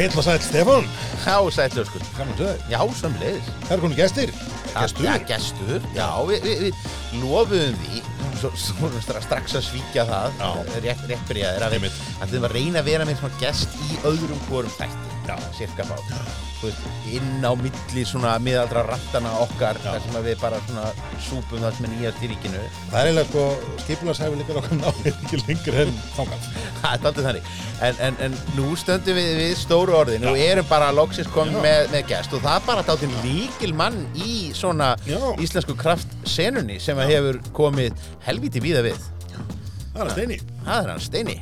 Heil og sæl Stefán, Já, sætlu sko gaman að segja Já, samleiðis Það er konið gestir, gestur? Já, gestur. Já, við, við, við lofuðum því svo, svo, stra- strax að svíkja það Já. Rétt, rétt byrjaðir að við Einmitt. ætlum að reyna að vera með svona gest í öðrum hvorum þætti Já. Cirka fá Þú veist, inn á milli svona miðaldra rantana okkar Já. þar sem við bara svona súpum það sem er nýjast í ríkinu. Það er eiginlega sko, skipularsæfi líka okkar náður ekki lengur en þangað. Það er aldrei þannig. En, en, en nú stöndum við við stóru orðin og erum bara loksins komin Já. með, með gest og það er bara dálítið líkil mann í svona Já. íslensku kraftsenunni sem að hefur komið helviti víða við. Það er að steini. Það er hann Steini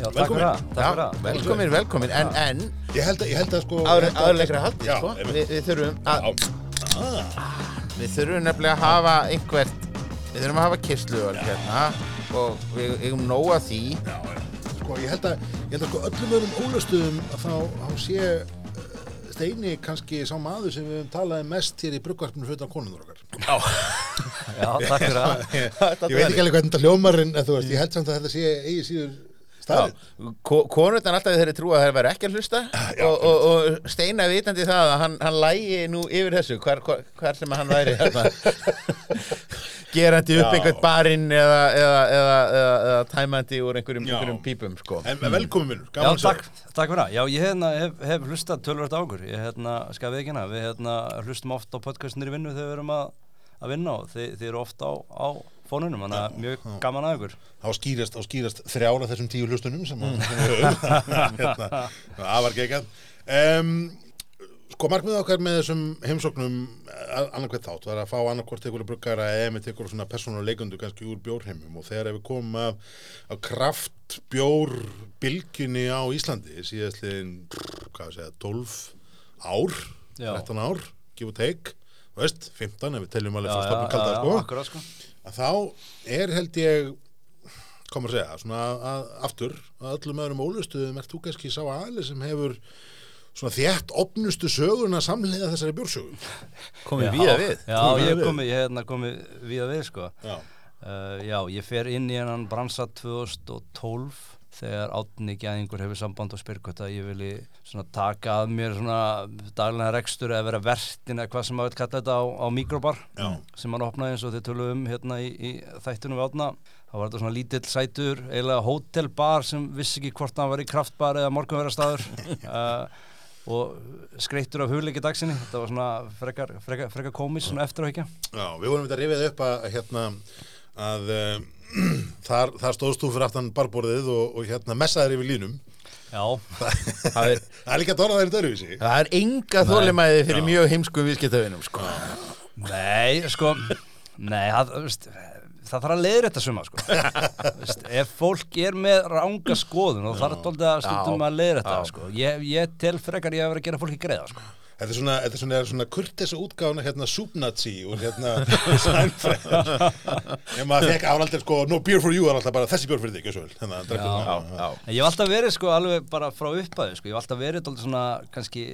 Já, takk Velkomin. fyrir það, takk fyrir það. velkomin, velkomin en, en Ég held að, ég held að sko áður, ég held að- áður leikra haldið Já, sko, einmitt. við, við þurfum að Já. Við þurfum nefnilega að hafa einhvert við þurfum að hafa kistlu hérna og við eigum nóg að því já, já. Sko, ég held að, ég held að sko öllum öðrum ólustuðum að þá, þá sé uh, Steini kannski sá maður sem við höfum talaði mest hér í bruggvarpinu fyrir utan konundur okkar. Já, takk fyrir það. Ég, veit ekki alveg hvernig þetta hljómar en en þú veist, ég held samt að þetta sé eigi síður konurnar alltaf þeirri trú að þeir væri ekki að hlusta og, og, og steina vitandi það að hann, hann lægi nú yfir þessu hvar, hvar, hvar sem hann væri gerandi upp Já. einhvern barinn eða, eða, eða, eða, eða tæmandi úr einhverjum, Já. einhverjum pípum sko. En velkomin vinnur, Já, gaman að takk, takk fyrir það. Já, ég hérna, hef, hef hlustað tölvöld á okkur. Ég skal við ekki hérna, við hérna hlustum oft á podcastinir í vinnu þegar við erum að, að vinna og þið, þið eru oft á, á fónunum, þannig að mjög gaman að ykkur. Þá skýrast, skýrast þrjála þessum tíu hlustunum sem að hérna, afar geggjað. Um, sko markmið okkar með þessum heimsóknum annarkvæmt þátt var að fá annarkvort einhverju bruggara eða með einhverju svona persónuleikundu kannski úr bjórheimum og þegar við komum að, að kraft bjór bylginni á Íslandi síðastliðin, hvað að segja, 12 ár, Já. 13 ár, give or take, veist, 15 ef við teljum alveg frá já, stofnum kalda, já, sko sko. Að þá er held ég kom að segja, svona að, að aftur að öllum öðrum ólustuðum ert þú kannski sá aðli sem hefur svona þétt opnustu söguna samlega þessari bjórsögu. Komið Já, víða við. Já, Komið ég víða við. komi, ég hérna komi víða við, sko. Já, Uh, já, ég fer inn í hennan bransa 2012 þegar átni gæðingur hefur samband og spyr hvort að ég vilji taka að mér daglega rekstur eða vera vertin eða hvað sem maður kalla þetta á, á mikrobar Já. sem hann opnaði eins og þið tölum um hérna í, í þættunum við átna þá var þetta svona lítill sætur eiginlega hótelbar sem vissi ekki hvort hann var í kraftbar eða morgunverðarstaður. Uh, og skreittur af hugleiki dagsinni. Þetta var svona frekar, frekar, frekar komis svona eftir að hekja já við vorum þetta rifið upp að hérna að uh, þar, þar stóðst þú fyrir aftan barborðið og, og hérna messaðir yfir línum Já, það er, það er líka þeirri dörfísi það er enga þólimæði fyrir mjög heimskum viðskiptavinum sko. Nei, sko Nei, það, veist, það þarf að leiðra þetta suma sko. Veist, Ef fólk er með ranga skoðun og það er tóldi að stundum Já. að leiðra þetta Já. sko. ég, ég tel frekar ég að vera að gera fólki greiða sko. Þetta er svona, þetta er svona, svona kurtesa útgáfna hérna Súpnazi og hérna Seinfeld Ef maður fekk afaldir sko no beer for you er alltaf bara þessi bjór fyrir þig vel Þannig að. En ég hef alltaf verið sko alveg bara frá upphæðu sko. ég hef alltaf verið tóldi svona kannski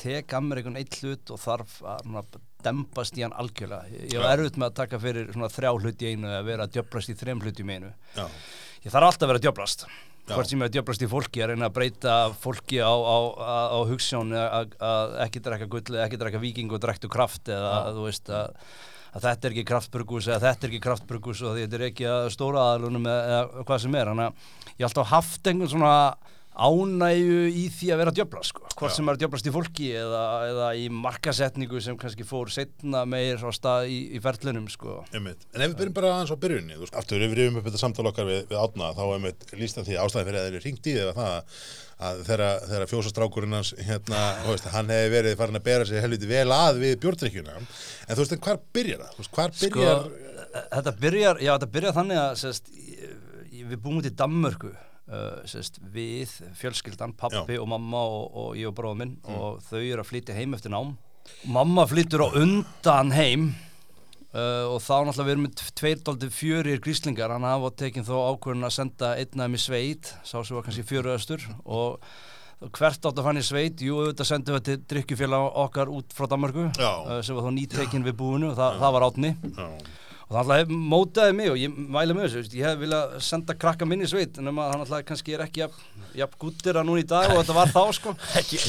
tek að mér einhvern eitt hlut og þarf að dempast í hann algjörlega ég, Já. erfitt með að taka fyrir svona þrjá hluti í einu eða vera að djöblast í þrem hluti í einu Já, ég þarf alltaf að vera að djöblast. Hvort sem er að djöblast í fólki að reyna að breyta fólki á, á, á, á hugssjón að, að ekki drekka gull eða ekki drekka viking og drektu kraft eða að, þú veist að, að þetta er ekki kraftburgus eða þetta er ekki kraftburgus og þetta er ekki að stóra aðalunum eða, eða hvað sem er. Þannig að ég hef alltaf haft einhvern svona ánægju í því að vera að djöbla sko. hvort Já. sem er að djöblast í fólki eða, eða í markasetningu sem kannski fór setna meir á stað í, í ferlunum sko. einmitt En ef við byrjum bara aðeins á byrjunni þú veist, Aftur ef við rifum upp þetta samtal okkar við, við átna þá einmitt líst hann því ástæði fyrir að þeir eru ringt í eða það að þegar, fjósastrákurinn hans hérna, veist, hann hefði verið farin að bera sig helviti vel að við bjórdrykkjuna en þú veist, en hvar byrjar það? Veist, hvar Sko, byrjar þetta byrjar, já þetta byrjar þannig að ég- við búum út í Danmörku uh, sérst, við, fjölskyldan, pappi og mamma og, og ég og bróða minn og þau eru að flytja heim eftir nám. Mamma flyttur á undan heim uh, og þá náttúrulega við erum með tveir dálítið fjörir gríslingar. Hann hafa tekinn þó ákvörðun að senda einnaðum í sveit, sá sem var kannski fjöruðastur og hvert átt að fann í sveit, jú auðvitað sendum við til drikkjufélag okkar út frá Danmarku Já. uh, sem var þá nýtekinn við búinu og það, það var átni Já, og það alltaf mótaði mig og ég mæli með þessu, ég hef viljað senda krakka minni sveit en um að hann alltaf kannski er ekki jafn, guttir að núna í dag og þetta var þá sko. Ekki,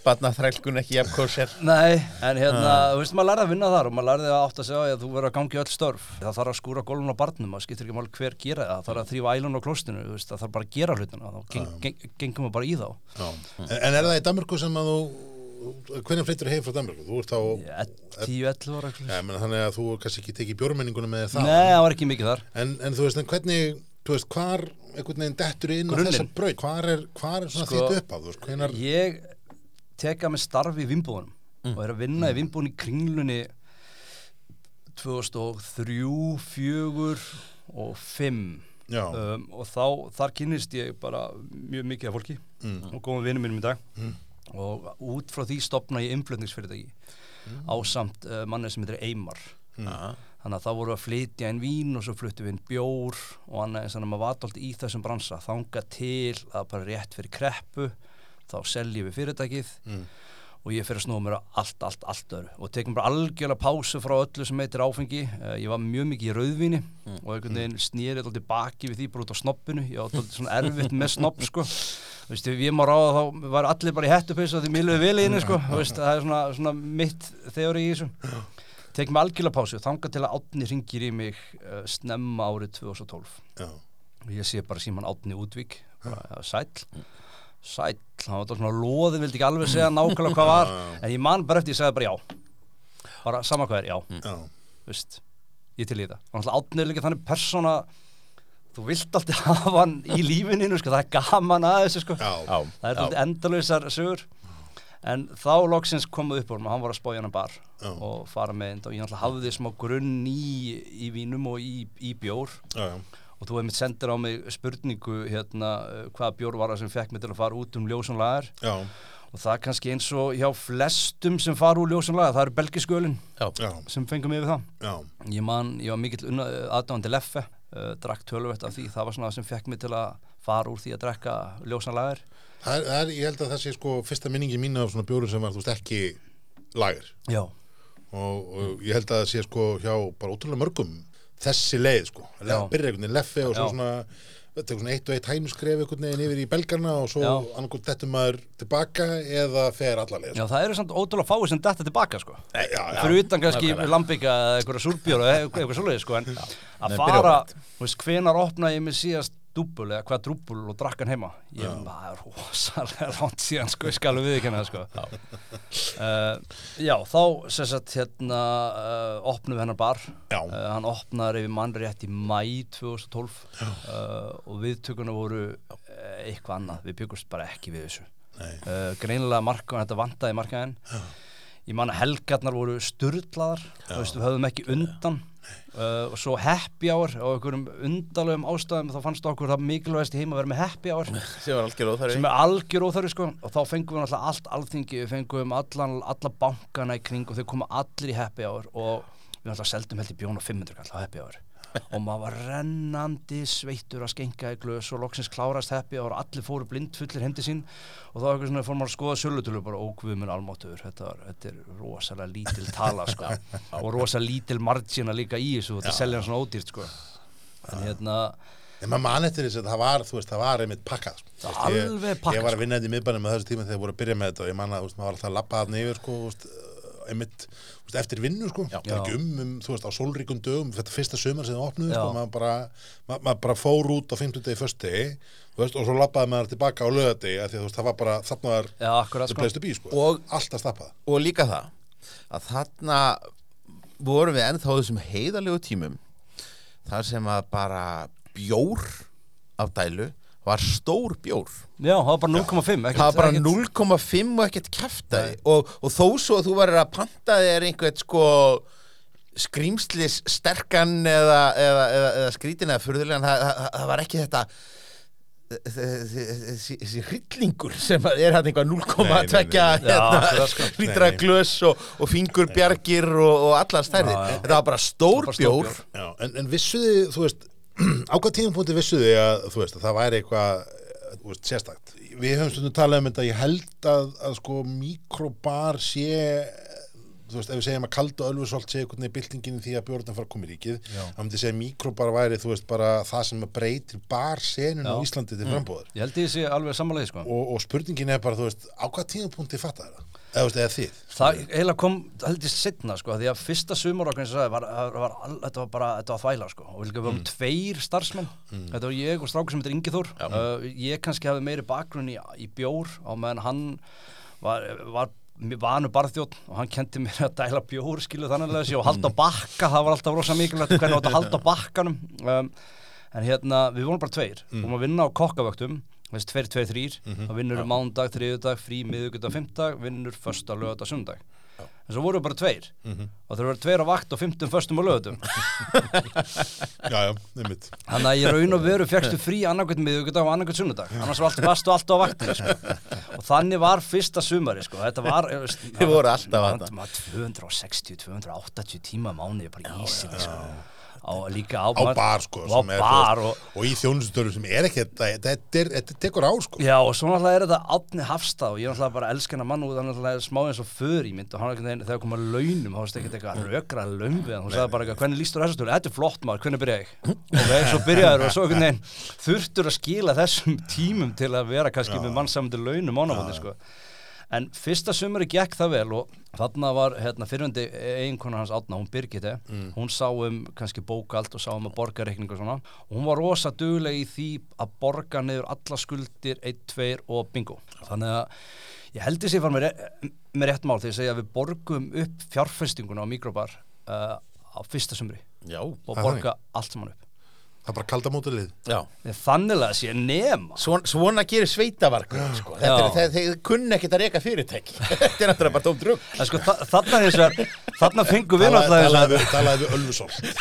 batna þrælkun ekki jafn kóser Nei, en hérna, þú veist, maður lærði að vinna þar og maður lærði að átt að segja að þú verður að gangi öll störf. Það þarf að skúra gólun á barnum, það skiptir ekki mál hver gera það, það þarf að þrýfa ælun á klostinu það þarf bara að gera hlutina, þá geng, geng, gengum við bara í þá. En, en er það í Danmörku sem að þú hvernig flyttur heim frá Danmörku? Þú ert á, 10-11 ára ja, þannig að þú kannski ekki tekið bjórmenningunum með það Nei, það var ekki mikið þar. En, en þú veist, en hvernig þú veist, hvar einhvern veginn dettur inn á Grunninn. þessa braut, hvar er, hvar er svona Sko, þitt upp á, þú veist, hvenar Ég teka með starfi í vimbúðunum og er að vinna í vimbúðun í kringlunni 2003, 4 og 5 Já. um, og þá, þar kynnist ég bara mjög mikið af fólki Mm. og góðum vinnum mínum í dag og út frá því stopna ég innflutningsfyrirtæki á samt uh, manni sem heitir Eymar. Þannig að þá voru að flytja inn vín og svo fluttu við inn bjór og annað eins og maður vata alltaf í þessum bransa. Þanga til að bara rétt fyrir kreppu þá seljum við fyrirtækið. Mm. Og ég fyrir að snúa mér að allt, allt, allt öru og tekum bara algjörlega pásu frá öllu sem heitir áfengi. Uh, ég var mjög mikið í rauðvíni og einhvern veginn snýrið alltaf baki við því bara út á snoppinu. Ég var alltaf svona erfitt með snopp sko. Þú veist, ef ég má ráða þá var allir bara í hettupis og því miluðu vel í henni sko. Veist, það er svona, svona mitt þegar í þessu. Tekum mig algjörlega pásu. Þanga til að Átni ringir í mig uh, snemma árið 2012 Já. og ég sé bara síman Átni Útvík. Bara, ja, sæll, hann var svona loði vildi ekki alveg segja nákvæmlega hvað var. En ég man bara eftir ég segði bara já. Bara sama hvað er, já, Já. veist ég til í þetta, og náttúrulega Átni er líka þannig persóna þú vilt alltaf hafa hann í lífininu, sko, það er gaman að þessu sko, það er alltaf endalausar sögur. En þá loksins komuð upp og hann var að spója hann bar Já. og fara með og ég náttúrulega hafði smá grunn í, í vínum og í, í bjór. Já, já. Og þú hefði mitt sendir á mig spurningu hérna, uh, hvaða bjór var það sem fekk mig til að fara út um ljósunlagar Já. og það er kannski eins og hjá flestum sem fara úr ljósunlagar, það eru belgiskölin Já. sem fengum yfir það. Já. ég man, ég var mikill aðdáðandi leffe uh, drakk tölvett af því, það var svona það sem fekk mig til að fara úr því að drekka ljósunlagar Það er, það er, ég held að það sé sko fyrsta minningi mín af svona bjórum sem var, þú veist, ekki lager. Já, og, og ég held að það sé sko hjá bara ótrúlega mörgum þessi leið sko, að byrja einhvern veginn leffi og svo Já. svona tekur svona eitt og eitt hænuskref einhvern veginn yfir í belgarna og svo Já. annarkot dettur maður tilbaka eða fer allarleið já, það eru samt ótrúlega fáið sem detta tilbaka sko. Já, já, fyrir utan kannski lambika eða eitthvað súrbjór eða eitthvað, svoleiðis sko en að Nei, fara, byrja á þú veist, hvenar opnaði ég mig síðast dúbbul eða hvað drúbbul og drakk hann heima. Ég það er rosalega langt síðan sko, ég skal við ekki það sko. Já. já, þá sem sagt hérna uh, opnum við hennar bar. Uh, hann opnaði yfir mannrétt í mæ 2012 uh, og viðtökuna voru uh, eitthvað annað, við byggumst bara ekki við þessu. Uh, greinilega markaðan, þetta vantaði markaðin ég man að helgarnar voru veist, við höfðum ekki undan. Uh, og svo happy hour og einhverjum undalegum ástæðum þá fannst okkur það mikilvægast í heima að vera með happy hour. Sem er algjör óþarfi. Sko. Og þá fengum við náttúrulega allt alþingi við fengum allan, alla bankana í kring og þau koma allir í happy hour. Og við náttúrulega seldum held í bjón og 500 kall á happy hour og maður var rennandi sveittur að skenka í glös og loksins klárast hour og allir fóru blindfullir heim til sín. Og þá eitthvað svona fór maður að skoða sölutölu bara ókvöðum almáttuður þetta, var- þetta er rosalega lítil tala sko. Og rosalega lítil margina líka í þessu þetta selja hann svona ódýrt sko. En hérna En maður man eftir þess að það var, þú veist, það var einmitt pakkað sko. Veist, ég- Alveg pakkað, Ég var sko. að vinna þetta í miðbænum með þessu tíma þegar þeir voru að byrja með þetta og ég man að, þú veist, maður var alltaf að labba þarna yfir, sko, þú veist, einmitt, veist, eftir vinnu, sko. Það Já. ekki um, um, þú veist, á sólríkum dögum, þetta fyrsta sömur sem það opnuðu, Já. sko, maður bara, maður, maður bara fór út á 50 degi, þú veist, og svo labbaði maður tilbaka á lögadegi, það var bara, þarna var já, akkurat the sko. Og- alltaf stappað. og líka það að þarna vorum við ennþá þessum heiðalegu tímum þar sem að bara bjór af dælu var stór bjór já, það var bara 0,5 ekkert- það var bara ekkert- 0,5 og ekkert kæftæði og, og þó svo að þú varir að panta þér einhvern sko skrýmslis sterkan eða, eða, eða, eða skrítin eða furðulegan það, það, það var ekki þetta þessi hryllingur sem að er hann einhvað 0,2 Nei, nei, nei, nei. Já, akkurat, sko. lítra Nei, nei. glös og, og fingurbjargir og, og allar stærðir þetta var bara stór bjór en, en vissuði, þú veist, á hvað tímapunkti vissuði að, þú veist, að það væri eitthvað, eh, veist, sérstakt. Við höfum stundum talað um þetta, ég held að, að sko, mikrobar sé, þú veist, ef við segjum að kalda ölfusolt sé einhvern veginn í því að bjórnum fara að koma í ríkið þá myndi ég segja að mikro bara væri, þú veist, bara það sem að breytir bar senun á. Íslandi til frambúðar Ég held ég sé alveg sammálaðið sko og, og spurningin er bara, þú veist, á hvað tíðupunkti fattar það? Eða, þið? Það eiginlega kom, held ég setna sko, því að fyrsta sumar okkur eins og sagði, var, var, var, þetta var bara, þetta var þvæla sko, og við Mm. varum tveir starfsmenn, þetta var ég og strákur sem heitir Ingi Þór, uh, ég kannski hafði meiri bakgrunn í, í bjór, á meðan hann var, var vanu barþjótt og hann kendi mér að dæla bjór skilu þannig að og halda á bakka, það var alltaf rosa mikilvægt hvernig átt að halda bakkanum. Um, en hérna, við vorum bara tveir. Og maður vinna á kokkavöktum veist, tveir, tveir, þrýr, þá vinnur mm mándag, þriðudag, frí, miðugudag, fimmdag, vinnur fösta, lögadag, sundag en svo voru bara tveir og það voru tveir á vakt og fimmtum, föstum og lögatum Já, já, einmitt. þannig að ég raun og veru fegstu frí annarkvæmt miðugudag og annarkvæmt sunnudag annars var allt vastu alltaf á vaktinu sko. og þannig var fyrsta sumari sko. þetta var eh, veist, Þið voru alltaf maður- þarna. maður 260, 280 tíma á mánuði bara í ísili sko. Á, líka á, Á bar, sko. og á bar og veist, og í þjónustöru sem er ekki, þetta, þetta, þetta tekur á, sko. Já og svo náttúrulega er þetta Átni Hafstað og ég er náttúrulega bara elsk hennar mann og það er náttúrulega smá eins og för í mynd og hann er veginn þegar kom að launum þá varst ekkert eitthvað rökra við hann. Sagði bara eitthvað hvernig lístur þessu störu, þetta er flott maður, hvernig byrja ég? Ok, svo byrjaður og svo einhvern veginn þurftur að skila þessum tímum til að vera kannski með mannsamöndu launum ánafóndi sko En fyrsta sumari gekk það vel og þarna var hérna, fyrirhundi eiginkona hans Átna, hún Birgitte, hún sá um kannski bókald og sá um að borga reikning og svona og hún var rosa dugleg í því að borga niður alla skuldir 1, 2 og bingo. Þannig að ég held þessi fara með, re með rétt mál þegar ég segja að við borgum upp fjárfestinguna á mikrobar uh, á fyrsta sumri Já, og borga allt saman upp. Það er bara kalda mótilið. já. Þannig að sé nema. Svona, svona gerir sveitavarkur sko. Er, þeir, þeir kunna ekkert að reka fyrirtæki. Þetta er náttúrulega bara tómt rugg En sko, þa þarna hins vegar, þarna fengum við náttúrulega hins vegar- Talaði við-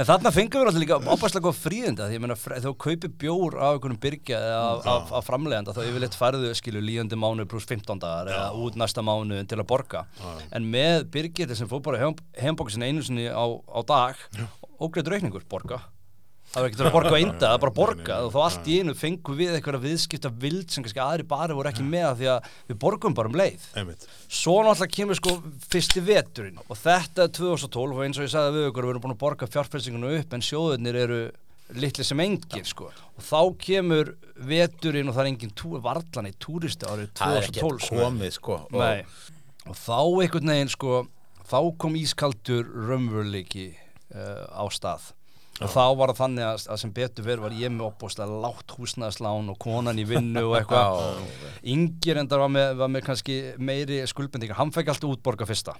en þarna fengum við alltaf líka opaslega góð fríðinda þegar þú kaupir bjór af einhvernum byrgja eða af, framleganda þá yfirleitt færðu skilu líðandi mánu pluss 15 dagar eða út næsta mánu til að borga. En með byrgja sem fór bara heimbóka sinni einu sinni á, á dag ógreitur reikningur, borga. Það var ekkert að borga á einda, það er bara að borga og þá allt í einu fengum við eitthvað viðskipta vild sem kannski aðri bara voru ekki með því að við borgum bara um leið. Svo náttúrulega kemur sko fyrsti veturinn. Og þetta er 2012 og eins og ég sagði við ykkur við erum búin að borga fjárfælsinguna upp en sjóðunir eru litli sem engir sko. Og þá kemur veturinn og það er engin varlan í túristi árið Það er ekki 2012 sko. komið sko. Og, og þá einhvern veginn sko þá kom ískaldur uh, á stað og þá var það þannig að, að sem betur verið var ég með opbóðslega látt húsnæðslán og konan í vinnu og eitthvað. Yngir endar var með, var með kannski meiri skuldbendingar, hann fekk alltaf útborga fyrsta.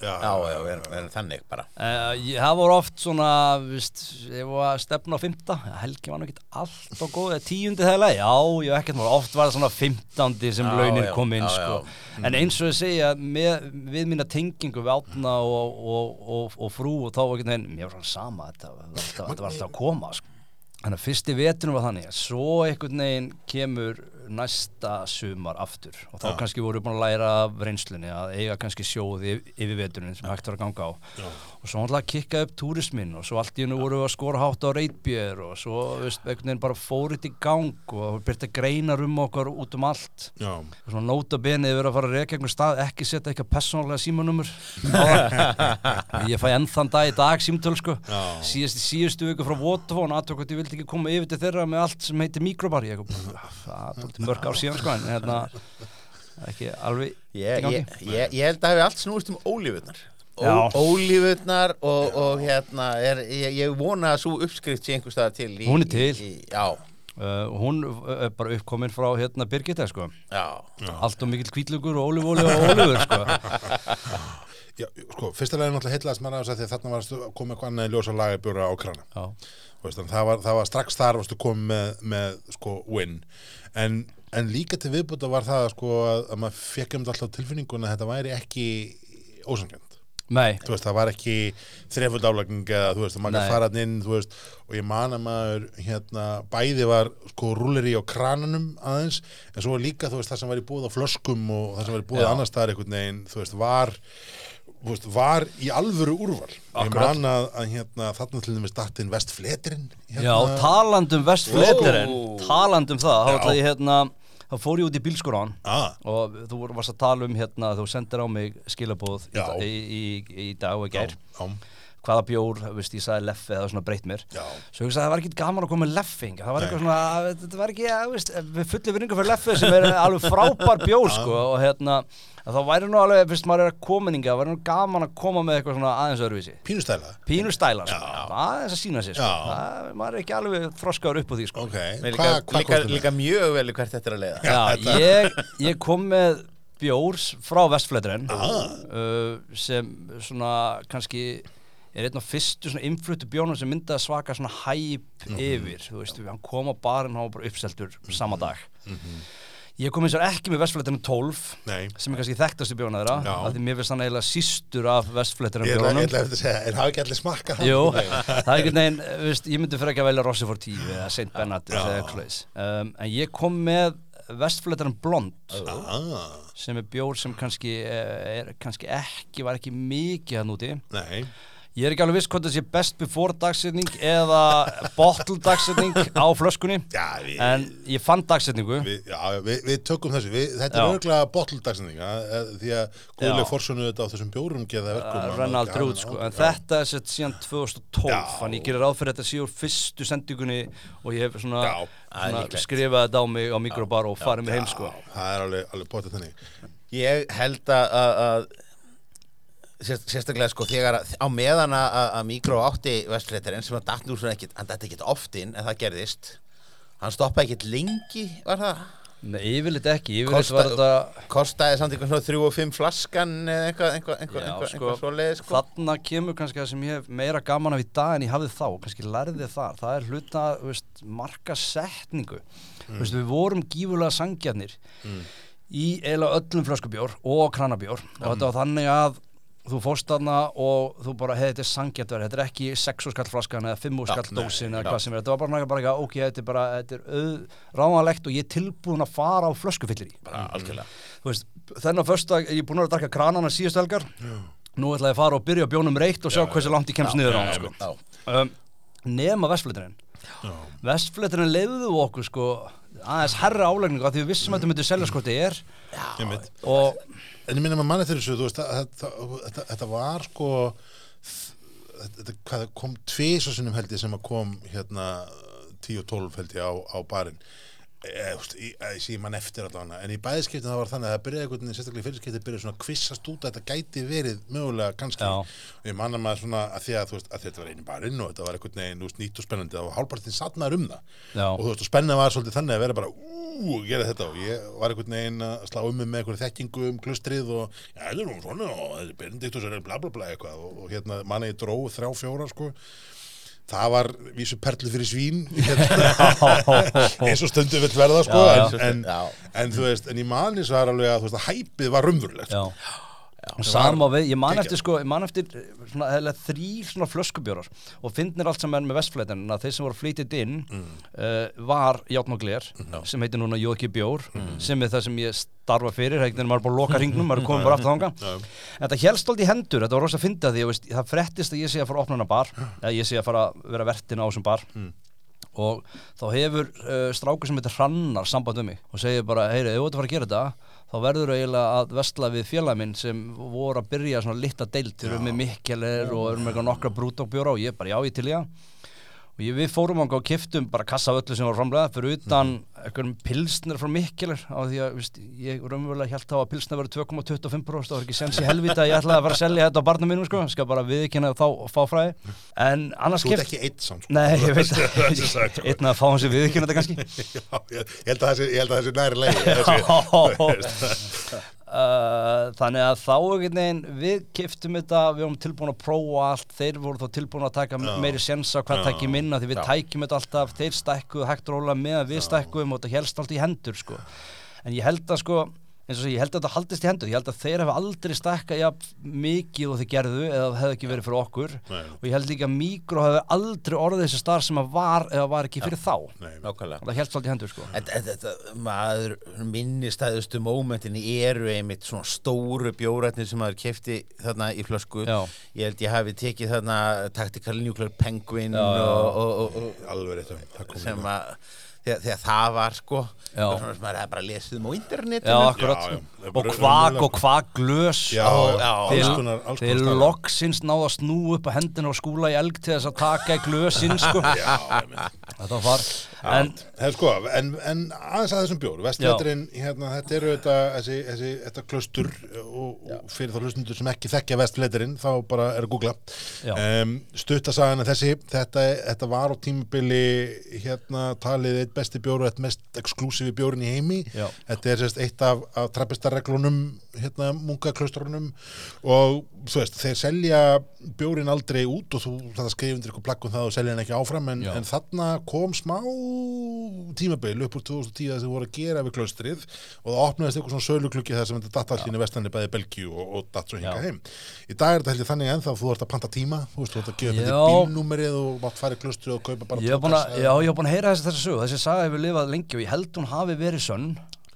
Já, Já, já, við erum, við erum þannig bara. Uh, ég, það voru oft svona vist, ég var að stefna á fymta Helgi var ekki allt og góð tíundi þegar já, ég hef ekkert mál, oft var það svona fymtandi sem Já, launin já, kom inn já, sko. já. en eins og ég segja með, við mína tengingu við átna og, og, og, og frú og þá var ekki neinn, mér var svona sama þetta, var alltaf, þetta var alltaf að koma sko. Þannig að fyrsti veturinn var þannig svo einhvern veginn kemur næsta sumar aftur. Og þá kannski voru búin að læra af reynslunni að eiga kannski sjóði yfir veturinn sem hægt var að ganga á. Og svo alltaf kikka upp túrismin og svo allt í hennu voru við að skora hátt á reitbjör og svo einhvern veginn bara fórit í gang og byrta greinar um okkar út um allt. Og svona nota benið verið að fara að reka einhver stað ekki setja eitthvað persónulega símanumur ég fæ enn þann dag í dag símtöl sko. Síðast í síðustu viku frá Vodafone aðtöku að ég vildi ekki koma yfir til þeirra með allt sem heitir mikrobar ég það er mörg ár síðan sko en hérna ekki alveg Ég, ég, ég, ég held að það hefur allt snúist um ólífurnar. Já. Ólífurnar og, og hérna er, ég, ég vona að svo uppskrift sé einhver staðar til í, Hún er til. í, Já, uh, hún er bara uppkomin frá hérna Birgitta sko. Já, allt og mikill kvítlugur og ólífóli og ólífur sko. Já, sko, fyrsta leginn náttúrulega heitlaðist manna þess að því að þarna að koma eitthvað annað í ljósa lagi bjóra á krana. já, Veist, það, var, það var strax þar varstu komið með, með sko, win. En, en líka til viðbúta var það sko, að, að maður fekk um alltaf á tilfinninguna að þetta væri ekki ósangjönd. nei, Þú veist, það var ekki þrefald álagning eða, þú veist, að maður farað inn, veist, og ég man að maður, hérna, bæði var, sko, rúleri á krananum aðeins, en svo var líka, þú veist, það sem var í búið á flöskum og það sem var í búið Já. annars staðar einhvern veginn, þú veist, var, veist, var í alvöru úrval. Akkurat. Ég man að, að hérna, þarna til dæmis dattinn vestfletirinn. já, talandum vestfletirinn Ó. talandum það, þá Já. ætla ég hérna þá fór ég út í bílskóran ah, og þú varst að tala um hérna þú sendir á mig skilabóð í, Já. í, í, í dag og í gær já, hvaða bjór, veist, ég sagði leffi eða svona breytt mér já, svo ég sagði það var ekki gaman að koma með leffing það var eitthvað svona, þetta var ekki ja, veist, við fulli vinningu fyrir leffi sem er alveg frábær bjór sko og hérna að þá væri nú alveg, fyrst maður er að kominninga það væri nú gaman að koma með eitthvað svona aðeins öðruvísi pínustæla pínu stæla sko, Já. aðeins að sína sig sko. Já. það, maður er ekki alveg þroskaður upp á því sko ok, hvað líka, hva líka, líka mjög vel hvert þetta er að leiða Já, þetta- ég, ég kom með bjórs frá Vestflæturinn Ah. uh, sem svona kannski er einn af fyrstu svona innfluttu bjónum sem myndi að svaka svona hæp Mhm. yfir, þú veist, hann kom á barinn hann var bara uppseltur sama dag Mhm. Ég kom eins og ekki með Vestflæturinn 12 nei, sem er kannski þekktast í bjóna þeirra af því mér finnst hann eiginlega sístur af ég ætla ég bjónum ætla eftir að segja, er það ekki allir smakka Jú, það er einhvern veginn, þú veist, ég myndi fyrir ekki að velja Rossi for Tíu eða St. Bernard eða eitthvað svoleiðis. um, en ég kom með Vestflæturinn Blond ah, sem er bjór sem kannski eh, er kannski ekki, var ekki mikið hann úti. Nei, ég er ekki alveg viss hvort það sé best before dagsetning eða bottle dagsetning á flöskunni já, við, en ég fann dagsetningu við, já, við, við tökum þessu þetta Já. er örgulega bottldagsending því að góðleg Já. forsönu þetta á þessum bjórum geða verkum að að renna maður aldrei gaman út sko. en já. þetta er sett síðan 2012 Já. þannig ég gerir ráð fyrir þetta síðan fyrstu sendingunni og ég hef svona, svona skrifað þetta á mig á mikrobar og farið mig heim sko. það er alveg, alveg potið þannig Ég held að, sérstaklega sko þegar á meðan að, Mikró átti vestfléttarinn sem að datt nú svona ekkit, hann datt ekkit oft inn en það gerðist. Hann stoppaði ekkit lengi var það? Nei, yfirleitt ekki, yfirleitt Kosta- var þetta kostaði samt eitthvað svona þrjú og fimm flaskan eða eitthvað, eitthvað, eitthvað, Já, eitthvað, sko, eitthvað svoleiðis sko. Þarna kemur kannski það sem ég hef meira gaman af í dag en ég hafði þá, kannski lærði það það er hluta, veist, marka setningu, þú veist, við vorum gífulega sangjarnir í eiginlega öllum flöskubjór og kranabjór og þetta var þannig að þú fórst þarna og þú bara, hei, þetta er sangjart þetta er ekki 6 skall flaskan eða 5 skall nei, dósin eða hvað sem er. Þetta var bara, bara, bara ok, þetta er bara, þetta er auð, ráðanlegt og ég er tilbúin að fara á flöskufyllir í veist, þennan första, ég er búin að drakka kranana síðust helgar. Nú ætla ég að fara og byrja bjónum reitt og sjá hversu langt ég kemst niður á hann sko. Um, nema vestfluturinn vestfluturinn leiðuðu okkur sko aðeins herra álegningu að því við vissum að þetta myndi selja sko þetta er og En ég minna maður manni þeirri þessu, þú veist, að- þetta, var sko, þetta, hvað kom tvís og sinnum held ég sem að kom hérna 10 og 12 held ég á, á barinn. E, ég sé mann eftir allavega, en í bæðiskiptin það var þannig að það byrjaði einhvern veginn, sérstaklega í fyrirskipti byrjaði svona að kvissast út að þetta gæti verið mögulega kannski. Já. Og ég manna maður svona að því að, veist, að þetta var einu barinn og þetta var einhvern veginn, veist, nýtt og spennandi, það var hálfpartinn satnaður um það Já. og þú veist, og spenna var svolítið þannig að vera bara ú, gera þetta og ég var einhvern veginn að slá um mig með einhverju þekkingu um klustrið og já, þetta er svona og þetta er Benediktus er bla bla bla eitthvað og, og hérna manni dró þrjá fjóra sko það var vísu perlu fyrir svín hérna, eins og stundu vill verða sko Já, en, en, Já. en þú veist, en mani svo er alveg að veist að hæpið var rumverulegt já Sama við, ég man eftir sko, ég man eftir eh, svona, eða þrýr svona flöskubjórar og finnir allt sem er með vestflætin að þeir sem voru flýtið inn Mm. uh, var Játn og Gler sem heitir núna Jóki Bjór Mm. sem er það sem ég starfa fyrir, þegar maður er bara að loka hringnum, maður er komin bara aftur þanga Já. Þetta helst í hendur, þetta var rosa að finna því veist, það frettist að ég sé að fara að opna hana bar eða ég sé að fara að vera vertin á þessum bar Mm. og þá hefur uh, strákur sem heitir Hrannar samband um mig og segir bara, heyri, ef þú ert að fara að gera þetta þá verður eiginlega að vestla við félag minn sem voru að byrja svona litla deilt þeir eru með mikkelir og eru með eitthvað nokkra brútókbjóra og ég bara, já, ég til ég og ég, við fórum ánga og kiftum bara kassa af öllu sem var framlega fyrir utan einhverjum pilsnir frá mikkelir á því að víst, ég raunverulega held á að pilsnir verið 2,25% það var ekki sens í helvita að ég ætlaði að fara að selja þetta á barnum mínum sko, skal bara viðkynna þá og fá fræði. En annars þú ert kift ekki eitt samt sko. Nei, ég veit Þessi sagt, sko. Einn að fá hans í viðkynna þetta kannski. Já, að ég held að það sé næri leið uh, Þannig að þá einhvern veginn Við kiftum þetta, við vorum tilbúin að prófa allt Þeir voru þá tilbúin að taka Já. meiri sensa Hvað Já. tækja minna, því við Já. tækjum þetta alltaf Þeir stækkuðu hægt róla með að við stækkuðum Og þetta helst alltaf í hendur sko. En ég held að sko eins og ég held að þetta haldist í hendur. Ég held að þeir hafa aldrei stækkað jafn mikið og þeir gerðu eða það hefði ekki verið fyrir okkur. Nei. og ég held líka að mikro hefði aldrei orðið þessi starf sem að var eða var ekki fyrir þá. Nei, það held svolítið í hendur sko. En en þetta, maður minnistæðustu mómentin eru einmitt svona stóru bjórætnir sem maður kefti þarna í flösku. Já. ég held ég hafi tekið þarna Tactical Nuclear Penguin og, og, og, og alveg kom sem að þegar, þegar það var sko Já. það var svona sem maður hefði bara lesið um á internetinu Já, akkurat Já, já. Og kvak og kvak glös Já, Já, já, alls Þeir, konar, alls þeir konar staðar. loksins náða að snú upp að hendina og skúla í elg til þess að taka í glösin sko. Já, einmitt. Þetta var En Hef, sko, en, en aðeins að þessum bjór Vestleiturinn, hérna, þetta eru þetta, þessi, þessi, þetta klöstur og, og fyrir þá hlustundur sem ekki þekkja Vestleiturinn þá bara er að googla Já. um, stuttasagan er þessi þetta, þetta var á tímabili hérna talið eitt besti bjór og eitt mest exklusífi bjórin í heimi Já. þetta er sérst eitt af, af trappistarreglunum hérna munkaklöstrunum og þú veist, þeir selja bjórin aldrei út og þú skrifir undir eitthvað plagg um það og selja hann ekki áfram en, en þarna kom smá tímabil upp úr 2010 það sem voru að gera við klaustrið og það opnaðist eitthvað svona söluklukki þar sem þetta datt allir í vestlandi bæði Belgíu og, og datt svo hinga Já. heim. Í dag er þetta heldur þannig ennþá þú ert að panta tíma þú veist, þú ert að gefa þetta bílnúmerið og mátt fara í klaustrið og kaupa bara að, já, ég hef búin að heyra þessi þessi sögu Þessi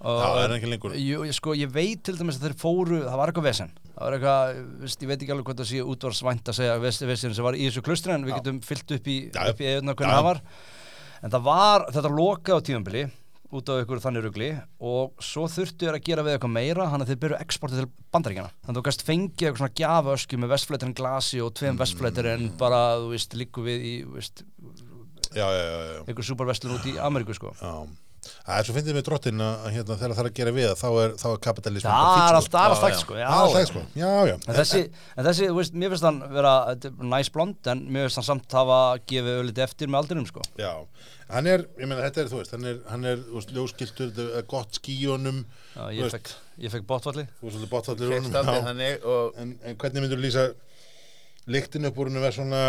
það er ekki lengur. Jú, sko, ég veit til dæmis að þeir fóru Það var eitthvað vesen Það var eitthvað, veist, ég veit ekki alveg hvað það sé útvarsvænt að segja vesen sem var í þessu klustri en við getum fyllt upp í, upp í eðuna hvernig það var En það var, þetta lokaði á tíðanbili út af ykkur þannig rugli og svo þurftu þér að gera við eitthvað meira hann að þeir byrju eksportið til bandaríkjana þannig að þú gæst fengið eitthvað svona gjafaöskju með vestflættirinn glasi og tveim mm. en bara, þú veist, líku við í, þú veist, já, já, já, já. einhver superverslun út í Ameríku sko Já. Það er svo fyndið með drottin að hérna, þegar það er að gera við þá er, þá er kapitalismin það er alltaf, Já, sko. En þessi, en þessi, þú veist, mér finnst hann vera þetta er næs blond, en mér finnst hann samt hafa gefið ölliti eftir með aldrinum, sko. Já, hann er, ég meina, þetta er, þú veist, hann er, hann er, þú veist, ljóskiltur, þetta er gott skíunum, Já, þú ég veist, fekk, ég fekk botvalli. þú veist, og En, en hvernig myndur lýsa lyktin upp úr hennu verð svona,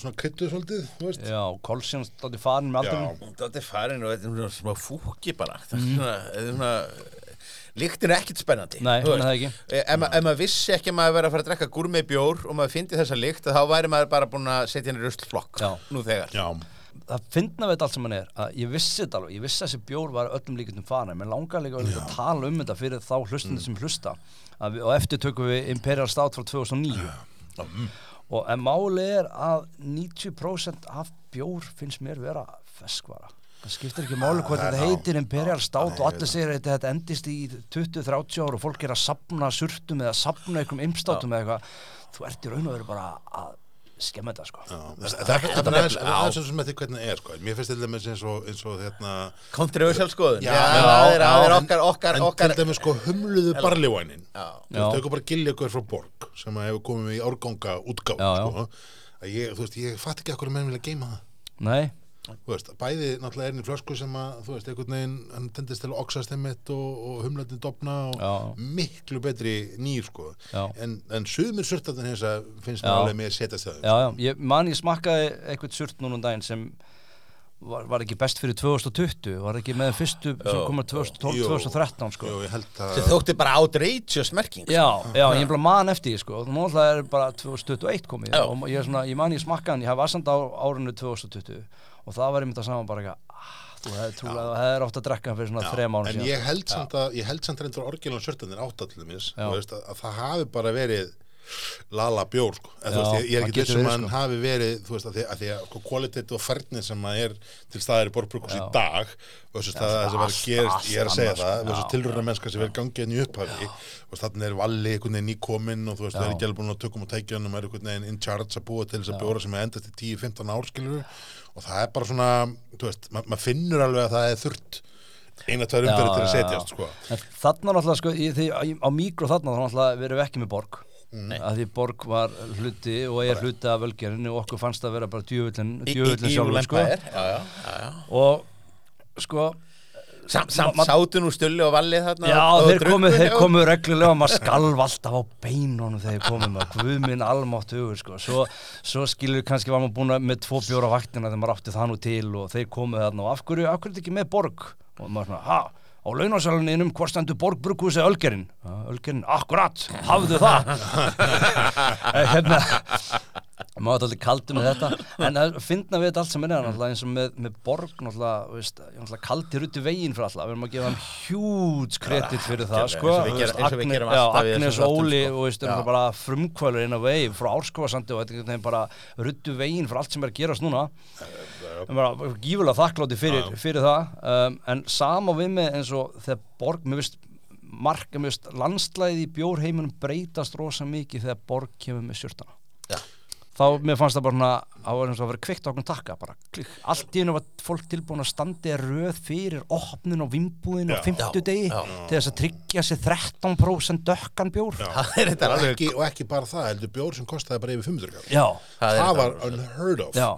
svona kryttuð svolítið, þú veist? Já, Kolsjón státti farin með aldrinum. þetta er farin og þetta er svona smá fúki bara það er svona, er svona líktin er ekkit spennandi Nei, hún er það veist. ekki. Eh, ef, ma maður vissi ekki að maður verið að fara að drekka gúrmei bjór og maður fyndi þessa líkt þá væri maður bara búin að setja henni ruslflokk Já. nú þegar Já, Það finna við þetta allt sem hann er, að ég vissi þetta alveg, ég vissi að þessi bjór var öllum líkundum farin, menn langar líka að tala um þetta fyrir þá hlustundir sem hlusta. Við, og eftir tökum við Imperial Stout frá 2009. Og en máli er að 90% af bjór finnst mér vera feskvara. Það skiptir ekki máli hvað þetta heitir Imperial Nei, og allir segir að þetta, endist í 20-30 ár og fólk er að sapna surtum eða sapna einhverjum imstátum eða eitthvað. Þú ert í raun og veru bara að skemma þetta sko. Það það er aðeins sem þetta hvernig það er, sko. Mér finnst til dæmis eins og, eins og, hérna, Controversial skoðun Já, Já, það er, er okkar, okkar, en okkar til dæmis, sko, humluðu barlívænin. Já. Þú tökum bara gilja ykkur frá Borg sem að hefur komið í árganga útgáð, Já, já. sko. Að ég, þú veist, ég fatt ekki að hverju menn vilja geima það. Nei, veist, bæði náttúrulega er í flösku sem að, þú veist, einhvern veginn, hann tendist til að oxast einmitt og, og humlandi dopna og Já. miklu betri nýr, sko. Já. En, en sumir surtarnir hins að finnst mér alveg með að setjast það. já, já, ég man ég smakkaði eitthvað surt núna um daginn sem var, var ekki best fyrir 2020, var ekki með fyrstu sem komur 2012, Jú. 2013 sko. Jú, ég held að... sem þótti bara outrageous merking Já, já, ég er bara man eftir því sko, og náttúrulega er bara 2021 komið og ég, er svona, ég man ég smakkaði hann, ég hef aðsand á árinu 2020 og það var myndið að saman bara eitthvað, ah, þú hefði átt að drekka fyrir svona þrejum mánu En ég held samt að, ég held samt reyndur orginal surtarnir áttallumis, Já. þú veist, að, að það hafi bara verið lala bjór, sko. En, Já, veist, ég, ég er það ekki þessum að verið, hann sko. hafi verið, þú veist, að því að, því að sko, kvalitet og færni sem að er til staðar í borgbrukus í dag versus það, það að allt- gerist, allt ég er að segja það, tilruna mennska sem verið gangið inn í upphafi, og þannig er valli einhvern veginn nýkominn og þú veist, það er ekki alveg búin að tökum og tækjanum, er einhvern veginn in charge að búa til þess að bjóra sem er endast í 10-15 ár, skilur og það er bara svona, þú veist, ma maður finnur alveg að það er þurrt. Eina, tvær Já, umferði til að setjast, sko. En þarna náttúrulega sko, í, því, á mikro þarna þá náttúrulega verðum við ekki með borg Mm. að því borg var hluti og er hluti af völgerinu og okkur fannst að vera bara djöfullin, sjálfur sko. Og sko sátu nú stulli og valli þarna Já, og, þeir komu, þeir komu reglulega og maður skalv alltaf á beinunum þegar þeir komu með Guð minn almátt hugur sko. svo, svo skilur kannski var maður búin með tvo bjóra vaktina þegar maður átti það nú til og þeir komu þarna og af hverju, af hverju er þetta ekki með borg og maður svona, ha, á launarsæluninum hvort stendur borgbrukus eða ölgerinn ölgerinn, akkurat, hafðu það. Eh, hérna maður alltaf kaldur með þetta. En að finna við þetta allt sem er eins og með, með borg náttúrulega, kaldir út í veginn fyrir alltaf, við erum að gefa þeim hjúts kredit fyrir það, sko. gerum já, Agnes Óli sko. frumkvælur inn á vegi frá árskóðasandi og þetta er bara ruttu veginn fyrir allt sem er að gerast núna já. Ég bara gífulega þakklátti fyrir, Já, já. fyrir það um, en sama við mig eins og þegar borg, mér veist marka, mér veist landslæði í bjórheimunum breytast rosa mikið þegar borg kemur með sjörtana Já. þá mér fannst það bara svona á eins og að vera kveikt á okkur takka bara klikk, allt í hennu var fólk tilbúin að standi röð fyrir opnun og vimbúðin Já. og fimmtudegi Já, til þess að tryggja sér 13% dökkan bjór Já. Það er þetta og alveg ekki, og ekki bara það, heldur bjór sem kostaði bara yfir 500 kall Já, Það það var unheard of Já.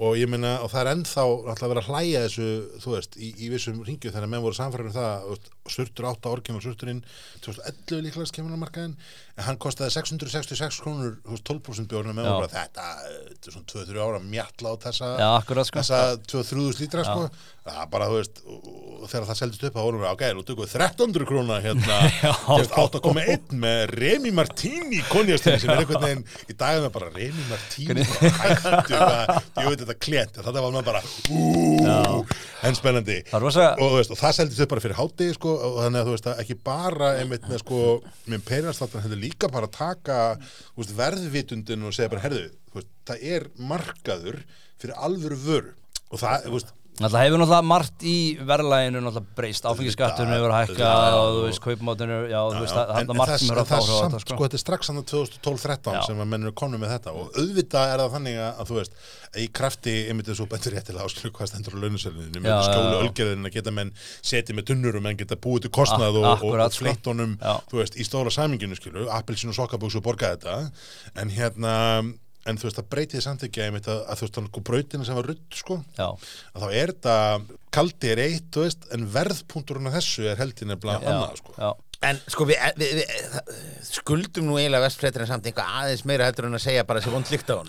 Og ég meina, og það er ennþá alltaf að vera að hlæja þessu, þú veist, í, í vissum ringju þegar menn voru samfærum það þú veist, surtur átta orginal surturinn 2011 líklega kemur á markaðin en hann kostaði 666 krónur þú veist, 12% bjórnum menn voru bara þetta, þetta er svona 2-3 ára mjalla á þessa, Já, akkurat, sko. þessa 2-3 lítra sko. það bara, þú veist, þegar það seldist upp þá vorum við, ok, nú tökum við 1300 króna hérna, Já. þú veist, 8,1 með Remi Martini konjastinni sem er einhvern veginn í dag er það bara Remi Martini hættu, ég veit þetta klent þetta var bara, en spennandi. Og, veist, og það seldist upp bara fyrir hátegi sko, og þannig að þú veist að ekki bara einmitt með sko, með perjastáttan þetta líka bara taka veist, verðvitundin og segja bara, herðu það er markaður fyrir alvöru vöru. Og það, þú veist, Náttúrulega hefur náttúrulega margt í verðlæginu náttúrulega breyst, áfengiskatturinn hefur hækkað og þú og- veist, kaupmátinu, já, þú veist, það en, er en margt það, sem en er að það er þára á samt, þetta, sko, sko. þetta er strax hann 2012-13 Já. sem að menn eru konum með þetta og auðvitað er það þannig að, þú veist, í krafti, einmitt þessu bendur réttilega áskilu hvað stendur á launusæluninu, Já, með skjólu já. ölgerðin að geta menn setið með tunnur og menn geta búið til kostnað og, og, og sko. fleitt honum, Já. þú veist, í stóra saminginu skilu, appelsinu og sokkabúksu borga þetta, en hérna en þú veist, samt ekki einmitt að, að þú veist, þannig brautina sem var rudd, sko. Að þá er þetta, kaldi er eitt, veist, en verðpunturinn af þessu er heldin já, annað, sko. já. En sko við, við, við það- skuldum nú eiginlega vestfréttirinn samt einhvað aðeins meira heldur en að segja bara þessi vond líkt á hann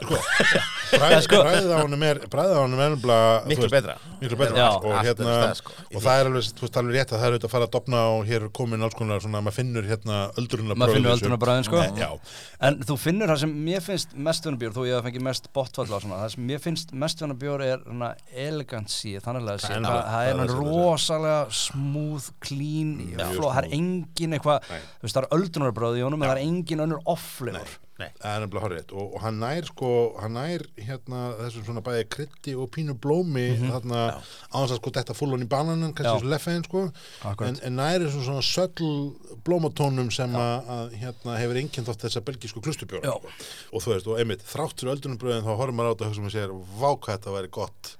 sko- bræðið á honum er bræðið á honum er nefnilega, Miklu þú betra. miklu betra Já. og, hérna, stað, sko. og það er alveg, þú veist, alveg rétt að það er auðvitað að fara að dopna og hér er komin alls konar svona, maður finnur hérna öldrunna Maður finnur öldrunarbráðin, sko. Já, En þú finnur það sem mér finnst mestvunabjór, þó ég hef fengið mest botfall á svona, það sem mér finnst mestvunabjór er svona elegancy, þannig að Það er er er hann rosalega smooth, clean, Mjög fló, það er smooth. Engin eitthvað, þú veist það er öldrunarbráð í honum, en það er engin önnur. Nei. það er nefnilega horrið. Og, og hann nær sko, hann nær hérna þessum svona bæði krytti og pínu blómi þarna á þess að sko þetta fullan í bananum, kannski þessu leffein sko. En, en nær þessum svona söll blómatónum sem að, hérna hefur einnkjönd oft þessa belgísku klustubjóra Já. sko. og þú veist, og einmitt, þrátt fyrir öldunumbröðin þá horfum maður á þetta og hugsa með sér, vá hvað þetta væri gott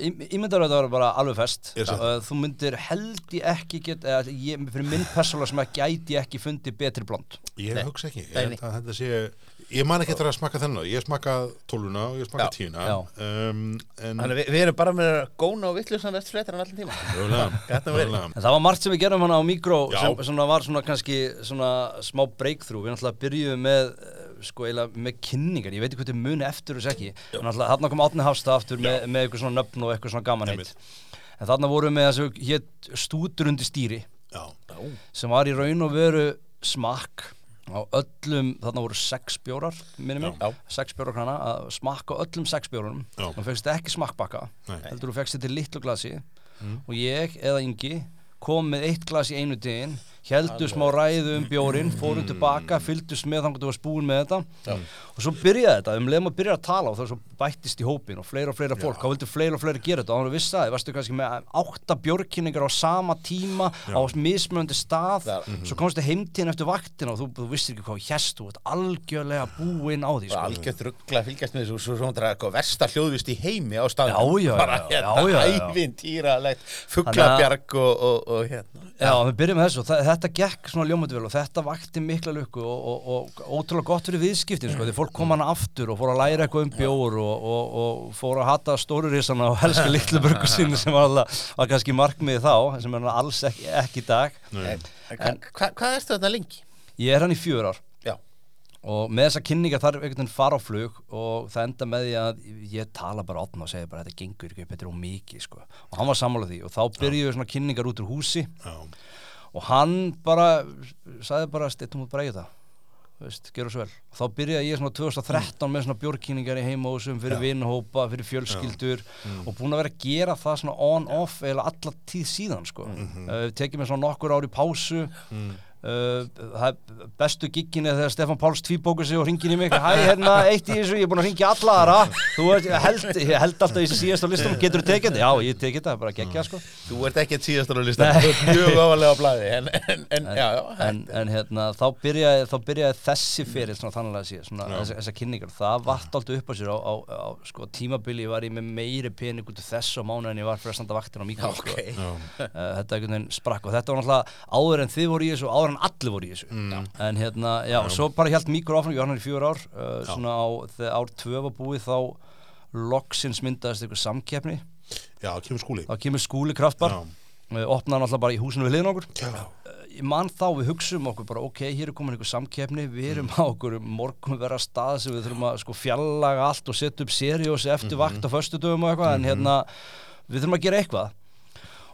Ímyndar að þetta var bara alveg fest það. Þú myndir held ég ekki get, eða, ég, fyrir minn persónulega sem að gæti ég ekki fundið betri blond Ég Nei. hugsa ekki, ég sé ég man ekki eftir að smakka þennan ég smakka tóluna og ég smakka Já. tíuna Já. um, en Þannig að við, við erum bara með góna og vittlusan vestfréttirinn allan tíma Mögulega, Gæti verið. mögulega. En það var margt sem við gerum hana á mikró sem var svona kannski svona smá breakthrough, við náttúrulega byrjuðum með sko eiginlega með kynningar, ég veit ekki hvað þið muni eftir þessu ekki, en náttúrulega þarna kom Átni Hafstað aftur með, með eitthvað svona nöfn og eitthvað svona gaman heitt en þarna vorum við með þessu hétt stútur undir stýri Já. sem var í raun og veru smakk á öllum, þarna voru sex bjórar minni mig, Já. sex bjórar hana að smakka öllum sex bjórunum og fegst ekki smakkbakka heldur þú fegst þetta í litlu glasi. Og ég eða Ingi kom með eitt glas í einu daginn heldur smá ræðu um bjórin fórum tilbaka, fylgdust með þannig að þú varst búin með þetta. Og svo byrjaði þetta um leðum að byrja að tala og það svo bættist í hópin og fleira og fleira fólk, þá vildu fleira og fleira gera þetta. Og þá vissi það, varstu kannski með átta bjórkynningar á sama tíma á mismunandi stað. Já. svo komstu heimtíðin eftir vaktina og þú, þú vissir ekki hvað hérst, þú ert algjörlega búinn á því sko. algjört ruggla að fylgjast með þessu svo þetta er versta hljóðvist í heimi á staðnum Og, og, og og þetta gekk svona ljómandi vel og þetta vakti mikla lukku og, og, og ótrúlega gott fyrir viðskiptin sko, því fólk kom hana aftur og fór að læra eitthvað um bjór og, og, og fór að hata stórurísana og helska litlu burgu sínu sem var, alveg, var kannski markmiði þá, sem er alls ekki, ekki í dag. Nei. En, hva, hvað erstu þetta lengi? Ég er hann í fjör ár Já, og með þessa kynningar þarf einhvern veginn fara á flug og það enda með því að ég tala bara átna og segja bara þetta gengur ekki upp, þetta er ómikið sko. og hann var sammálað því og þá byrjuðu svona kynningar út úr húsi Já. Og hann bara sagði bara stittum út bara í Þú veist, gera svo vel. Og þá byrjaði ég svona 2013 með svona bjórkynningar í heimahúsum fyrir Já. vinnhópa, fyrir fjölskyldur og búin að vera að gera það svona on-off eða alla tíð síðan sko. mm -hmm. uh, tekið mér svona nokkur ári pásu Uh, er bestu giggin er þegar Stefán Páls tvíbókur sig og ringin í mig. Hæ, hérna, eitt í þessu, ég er búin að ringja alla aðra. Þú ég held, held alltaf í þessi síðast á listum, getur þú tekið þetta? Já, ég tekið þetta, bara geggja sko. Þú ert ekki að síðastur á listan, þú ert mjög ofalega á blæði en, en, en, já, já, en, en hérna, þá byrjaði, þá byrjaði þessi fyrir svona þannig að sé, svona þessa, þessa kynningar, það vart alltaf upp á sér á, á, á sko, tímabili var ég með meiri pening út af þessu mánu en ég var fyrir að standa vaktin á mikro sko. ok. Uh, þetta og var en þið voru í þessu. Og áður en allir voru í þessu en hérna, já, svo bara held mikro áfram ég var hann í fjör ár uh, svona á, þegar ár tvö var búið þá loksins myndaðist eitthvað samkeppni. Já, kemur skúli. Þá kemur skúli kraftbar Já. uh, opnaði náttúrulega bara í húsinu við liðin okkur. Já. Uh, ég man þá við hugsaum okkur bara ok, hér er komin einhver samkeppni við erum á okkur morgun vera stað sem við þurfum að sko fjallaga allt og setja upp seriósi eftir vakt á föstudöfum og eitthvað en hérna við þurfum að gera eitthvað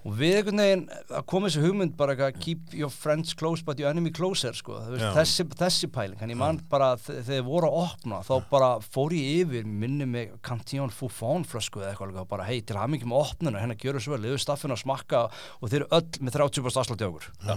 og við einhvern veginn að koma þessi hugmynd bara eitthvað keep your friends close but your enemy closer sko, veist, þessi, þessi pæling en ég man bara þe- þegar voru að opna þá bara fór ég yfir minni mig Cantillon Fouffon flösku eða eitthvað alveg, bara hei til með opnuna hérna gjör þessu vel, liðu staffinu að smakka og þeir eru öll með 30% afslátti á okkur. Já.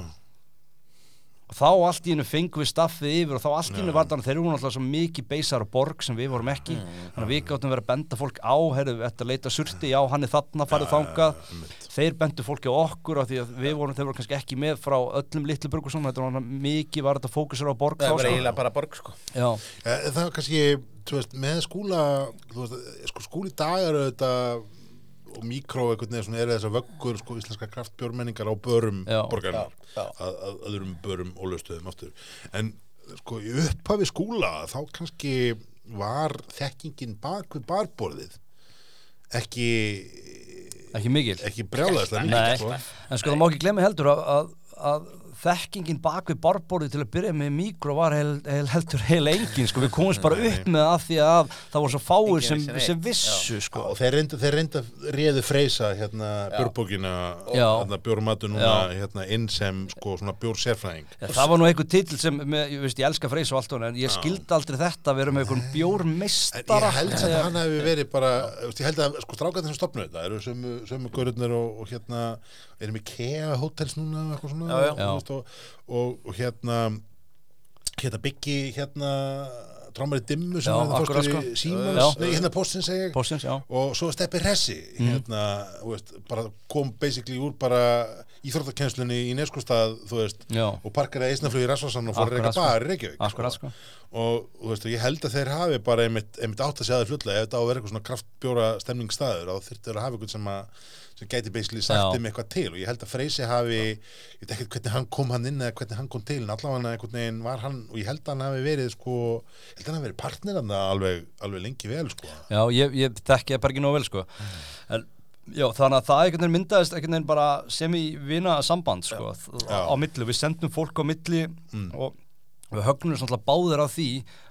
Og þá allt í hennu fengum við staffið yfir og þá allt í hennu var þannig þeir eru náttúrulega svo mikið beisar og borg sem við vorum ekki. Þannig að við gáttum verið að benda fólk á heyrðu, þetta leita surti, já hann er þarna farið þangað, þeir bendu fólki á okkur af því að við vorum, þeir voru kannski ekki með frá öllum litlu burgur svona, þetta var náttúrulega mikið var þetta fókusur á borg Það var sko. eiginlega bara borg sko. Já, Eh, Það var kannski, þú veist, með skúla þú veist, sko skúli dagar auðvitað og mikró einhvern veginn svona eru þessar vöggur sko íslenska kraftbjörmenningar á börum já. að, að öðrum börum og löstuðum aftur. En sko í upphafi skúla þá kannski var þekkingin bak við barborðið ekki ekki mikil. ekki brjálæðislega Nei, mikið sko. en sko það má ekki glemja heldur að, að, að þekkingin bak við barborðið til að byrja með mikro var heil, heil, heldur heil engin sko, við komumst bara upp með það af því að það voru svo fáir sem, sem vissu sko. og þeir reynda, þeir reynda réðu freysa hérna björbókina hérna bjórmatu núna hérna inn sem sko svona bjór sérfræðing Já, það var nú einhver titill sem, með, ég, veist, ég elska freys og allt svona, en ég skildi aldrei þetta að vera með einhvern En bjórmeistara. Ég held samt að hann hefði verið bara, þú veist, ég held að sko strákarnir sem stopnu þetta eru sömu, sömu görurnir og, og hérna erum við Kea Hotels núna og eitthvað svona Já, já. og, og, og hérna hérna byggi hérna trámari dimmu sem Já, var það fórstu sko. í Símans, nei hérna postin segi ég Postins, já og svo Steppi Hressi hérna, þú veist, bara kom basically úr bara íþróttakennslunni í neskustad, þú veist Já. og parkeraði eisnaflug í Rasvarsan og fór að reyka sko. bar í Reykjavík Akkurat, sko. og þú veist, og ég held að þeir hafi bara einmitt, einmitt átt að segja það fljótlega ef þetta á að vera eitthvað svona kraftbjóra stemningsstaður þá þyrfti að hafa eitthvað sem að sem gæti basically sagt Já. um eitthvað til og ég held að Freysi hafi ég veit ekki hvernig hann kom hann inn eða hvernig hann kom til en allavega einhvern veginn var hann og ég held að hann hafi verið sko ég held að hann hafi verið partner hann alveg, alveg lengi vel sko Já, ég, ég þekki það bara ekki nóg vel sko. en, já, þannig að það einhvern veginn myndaðist einhvern veginn bara sem í vina samband sko, Já. á milli, við sendum fólk á milli og við högnum svona báðir á því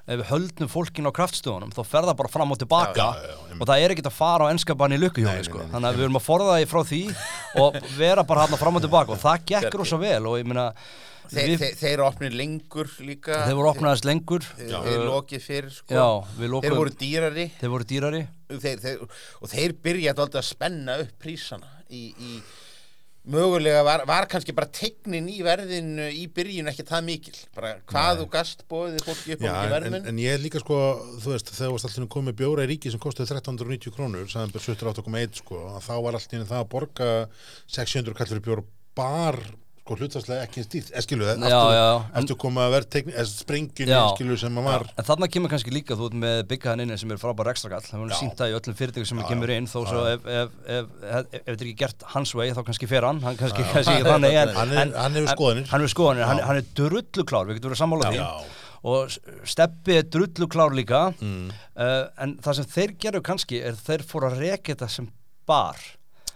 ef við höldnum fólkin á kraftstöðunum þá fer það bara fram og tilbaka. Já, já, já, og það er ekkert að fara á enskabann í nei, sko. þannig að við erum að forða því frá því og vera bara hann fram og tilbaka. Og það gekk rosa vel og ég meina Þeir, við, þeir, þeir eru opnir lengur líka. Þeir voru opnaðist lengur. Þeir, uh, þeir lokið fyrir sko. já, við Þeir lokum voru dýrari. Þeir voru dýrari. Þeir, þeir, og þeir byrjaði alltaf að spenna upp prísana í, í mögulega var, var kannski bara tegnin í verðinu í byrjun ekki það mikil. Bara hvað þú gast bóðið fólki upp á mikið en, verðmun en, en ég líka sko, þú veist, þegar varst alltaf komið með bjóra í ríki sem kostuði 1390 krónur, sagðan byrð 78,1 sko, þá var alltaf það að borga 600 kall fyrir bjóra bar sko hlutastlega ekki eins dýrt, eskilu Já, já, en- aftur koma að sprengjunni, Já. eskilu sem að var En þarna kemur kannski líka þú ert með byggja hann inni sem er frábær ekstrakall það er Já. sínt það í öllum fyrirtækum sem Já, kemur já. inn þó svo ef, þetta er ekki gert hans vegi þá kannski fer hann hann kannski, kannski þannig en, Hann hefur skoðanir. hann hefur skoðanir, hann, Já. hann er drulluklár við getum verið sammála því Já. og Steppi er drulluklár líka Mm. uh, en það sem þeir gerðu kannski er þeir fóru að reka þetta sem bar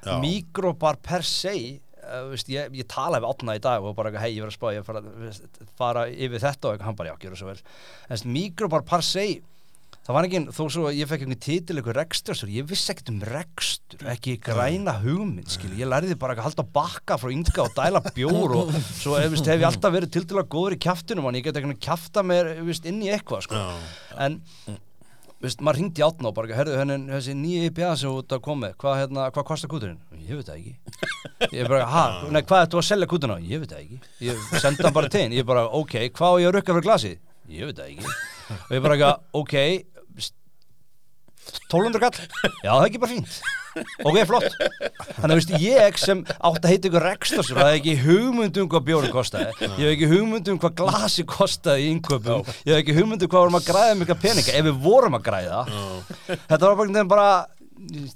Já. mikrobar per se veist, ég, ég talaði við opna í dag og bara hei, ég verið að spá, ég fara, veist, fara yfir þetta. Og hann bara já, það svo vel. En mikrobar per se það var ekki, þó svo að ég fekk einhvern titil eitthvað rekstur, ég vissi ekkert um rekstur ekki græna hugmynd, skil ég lærði bara að halda bakka frá ynga og dæla bjór og svo eh, veist, hef ég alltaf verið til að góður í kjaftinum en ég get ekki kjafta mér veist, inn í eitthvað sko. En veist, maður ringdi átna og bara, herðu, henni, þessi nýja IPA sem þú ert að koma með, hvað, hérna, hvað kostar kúturinn? Ég veit það ekki. Ég bara, ha, nei, hvað ert þú að selja kúturinn á? Ég veit það ekki. Ég sendi hann bara til hinn, ég bara, ok, hvað á ég að rukka fyrir glasið? Ég veit það ekki. Og ég bara, ok, 1200 kall? Já, það er ekki bara fínt. Ok, flott. Þannig að, veist, ég sem átt að heita ykkur rekstosur, það er ekki hugmyndum hvað bjórn kostaði. Ég hef ekki hugmyndum hvað glasi kostaði í innköpum. Ég hef ekki hugmyndum hvað vorum að græða mikla peninga, ef við vorum að græða. Þetta var bara, bara,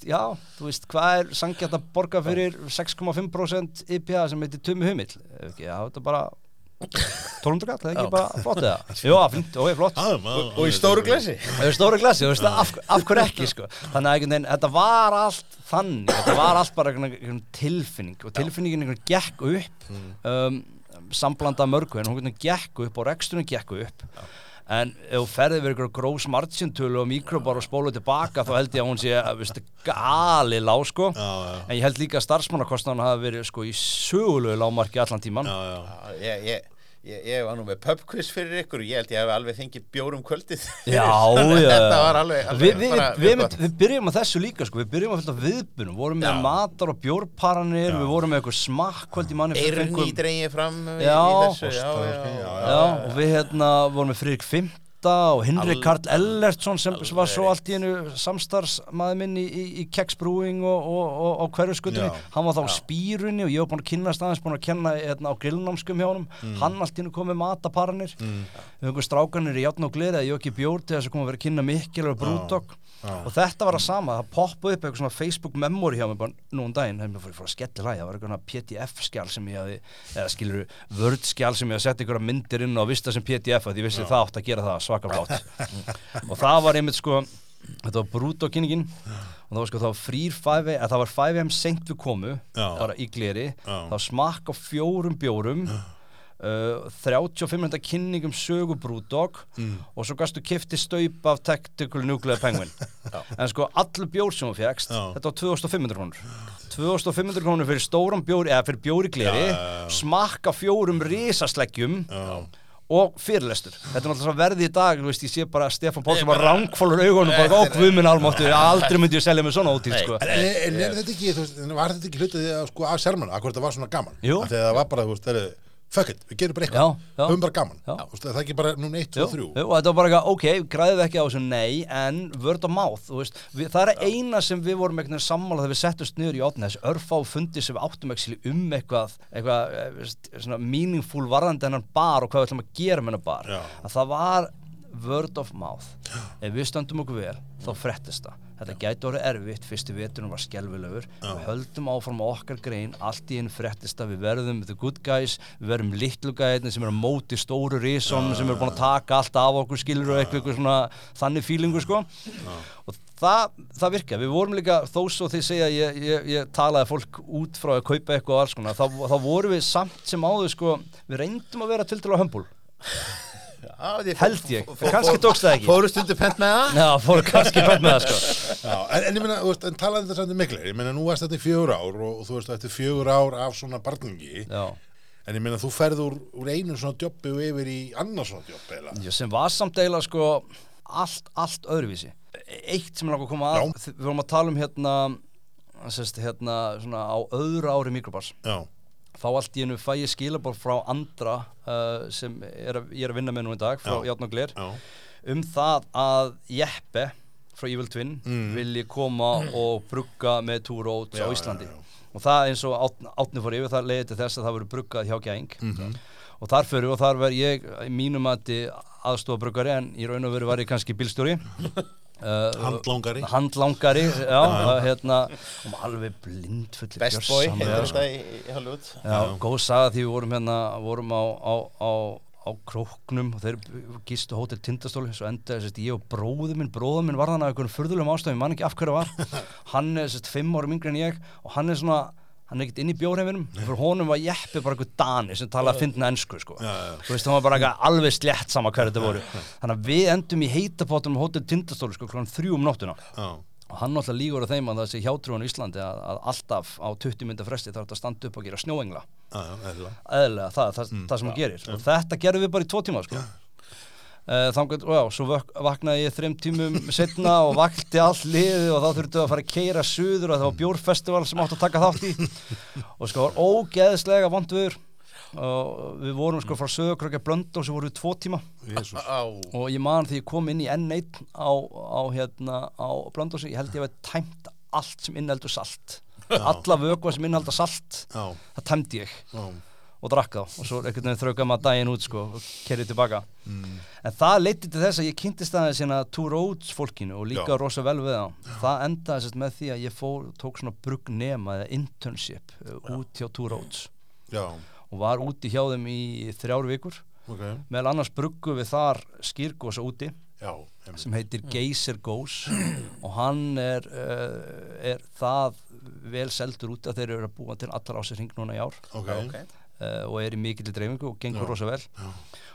já, þú veist, hvað er sangjart að borga fyrir 6,5% IPA sem heitir Tumi Humill? Já, þetta er bara 1200 kall, það er ekki bara flott eða? Jú, fínt, ok, flott. Og í stóru er stóri glasi, þú veist, af, af hverju ekki, sko. Þannig að þetta var allt þannig, þetta var allt bara einhvern einhvern tilfinning og tilfinningin einhvern veginn gekk upp, um, samblanda mörgu, en hún gekk upp og reksturinn gekk upp. En ef þú ferði við einhverju grós margintölu og mikrobar og spólu tilbaka þá held ég að hún sé að veist, gali lág sko Já, já. en ég held líka að starfsmannakostnaðan hafi verið sko í sögulegu lágmarki allan tíman Já, já. ég, ég, Ég, ég var nú með pubquiz fyrir ykkur og ég held ég hef alveg fengið bjórum kvöldið. Já, já. alveg, alveg Við, við, við, við byrjum að þessu líka sko. við byrjum að fylgja viðbunum, við vorum með já. matar og bjórparanir, við vorum með eitthvað smakkvöld í manni Eirun í dreyið fram Já, í þessu, já, já og við hérna vorum með frík 5 Bóta og Henrik Karl Ellertsson sem alveg. var svo allt í hennu samstarfsmaður minn í, í, í keksbrúing og, og, og, og hverjuskutinni, hann var þá á spýrunni og ég hef búin að kynast aðeins, búin að kenna eitna, á grillnámskum hjá hann, mm. hann allt í hennu komið mataparnir, við mm. höfum strákanir í játn og gleðið að Jóki Bjórn til þess að koma að vera að kynna mikil og brútokk og þetta var að sama það poppaði upp eitthvað svona Facebook memory hjá mig bara nú um daginn, það er mér fór að skelli hlæja það var eitthvað PDF-skjál sem ég hafi eða skilur Word-skjál sem ég hafi sett einhverja myndir inn og vista sem PDF að ég vissi það átt að gera það svaka flott. Og það var einmitt sko þetta var brúdokynningin og það var sko það var frýr 5 að það var 5M seint við komu Já. bara í gleri. Já. það var smakk á fjórum bjórum Uh, 35 minúta kynning um sögu Brewdog Mm. og svo gastu kifti staup af Tactical Nuclear Penguin en sko allur bjór sem þú Já. þetta var 2500 krónur 2500 krónur fyrir stóran bjór eða fyrir bjóri gleri smakka fjórum risasleggjum Já. og fyrirlestur þetta er náttúrulega verði í dag, veist, ég sé bara Stefán Páll sem var rángfólur augunum og bara, ó, guðminn almáttu, aldrei myndi ég selja mig svona Nei. sko En, en, en er þetta ekki, var þetta ekki hlutið sko, af sermanu, að hvort það var svona gaman að það var bara, þú veist, það er fuck it, við gerum bara eitthvað, já. höfum bara gaman. Það er ekki bara núna 1, 2, Jú, 3 jú, og þetta var bara eitthvað, ok, græðum við ekki á þessu, nei, en word of mouth, þú veist, við, það er eina sem við vorum veginn sammála þegar við settust niður í átna, þessi örfá fundi sem við áttum ekki um eitthvað, eitthvað, eh, veist, svona meaningful varðandi hennan bar og hvað við ætlum að gera með hennan bar, Já. að það var word of mouth, ef við stöndum okkur vel, þá frettist það. Þetta gæti orðið erfitt, fyrstu veturinn var skelvilegur, við höldum áfram á okkar grein, allt í einn frettist að við verðum the good guys, við verðum litlu gæðin sem er á móti stóru risón sem er búin að taka allt af okkur skilur og eitthvað, eitthvað svona þannig fílingu sko. Og það, það virka, við vorum líka þó svo þið segja, ég, ég, ég talaði fólk út frá að kaupa eitthvað og alls konar þá, þá vorum við samt sem áður sko við reyndum að vera til að hömbul Já, Held ég. Kannski tókst það ekki. Fóru stundu pent með það. Já, fóru kannski fætt með það sko. Já, en, en ég meina, en talaði þetta samt um miklir. Ég meina, nú varst þetta í fjögur ár og, og þú veist, eftir fjögur ár af svona barningi. Já, En ég meina, þú ferð úr, úr einu svona jobbi og yfir í annars svona? Já, sem var samt eiginlega sko allt, allt öðruvísi. Eitt sem er langar að koma að við vorum að tala um hérna sérst, hérna svona á öðru ári mikrobars. Já, þá allt í einu fæ ég skilabór frá andra uh, sem er ég er að vinna með nú í dag frá Já. Játn og Gler já, um það að Jeppe frá Evil Twin Mm. vilji koma og brugga með Já, á já, Íslandi já. og það eins og átni, fór yfir það leiði til þess að það voru bruggað hjá Gæng Mhm. og þar fyrir og þar verð ég í mínum að aðstofabruggari en í raun og veru var ég kannski bílstjóri uh, handlangari. Handlangari já, uh, hérna og maður alveg blindfullir Best boy, heitir sko. þetta í, í Hollywood. Já, góð saga því við vorum hérna vorum á, á, á, á króknum og þeir gistu hótel Tindastóli svo endaði sérst, ég og bróður minn bróður minn var þannig að einhvern furðulegum ástæðum, ég man ekki af hverju var. Hann er sérst, fimm árum yngri en ég og hann er svona hann er ekkert inn í bjórheiminum. Fyrir honum var Jeppi bara einhver Dani sem talaði að finna ennsku sko. Já, já. þú veist, hann var bara eitthvað alveg slétt sama hverju þetta voru. þannig að við endum í heitapottum á hótel Tindastóli sko, klokkan þrjú um nóttuna Já, og hann náttúrulega lígur á þeim að það sé hjátrúan í Íslandi að, að alltaf á 20 mynda fresti þarf þetta að standa upp og gera snjóengla. Já, eðlilega. eðlilega, það, það, það sem hann gerir. Og þetta gerðum við bara í tvo tíma sko. Uh, þannig, og já, svo vak vaknaði ég þreim tímum setna og vakti allt liðið og þá þurftu að fara að keira suður og það var bjórfestival sem átti að taka þátt í. Og sko var ógeðslega vond viður og við vorum sko frá Söðukrökja Blönd og svo vorum við tvo tíma. Jésús. Á, og ég man því ég kom inn í N1 á, á hérna á Blöndósi, ég held ég að tæmt allt sem innheldur salt. Alla vökva sem innheldur salt. Já, það tæmdi ég. Já, og drakk þá. Og svo einhvern veginn þrauka maður daginn út sko og kerið tilbaka. En það leiti til þess að ég kynntist aðeins hérna Two Roads fólkinu og líka Já. rosa vel við það það endaði sérst með því að ég fór, tók svona brugnema eða internship uh, út hjá Two Roads. Já, og var úti hjá þeim í þrjár vikur. Ok, meðal annars bruggu við þar skýrgósa úti já, sem heitir Geyser Goes og hann er, uh, er það vel seldur út að þeir eru að búa til allar á sér hring núna í ár. Ok, ok. Uh, og er í mikill dreifingu og gengur Já, rosa vel já.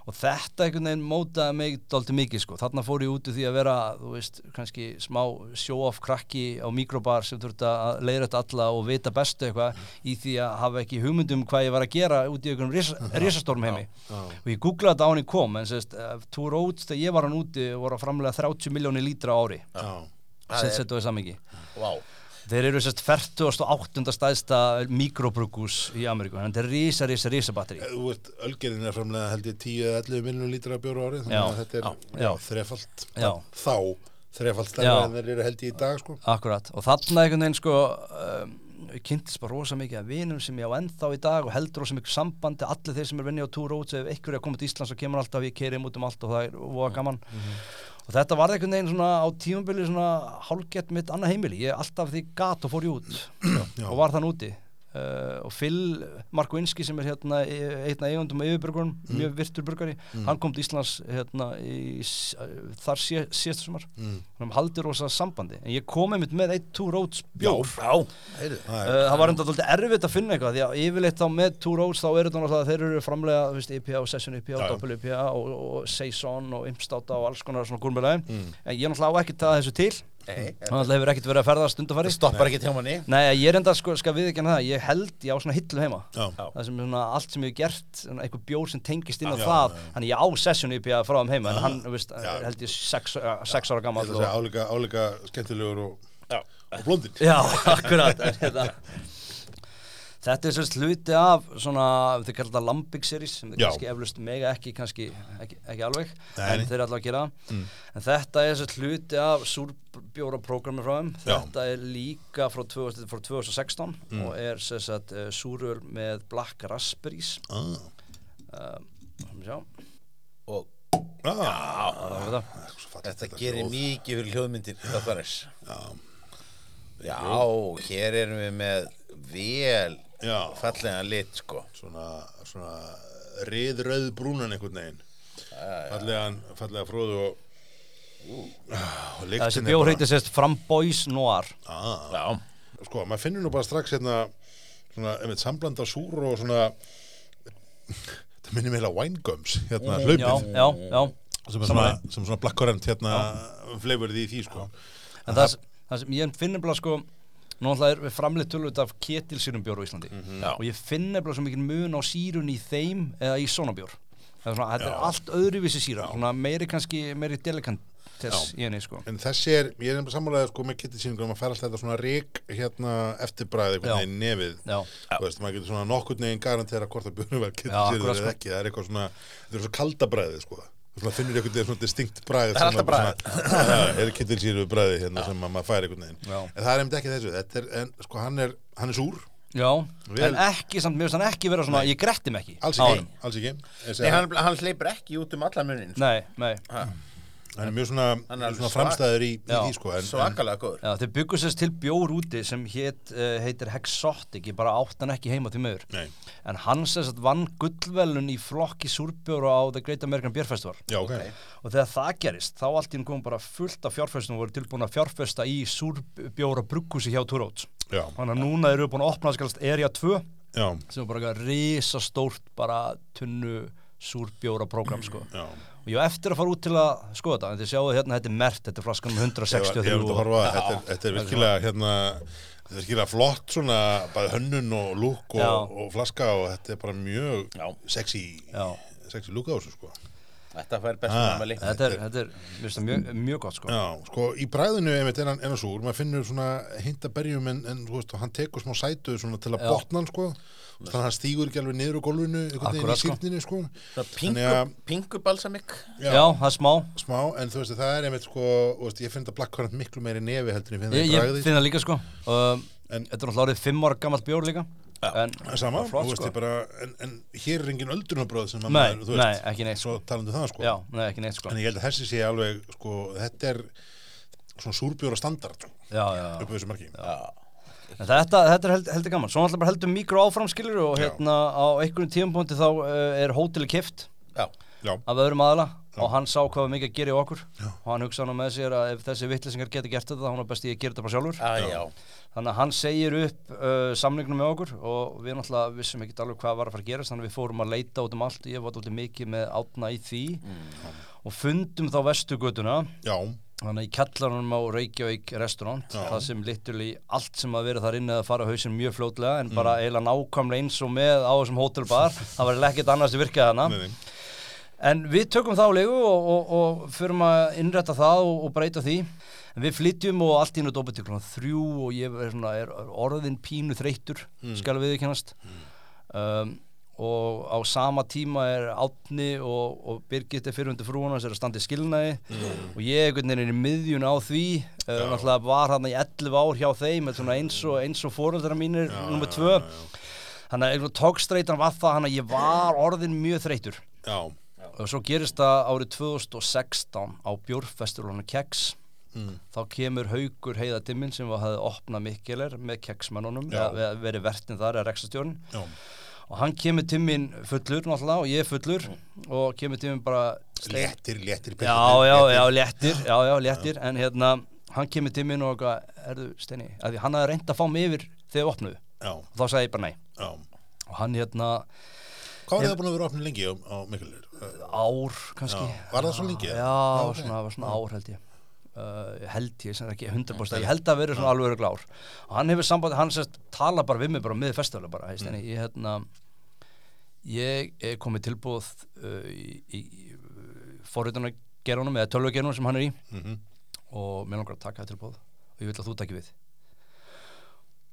og þetta einhvern veginn mótaði mig dálítið mikið sko, þarna fór ég út úr því að vera þú veist, kannski smá show-off krakki á mikrobar sem þurfti að leiða þetta alla og vita bestu eitthvað í því að hafa ekki hugmyndum hvað ég var að gera út í einhverjum risa, risastorm heimi já. og ég googlaði þetta á hann í kom en sérst, uh, Two Roads þegar ég var hann úti voru að framlega 30 miljónir lítra á ári já. Það sem er- settu við samingi Vá. Þeir eru sérst 48. stæðsta mikrobrugus í Ameríku en þetta er risa, risa, risa batteri Þú veist, ölgerinn er framlega held ég 10-11 miljonum lítra bjóru ári þannig að þetta er já, já, já. þá þrefalt stærra Já. en þeir eru held ég í dag sko. Akkurat, og þarna einhvern veginn sko um, kynntist bara rosa mikið af vinum sem ég á ennþá í dag og heldur rosa mikið sambandi allir þeir sem er vinni á Two Roads ef einhver er að koma til Íslands og kemur alltaf ég keiri út um allt og það er voða gaman og þetta var einhvern veginn svona á tímabili svona hálfgett mitt annað heimili. Ég alltaf því gat og fór ég út. Og var þann úti Uh, og Phil Markowinski sem er hérna einna eigundum og yfirbyrgurum mjög virtur burgari, hann kom til Íslands hérna í, uh, þar sé, síðastu sumar. Mm. hann haldi rosa sambandi en ég kom einmitt með eitt Two Roads bjór. Það Uh, það var enda alltaf erfitt að finna eitthvað því að yfirleitt þá með Two Roads þá er þetta náttúrulega að þeir eru framlega veist, IPA og Session IPA og. Double IPA og, og Saison og Impstáta og alls konar svona gúrmjölaði Mm. en ég náttúrulega á ekkert það þessu til Nei, þannig að hefur ekkert verið að ferðast undarfæri það stoppar ekki hjá manni. Nei, ég er enda sko, skal við ekki það ég held ég á svona hillu heima. Já. það sem er svona allt sem ég hef gert svona eitthvað bjór sem tengist inn á Já, það já, þannig ég á Session IPA frá þeim heima en hann, veist, Já. held ég sex, uh, sex ára Ég gammal að segja álíka, álíka skemmtilegur og, og blondin Já, akkurat hérna, Þetta er sérst hluti af svona, þau kallar þetta Lambic series sem þau Já. kannski eflust mega ekki kannski, ekki, ekki alveg, Nei, en þeir eru allavega að gera það. Mm. en þetta er sérst hluti af súrbjóra prógrami frá þeim Já. þetta er líka frá, 2000, frá 2016 Mm. og er sérst uh, súröl með Black Raspberries ah. uh, sjá, Og Ah. það er þetta Svo fallegt þetta gerir mikið fyrir hljóðmyndir Þáttarins Já. Já, hér erum við með vel Já. fallega lit sko. Svona, svona riðröð brúnan einhvern veginn. Fallegan, fallega fróðu og, og lyktin þessi er bjór bara- heitir sérst Framboys Noir. Ah, Já, sko, maður finnur nú bara strax hérna svona, einmitt sambland af súr og svona það minnir meila winegums hérna, já, hlaupið. já, já sem er svona, sem svona blackcurrant hérna flavorið í því sko. En það, það sem ég finn nefnilega sko Náttúrulega er við framleitt tölvöld af ketilsýrum bjór á Íslandi. Já. og ég finn nefnilega svo mikið mun á sírun í þeim eða í svona bjór Það svona, þetta er allt öðruvísi síra svona meiri kannski, meiri delikantess í henni sko. En þessi er, ég er sammálaðið sko með kittisýningum að færast þetta svona rík hérna eftirbræði nefið. Veist, maður getur svona nokkurn veginn garantera hvort að björnum var akkurat, eða sko. ekki, það er eitthvað svona þetta er svo kalda bræðið sko þú svona finnur einhvern veginn svona distinkt bræðið Það er alltaf bragð. það er kittisýru bræðið hérna sem að maður fær einhvern veginn. Já. en það er einmitt ekki þessu, þetta er, en sko hann er hann er súr, já Vel- en ekki samt, mér finnst hann ekki vera svona, ég gretti mig ekki alls ekki, alls ekki. Nei, hann, hann hleypur ekki út um allan munin sko. Nei, nei hann er mjög svona, er svona framstæður í, í því sko Svakalega góður. Já, þeir byggu sérst til bjór úti sem hét, uh, heitir Hexotic, ég bara átt hann ekki heima til mögur nei, en hann sérst vann gullvelun í flokki súrbjóra á The Great American Beer Festival. Já ok, og þegar það gerist, þá allt í einn kom bara fullt af fjárfestum og voru tilbúin að fjárfesta í súrbjóra brugghúsi hjá Turóts já, þannig að núna eru búin að opna það skalast Area 2 já, sem er bara eitthvað risastórt bara tunnu súrbjóra program sko. Já og ég var eftir að fara út til að skoða þetta en þið sjáu hérna, þetta er mert, þetta er flaskan um Ég var- 163 ég var að og- horfa á það. þetta, er- þetta er virkilega hérna, þetta er virkilega flott svona bæði hönnun og lúk Já. og, og flaska og þetta er bara mjög Já. sexy Já. sexy lúk á þessu sko Þetta fær bestu Ah. námæli Þetta er, þetta er, finnst það mjög, mjög gott sko. Já, sko, í bræðinu einmitt er hann, er hann súr, maður finnur svona hindaberjum en, en þú veist, hann tekur smá sætu svona til að Já. botna hann, sko. Þannig að hann stígur ekki alveg niður veginn Akkúrat, í sko. sýrninu, sko. Svona Þannig pingu, að- pingu balsamik Já, það er smá. Smá, en þú veist, það er einmitt, sko þú veist, ég finn þetta blackcurrant miklu meiri nefi heldur en ég finn það í ég bræði finn það líka sko. Um, En- Þetta er náttúrulega orðið fimm ára gammalt bjór líka En sama, flott, þú veist, sko. ég bara en, en hér er engin öldrunabröð sem að Nei, maður, þú nei, veist, ekki neitt svo sko. talandi það, sko. Já, nei, ekki neitt sko. En ég held að þessi sé alveg, sko, þetta er svona súrbjóra standard, sko, Já, já, já. Upp á þessu marki. En þetta, þetta er held, heldur gaman. Svo náttúrulega bara heldur mikro áfram skilur Og Já. hérna á einhverjum tímapunkti þá uh, er hóteli kift Já, Já, af öðrum aðala og hann sá hvað var mikið að gera í okkur Já. og hann hugsaði með sér að ef þessi vittlisingar geti gert þetta þá hann er best ég að gera þetta bara sjálfur. Að já þannig að hann segir upp uh, samningnum með okkur og við náttúrulega vissum ekki alveg hvað var að fara að gerast þannig að við fórum að leita út um allt ég var út mikið með átna í því. Og fundum þá vestugötuna já, þannig í kjallarunum á Reykjavík restaurant Já. það sem literally allt sem að vera þar inni að fara á hausinn mjög fljótlega en bara eiginlega nákvæmlega eins og með á þessum hótelbar það var ekkert annars sem virkaði hana En við tökum þá legu og, og, og förum að innrætta það og, og breyta því. En við flytjum og allt í nú dópið til klokkan þrjú og ég er, svona, er orðin pínu þreyttur, skal við kennast. Um, og á sama tíma er Átni og, og Birgit er fyrir undir frúuna sem er að standa í skilnaði. Og ég er í miðjun á því. Náttúrulega var hann í 11 ár hjá þeim eins og, eins og fóreldra mínir nummer tvö. þannig að tókstreitan var það hann að ég var orðin mjög þreytur Já, og svo gerist það árið 2016 á Bjórfestiválunum Keks mm. þá kemur Haugur Heiðatimmin sem var hafði opnað Mikkeler með Keksmannunum verið vertin þar eða rekstastjórn og hann kemur timmin fullur náttúrulega og ég er fullur og kemur timmin bara léttir, léttir já, já, já, léttir. já, já, léttir, en hérna hann kemur timmin og erðu Steini að hann hafði reynd að fá mig yfir þegar við opnuðu. Og þá sagði ég bara nei. Já. Og hann hérna Hvað var það búin að vera opnið lengi á, á Miklulir? ár kannski. Já, var það svo lengi? Já, það var svona ár held ég uh, held ég, sem ekki 100% ég held að vera svona alveg örugglega ár. Og hann hefur samband, hann sérst tala bara við mig bara miður festivalu bara, heist, mm. ég hérna ég er komið tilbúð uh, í, í, í forritunargerunum eða tölvugerunum sem hann er í. Mhm. og mér langar að taka það tilbúð og ég vil að þú takki við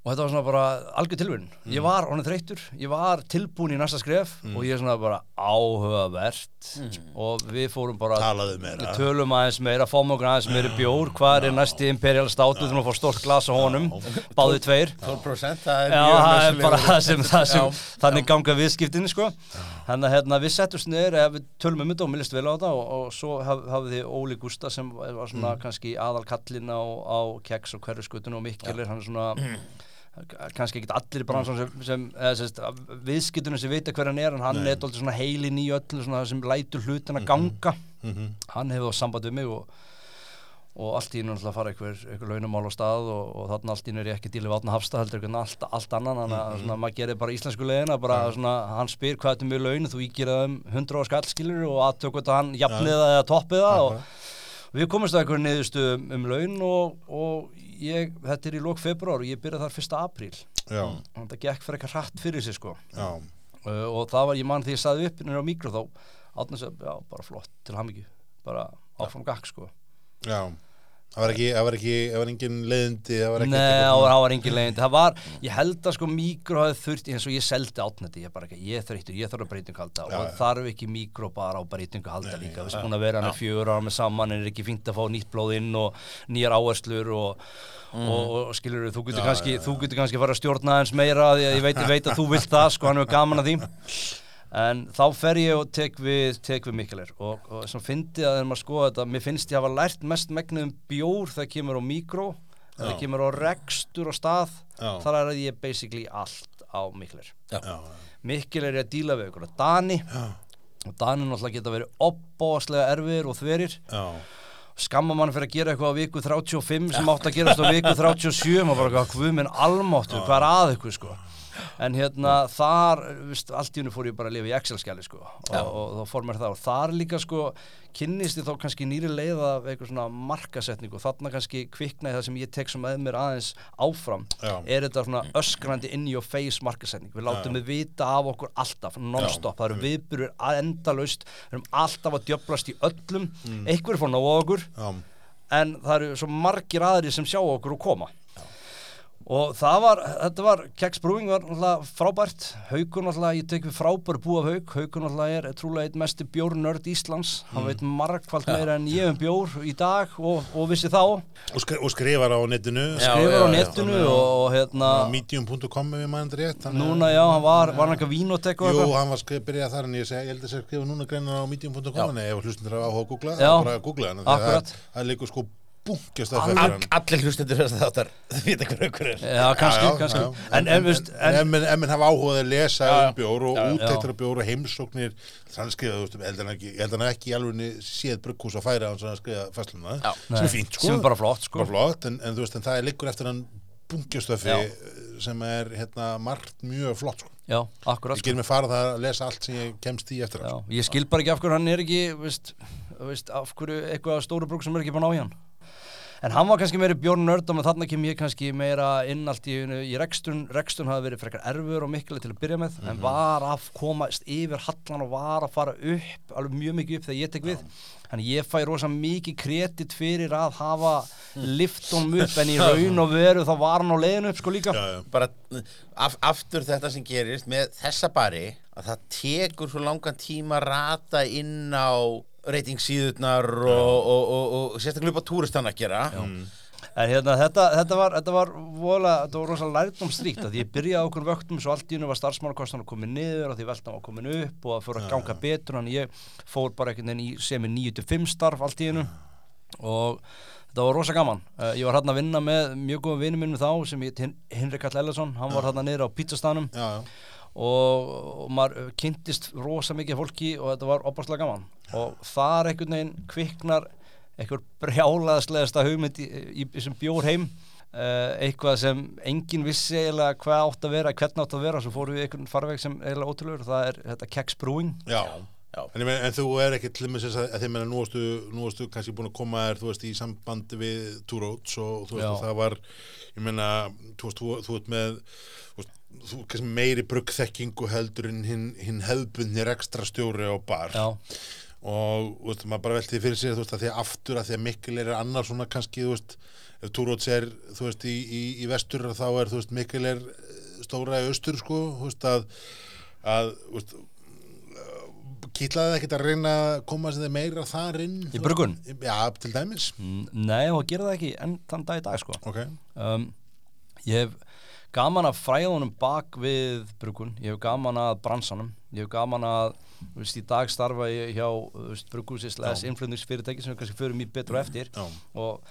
og þetta var svona bara algjör tilvíðin Mm. ég var honum þreyttur, ég var tilbúin í næsta skref og ég er svona bara áhugavert. Og við fórum bara Talaðu meira. við tölum aðeins meira, fáum okkur aðeins meira bjór. Hvað er næsti imperial státu þú þurfum að fá stórt glas á honum, báði tveir. 12% það er Já, mjög það er nauðsynlegur- bara það sem, það sem Já, þannig ganga viðskiptinni sko. Þannig að hérna, við settum niður eða við tölum um þetta og mér list vel á þetta og, og svo haf, hafið þið Óli Gústa sem var svona kannski aðal kallinn á, á keks og hverjuskutunum og er svona kannski ekkert allir bransan sem, sem sérst, viðskiptunum sem vita hver hann er en hann er dóldi svona heilin í öllu svona sem lætur hlutina ganga. Mhm. hann hefur samband við mig og og allt í náttúrulega fara einhver, launumál á stað og, og þarna allt í einu er ég ekki dílið vatna hafsta heldur einhvern allt, allt annan þannig að svona, maður gerir bara íslensku leiðina bara svona, hann spyr hvað þetta er mjög laun? Þú ígir það um 100 á skallskilur og aðtök hvort hann jafnið það eða toppið það og við komumst að einhverju niðurstu um, um laun og, og ég, þetta er í lók februar og ég byrjaði þar 1. apríl. Og þetta gekk fyrir eitthvað hratt fyrir sig sko. Uh, og það var ég mann því ég saði upp nýra á mikro þá átna sér, já bara flott til hamingju. Bara áfram gakk sko. Já Það var ekki, það var ekki, það var engin leiðindi Það var ekki Nei, það var, engin leiðindi. Það var, ég held að sko mikro hafi þurft eins og ég seldi átnætti, ég bara ekki, ég þreyttur, ég þarf að breytingu halda Já, og þarf ekki mikro bara á breytingu halda Nei, líka, við erum búin að vera hann með fjögur ára með saman en er ekki fínt að fá nýtt blóð inn og nýjar áherslur og, og, og skilur þú getur kannski, þú getur kannski að fara að stjórna aðeins meira að ég veit, ég veit að þú vilt það, sko, hann er gaman að því en þá fer ég og tek við, tek við Mikkeler og, og sem fyndi að þegar maður skoða þetta, mér finnst ég hafa lært mest megnið um bjór þegar kemur á mikró þegar kemur á rekstur og stað Já. þar er ég basically allt á já, Mikkeler er að díla við ykkur að Dani. Já, og Dani náttúrulega geta verið opbóðslega erfir og þverir. Já, skamma mann fyrir að gera eitthvað á viku 35 sem átt að gerast á viku 37 maður bara, hvað minn almáttur, hvað er að ykkur sko en hérna þar, viðst, allt í hennu fór ég bara að lifa í Excel-skjali sko og, og, þá fór mér það og þar líka sko kynnist ég þá kannski nýri leið af eitthvað svona markasetningu. Og þarna kannski kviknaði það sem ég tek sem með mér aðeins áfram. Já. er þetta svona öskrandi in your face markasetning? Við látum við vita af okkur alltaf non-stop, það eru viðbyrður endalaust. Við erum alltaf að djöblast í öllum. Mm. einhverjir fór ná á okkur. Já, en það eru svo margir aðri sem sjá okkur og koma og það var, þetta var Keks Brewing var náttúrulega frábært. Haukur náttúrulega, ég tek við frábært bú af Hauk. Haukur náttúrulega er trúlega einn mesti bjórnörd Íslands, hann veit margfald meira en ég um bjór í dag og, og vissi þá, og, skri, og skrifar á netinu. Já, skrifar já, á já. netinu og, og hérna, medium.com ef ég maður rétt þannig að- núna já, hann var, var hann eitthvað vínotek og Jú, eitthvað? hann var skrif, byrjað þar en ég, segi, ég held að sé að skrifa núna greinar á medium.com en ef hlustundur á að googla, Já. þá bara að googla það, Akkurat. það leikur sko bungjast að Alveg- fyrir hann. allir hlustendur þess að þáttar vita hver aukur er. Já, kannski, kannski. já. En, en, veist, en, en, en, en menn hafa áhugað að lesa um bjór og úttektur af bjór og heimsóknir þannig veist, ég held hann ekki, alveg séð brugghús að færa hann svona að skrifa fæsluna, sem er fínt, sko. Sem er bara flott, sko. Bara flott, en, en þú veist, en það er liggur eftir hann bungjastöfi sem er hérna margt mjög flott, sko. Já, akkurat, ég sko. ger mig farað að lesa allt sem ég kemst í eftir Já, hann, ég skil bara ekki af hverju hann er ekki veist, veist, af hverju eitthvað stóru brúk sem er ekki búin á hann en hann var kannski meiri bjórn nördum en þarna kem ég kannski meira inn allt í, í rekstun, rekstun hafi verið frekar erfur og mikilvæg til að byrja með en var að komast yfir hallan og var að fara upp alveg mjög mikið upp þegar ég tek við. Þannig ég fæ rosa mikið kredit fyrir að hafa lift honum upp en í raun og veru þá var hann á leiðinu upp sko líka. Já, já, bara af, aftur þetta sem gerist með þessa bari að það tekur svo langan tíma að rata inn á reytingsíðurnar og, og, og, og sérstaklega upp á túristan að gera. En hérna, þetta, þetta var, þetta var, vola, þetta var rosalega lærdom stríkt að ég byrjaði okkur vöktum svo allt í unni var starfsmannakostan að koma niður og því veltan var komin upp og það fór að ganga betur en ég fór bara einhvern veginn í sem er 9-5 starf allt í unni og þetta var rosa gaman. Uh, ég var hérna að vinna með mjög góðum vinum minnum þá sem Henrik Kall Ellersson hann var hérna niður á pizzastanum já, já. Og, og maður kynntist rosa mikið fólki og þetta var opaslega gaman og þar einhvern veginn kviknar einhver brjálaðslegasta hugmynd í, í, í sem bjór heim uh, eitthvað sem enginn vissi eiginlega hvað átt að vera, hvernig átt að vera svo fórum við einhvern farveg sem eiginlega ótrúlegur það er þetta Keks Brewing já. Já. En, ég meina, en þú er ekki til þess að, þið meina nú varstu kannski búin að koma þér þú veist í sambandi við Two Roads og þú veist það var ég meina þú veist þú, þú ert með þú kannski meiri bruggþekkingu heldur en hinn hin hefðbundnir ekstra stjóri á bar. Já, og veist maður bara velti fyrir sér þú veist að því aftur að því að mikil er annar svona kannski þú veist ef Roads er þú veist í, í, í vestur þá er þú veist mikil er eh, stóra í austur sko þú veist að að þú veist kýtlaði ekkert að reyna að koma sér meira þar inn Í bruggun? Já, til dæmis. Mm, nei og gera það ekki enn þann dag í dag sko. Ok, um, ég hef gaman að fræðunum bak við brugun, ég hef gaman að bransanum, ég hef gaman að veist, í dag starfa ég hjá brugúsisleis influtningsfyrirtæki sem við kannski förum í betur á eftir. já, og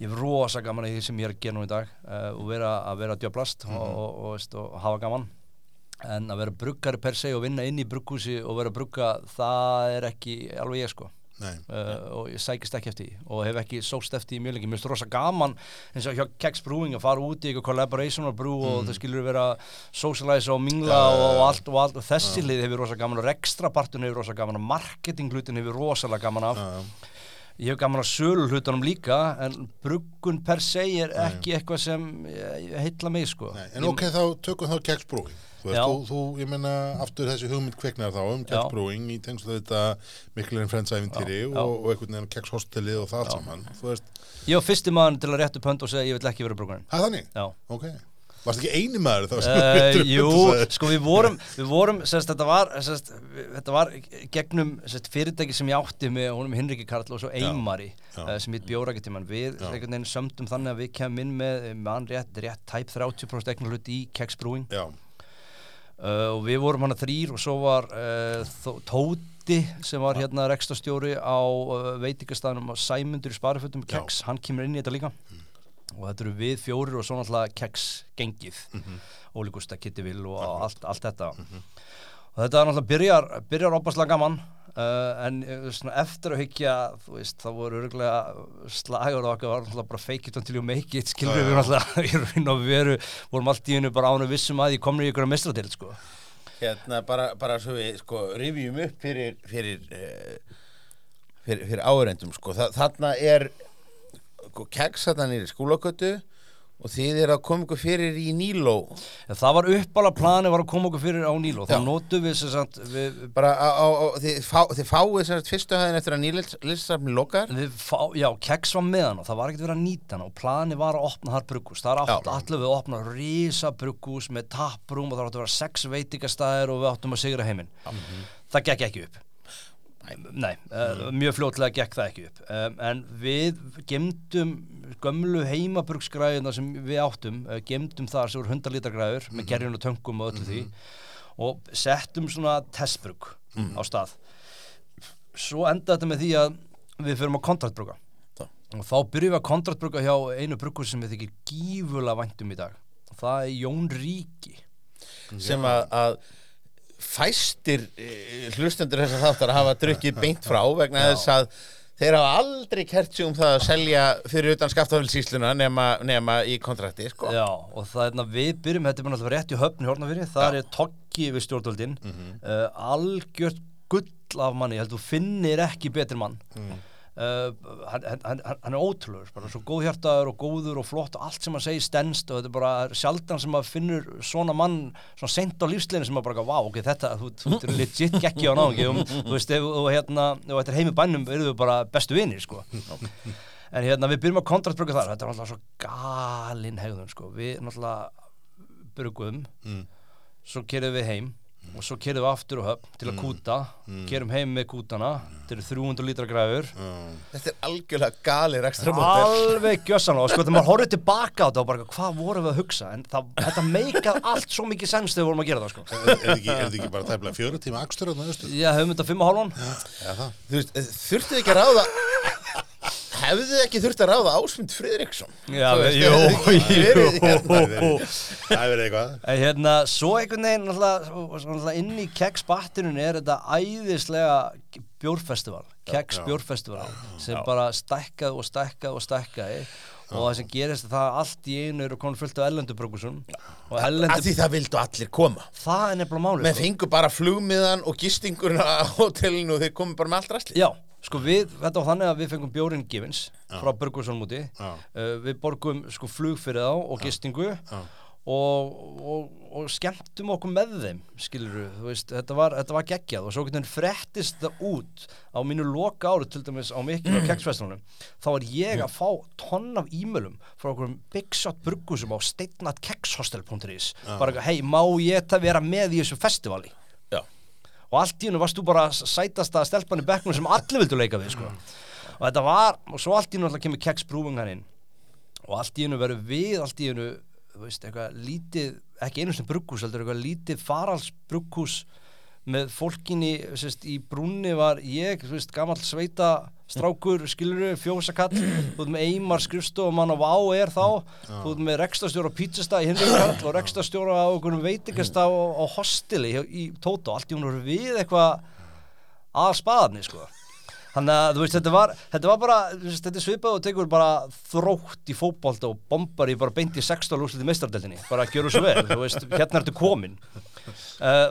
ég hef rosa gaman að því sem ég er að gera nú í dag uh, og vera að vera djöblast og, og, og, veist, og hafa gaman. En að vera bruggari per se og vinna inn í bruggúsi og vera brugga, það er ekki alveg ég sko uh, og ég sækist ekki eftir og hef ekki sóst eftir því mjög lengi, mér finnst rosa gaman eins og hjá Kex Brewing að fara út í eitthvað collaboration og brew og það skilur vera socialize og mingla Mm. Já, og, og allt og allt. Og þessi lið hefur rosa gaman og rekstra partun hefur rosa gaman og marketing hlutin hefur rosalega gaman af. Já. Ég hef gaman að sölu hlutunum líka en bruggun per se er ekki eitthvað sem eh, heilla mig sko Nei, En ok, þá tökum þá keksbrúing Þú Já. þú, ég meina, aftur þessi hugmynd kveiknar þá um Já. keksbrúing í tengslu þetta mikilvægin frendsæfintýri Já, og, já. og einhvern veginn kekshostelið og það allt saman ég var fyrsti maður til að réttu pönd og segja ég vil ekki vera bruggunum það er þannig? já Ok, varst ekki eini maður þá Uh, jú, sko við vorum, við vorum sérst, þetta, var, sérst, þetta var gegnum sérst, fyrirtæki sem ég átti með honum Hinriki Karl og svo Eimari Já. uh, sem hitt Bjóragetíman við sömdum þannig að við kemum inn með mann rétt, rétt tæp 30% eignur hlut í Já, uh, og við vorum hana þrýr og svo var Tóti sem var hérna rekstastjóri á veitingastæðanum og Sæmundur í Sparifötum Já. Kex, hann kemur inn í þetta líka og þetta eru við fjórir og svo náttúrulega Kex gengið Mhm. Óli Gústa, Kitty Will og allt, allt þetta og þetta er náttúrulega byrjar, byrjar opaslega gaman uh, en svona eftir að hyggja það voru örgulega slagur og okkar var náttúrulega bara fake it until you make it skilur Já, já. við og veru vorum allt í hennu bara ánum vissum að ég komur í ykkur að mistra til sko. Hérna bara, bara svo við sko rifjum upp fyrir fyrir, uh, fyrir, fyrir áreindum sko. Þa, þarna er sko, keks þarna nýri skólagötu og þið er að koma ykkur fyrir í Níló. En það var uppála plani var að koma okkur fyrir á Níl og þá Já. notum við sem sagt við, bara á, á, á, þið, fá, þið fáið sem sagt fyrstu hæðin eftir að Nílsafni lokar. Fá, já, keks var með hann og það var ekkert verið að nýta hann og plani var að opna þar bruggús það er allir við að opna rísa bruggús með tapprúm og það átt að vera sex veitingastæðir og við áttum að sigra heiminn. Það gekk ekki upp Nei, uh, mjög fljótlega gekk það ekki upp. Um, en við gemdum gömlu heimabrugsgræðuna sem við áttum, uh, gemdum þar sem voru 100 litra græður með gerjun og töngum og öllu því og settum svona testbrugg á stað. Svo endaði þetta með því að við fyrir að kontraktbrugga. Já. og þá byrjum við að kontraktbrugga hjá einu bruggur sem við þykir gífulega væntum í dag. Og það er Jón Ríki. Sem að, að fæstir eh, hlustendur þess að þáttar hafa drukkið beint frá vegna Já. þess að þeir hafa aldrei kert sig um það að selja fyrir utan skaftafélsísluna nema, nema í kontrakti sko. Já, og það er hérna við byrjum, þetta er bara náttúrulega rétt í höfn í Hortnafyrir, það er tokki við stjórnvöldin uh, algjört gull af manni, ég held þú finnir ekki betri mann uh, hann, hann, hann, hann er ótrúlegur bara svo góðhjartaður og góður og flott. Og allt sem hann segir stendst og þetta er bara sjaldan sem að finnur svona mann svona sent á lífsleginu sem að bara, vá, ok, þetta þú, þú, þú er legit gekki á náðungi og þú veist, ef, og hérna, ef þetta er heimi bænum eru þau bara bestu vinir, sko. En hérna við byrjum að kontraktbrugga þar, þetta er náttúrulega svo galinn hegðun sko, við náttúrulega brugum, Mm. svo kerðum við heim og svo kerðum við aftur og höfn til að kúta, kerum heim með kútana, þetta eru 300 lítra græður, þetta er algjörlega gali rekstra mótel alveg gjössanlega. Og sko þegar maður horfður tilbaka á þetta og bara hvað vorum við að hugsa, en það, þetta meikað allt svo mikið sens þegar við vorum að gera það sko. Er er þetta ekki, er þetta ekki bara tæmlega fjögur tíma akstur á austur? Já, höfum þetta fimm og veist, þurftuð ekki að ráða hefðu þið ekki þurft að ráða Ásmund Friðriksson? Já, veist, jú, jú. Það er verið eitthvað. En hérna, svo einhvern veginn náttúrulega inn í keksbattinun er þetta æðislega bjórfestival, keks já. bjórfestival sem bara stækkaði og stækkaði og stækkaði. Og það sem gerist er það að allt í einu eru konum fullt af ellendubrökusum og að því það vildu allir koma. Það er nefnilega málið menn fengu bara flugmiðan og gistingurinn á hótelinu og þeir komu bara með allt rastli Já, sko við, þetta var þannig að við fengum bjórinn gefins frá Burgursson múti Já. uh, við borgum sko flug fyrir þá og gistingu Já. og, og, og skemmtum okkur með þeim skilur þú veist, þetta var, þetta var geggjað og svo getur frettist það út á mínu loka ári til dæmis á mikil og keksfestunum þá er ég að fá tonn af e-mailum frá okkur Big Shot Burgusum á steinnatkeksshostel.is bara, hei, má ég það vera með í þessu festivali Já. Og allt í hennu varst þú bara sætasta stelpan í bekknum sem allir vildu leika við sko. og þetta var, og svo allt í hennu kemur keks brúing hann inn og allt í hennu verður við allt í hennu, veist, eitthvað lítið ekki einu sem brugghús, eitthvað lítið faralsbrugghús með fólkinni, sérst, í brúnni var ég, þú veist, gamall sveita strákur, skiluru, fjósakall þú veist með Eimar skrifstofumann og Vá er þá, þú veist með rekstastjóra á pítsastað í Hinrikall og rekstastjóra á einhvern veitingastað á, á hostili í Tóto, allt í hún voru við eitthvað að spaðarni, sko. Þannig að veist, þetta var, þetta var bara, veist, þetta svipað og tekur bara þrótt í fótbolta og bombar í bara beint í 16 úrslit í meistardeltinni, bara að gjöru svo vel, hérna ertu komin. Uh,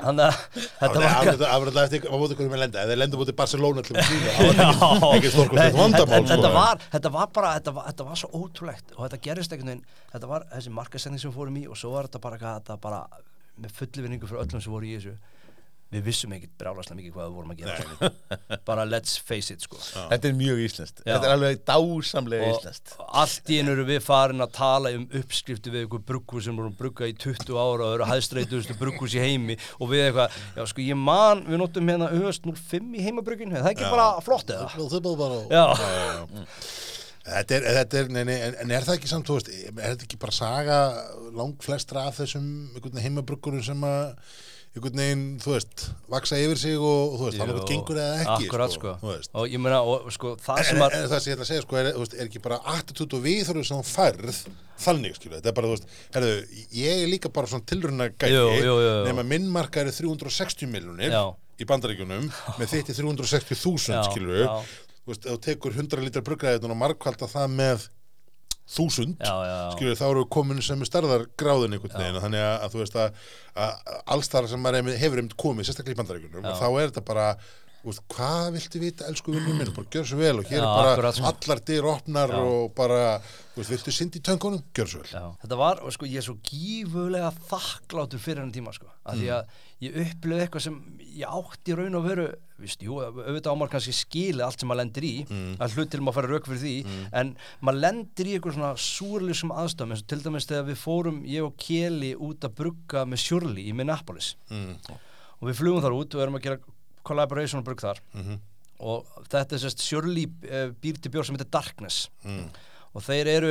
þannig að þetta var... Afræðlega eftir að móti hvernig við lenda. Ef þeir lenda mútið Barcelona til það var ekki- ekki þetta, sko. var, þetta var bara, þetta var, þetta var svo ótrúlegt og þetta gerist einhvern veginn, þetta var þessi markasending sem við fórum í og svo var þetta bara, þetta bara með fulli vinningu fyrir öllum sem voru í þessu við vissum ekkert brjálaslega mikið hvað við vorum að gera bara let's face it sko. Þetta er mjög íslenskt. Já. Þetta er alveg dásamlega og íslenskt. allt í einu eru við farin að tala um uppskrifti við einhver brugghús sem vorum að brugga í 20 ára og eru hæðstreitustu brugghús í heimi og við eitthvað, já sko ég man við notum hérna öðust 05 í heimabruggin það er ekki Já. bara flott eða? Það er bara... Já, Þetta er, þetta er, nei, nei, en, en er það ekki samt, þú veist, er þetta ekki bara saga lang flestra af þessum einhvern heimabruggurinn sem að einhvern veginn, þú veist, vaksa yfir sig og, og þú veist, þannig Jú, að gengur eða ekki Akkurat sko, veist. og ég meina, og sko, það En, sem en, var en það sem ég ætla að segja sko er, veist, er ekki bara attitút og viðhorfið sem færð þannig, skilu, þetta er bara, þú veist herðu, ég er líka bara svona tilruna gæti nema minn marka eru 360 miljonir í bandaríkjunum með þitt í 360.000 Já, skilu já. þú veist, þú tekur 100 lítra bruggraðið og markvalda það með þúsund skilur þá eru komin sem er starðar gráðin einhvern veginn þannig að, að þú veist að, að alls þar sem maður hefur einmitt komið sérstaklega í bandaríkunum þá er þetta bara veist, hvað viltu vita elsku vinnum minn bara gjör svo vel og hér Já, er bara akkurat, sko. allar dyr opnar og bara, þú veist, viltu synd í töngunum gjör svo vel Já. Þetta var, og sko, ég er svo gífulega þakkláttur fyrir henni tíma, sko. Af því að ég upplöði eitthvað sem ég átti raun og veru, víst, jú, auðvitað á maður kannski skilið allt sem maður lendir í, að hlut til maður fara rauk fyrir því, en maður lendir í eitthvað svona súrlisum aðstæðum, eins og til dæmis þegar við fórum, ég og Keli, út að brugga með Shirley í Minneapolis. mm. Og við flugum þar út og erum að gera collaboration og brugg þar. Mhm. Og þetta er sérst Shirley uh, býr til bjór sem heitir Darkness. Mm. og þeir eru,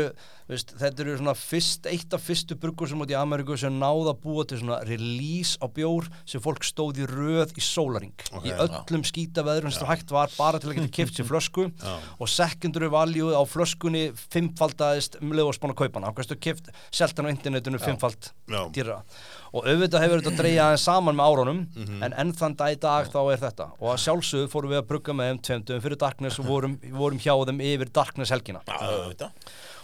veist, þetta eru svona fyrst, eitt af fyrstu bruggur sem út í Ameríku sem náða búa til svona release á bjór sem fólk stóð í röð í sólaring Ok. í öllum skítaveðrum sem hægt var bara til að geta kipt sér flösku. Og secondary value á flöskunni fimmfaldaðist um leið og spána kaupana ákvæmstu kipt, seltan á internetinu fimmfald dýra og auðvitað hefur þetta dreigja aðeins saman með árunum Mhm. en enn þann dag í dag þá er þetta og að sjálfsögðu fórum við að brugga með þeim tveimtum fyrir Darkness og vorum, vorum hjá þeim yfir Darkness helgina auðvitað.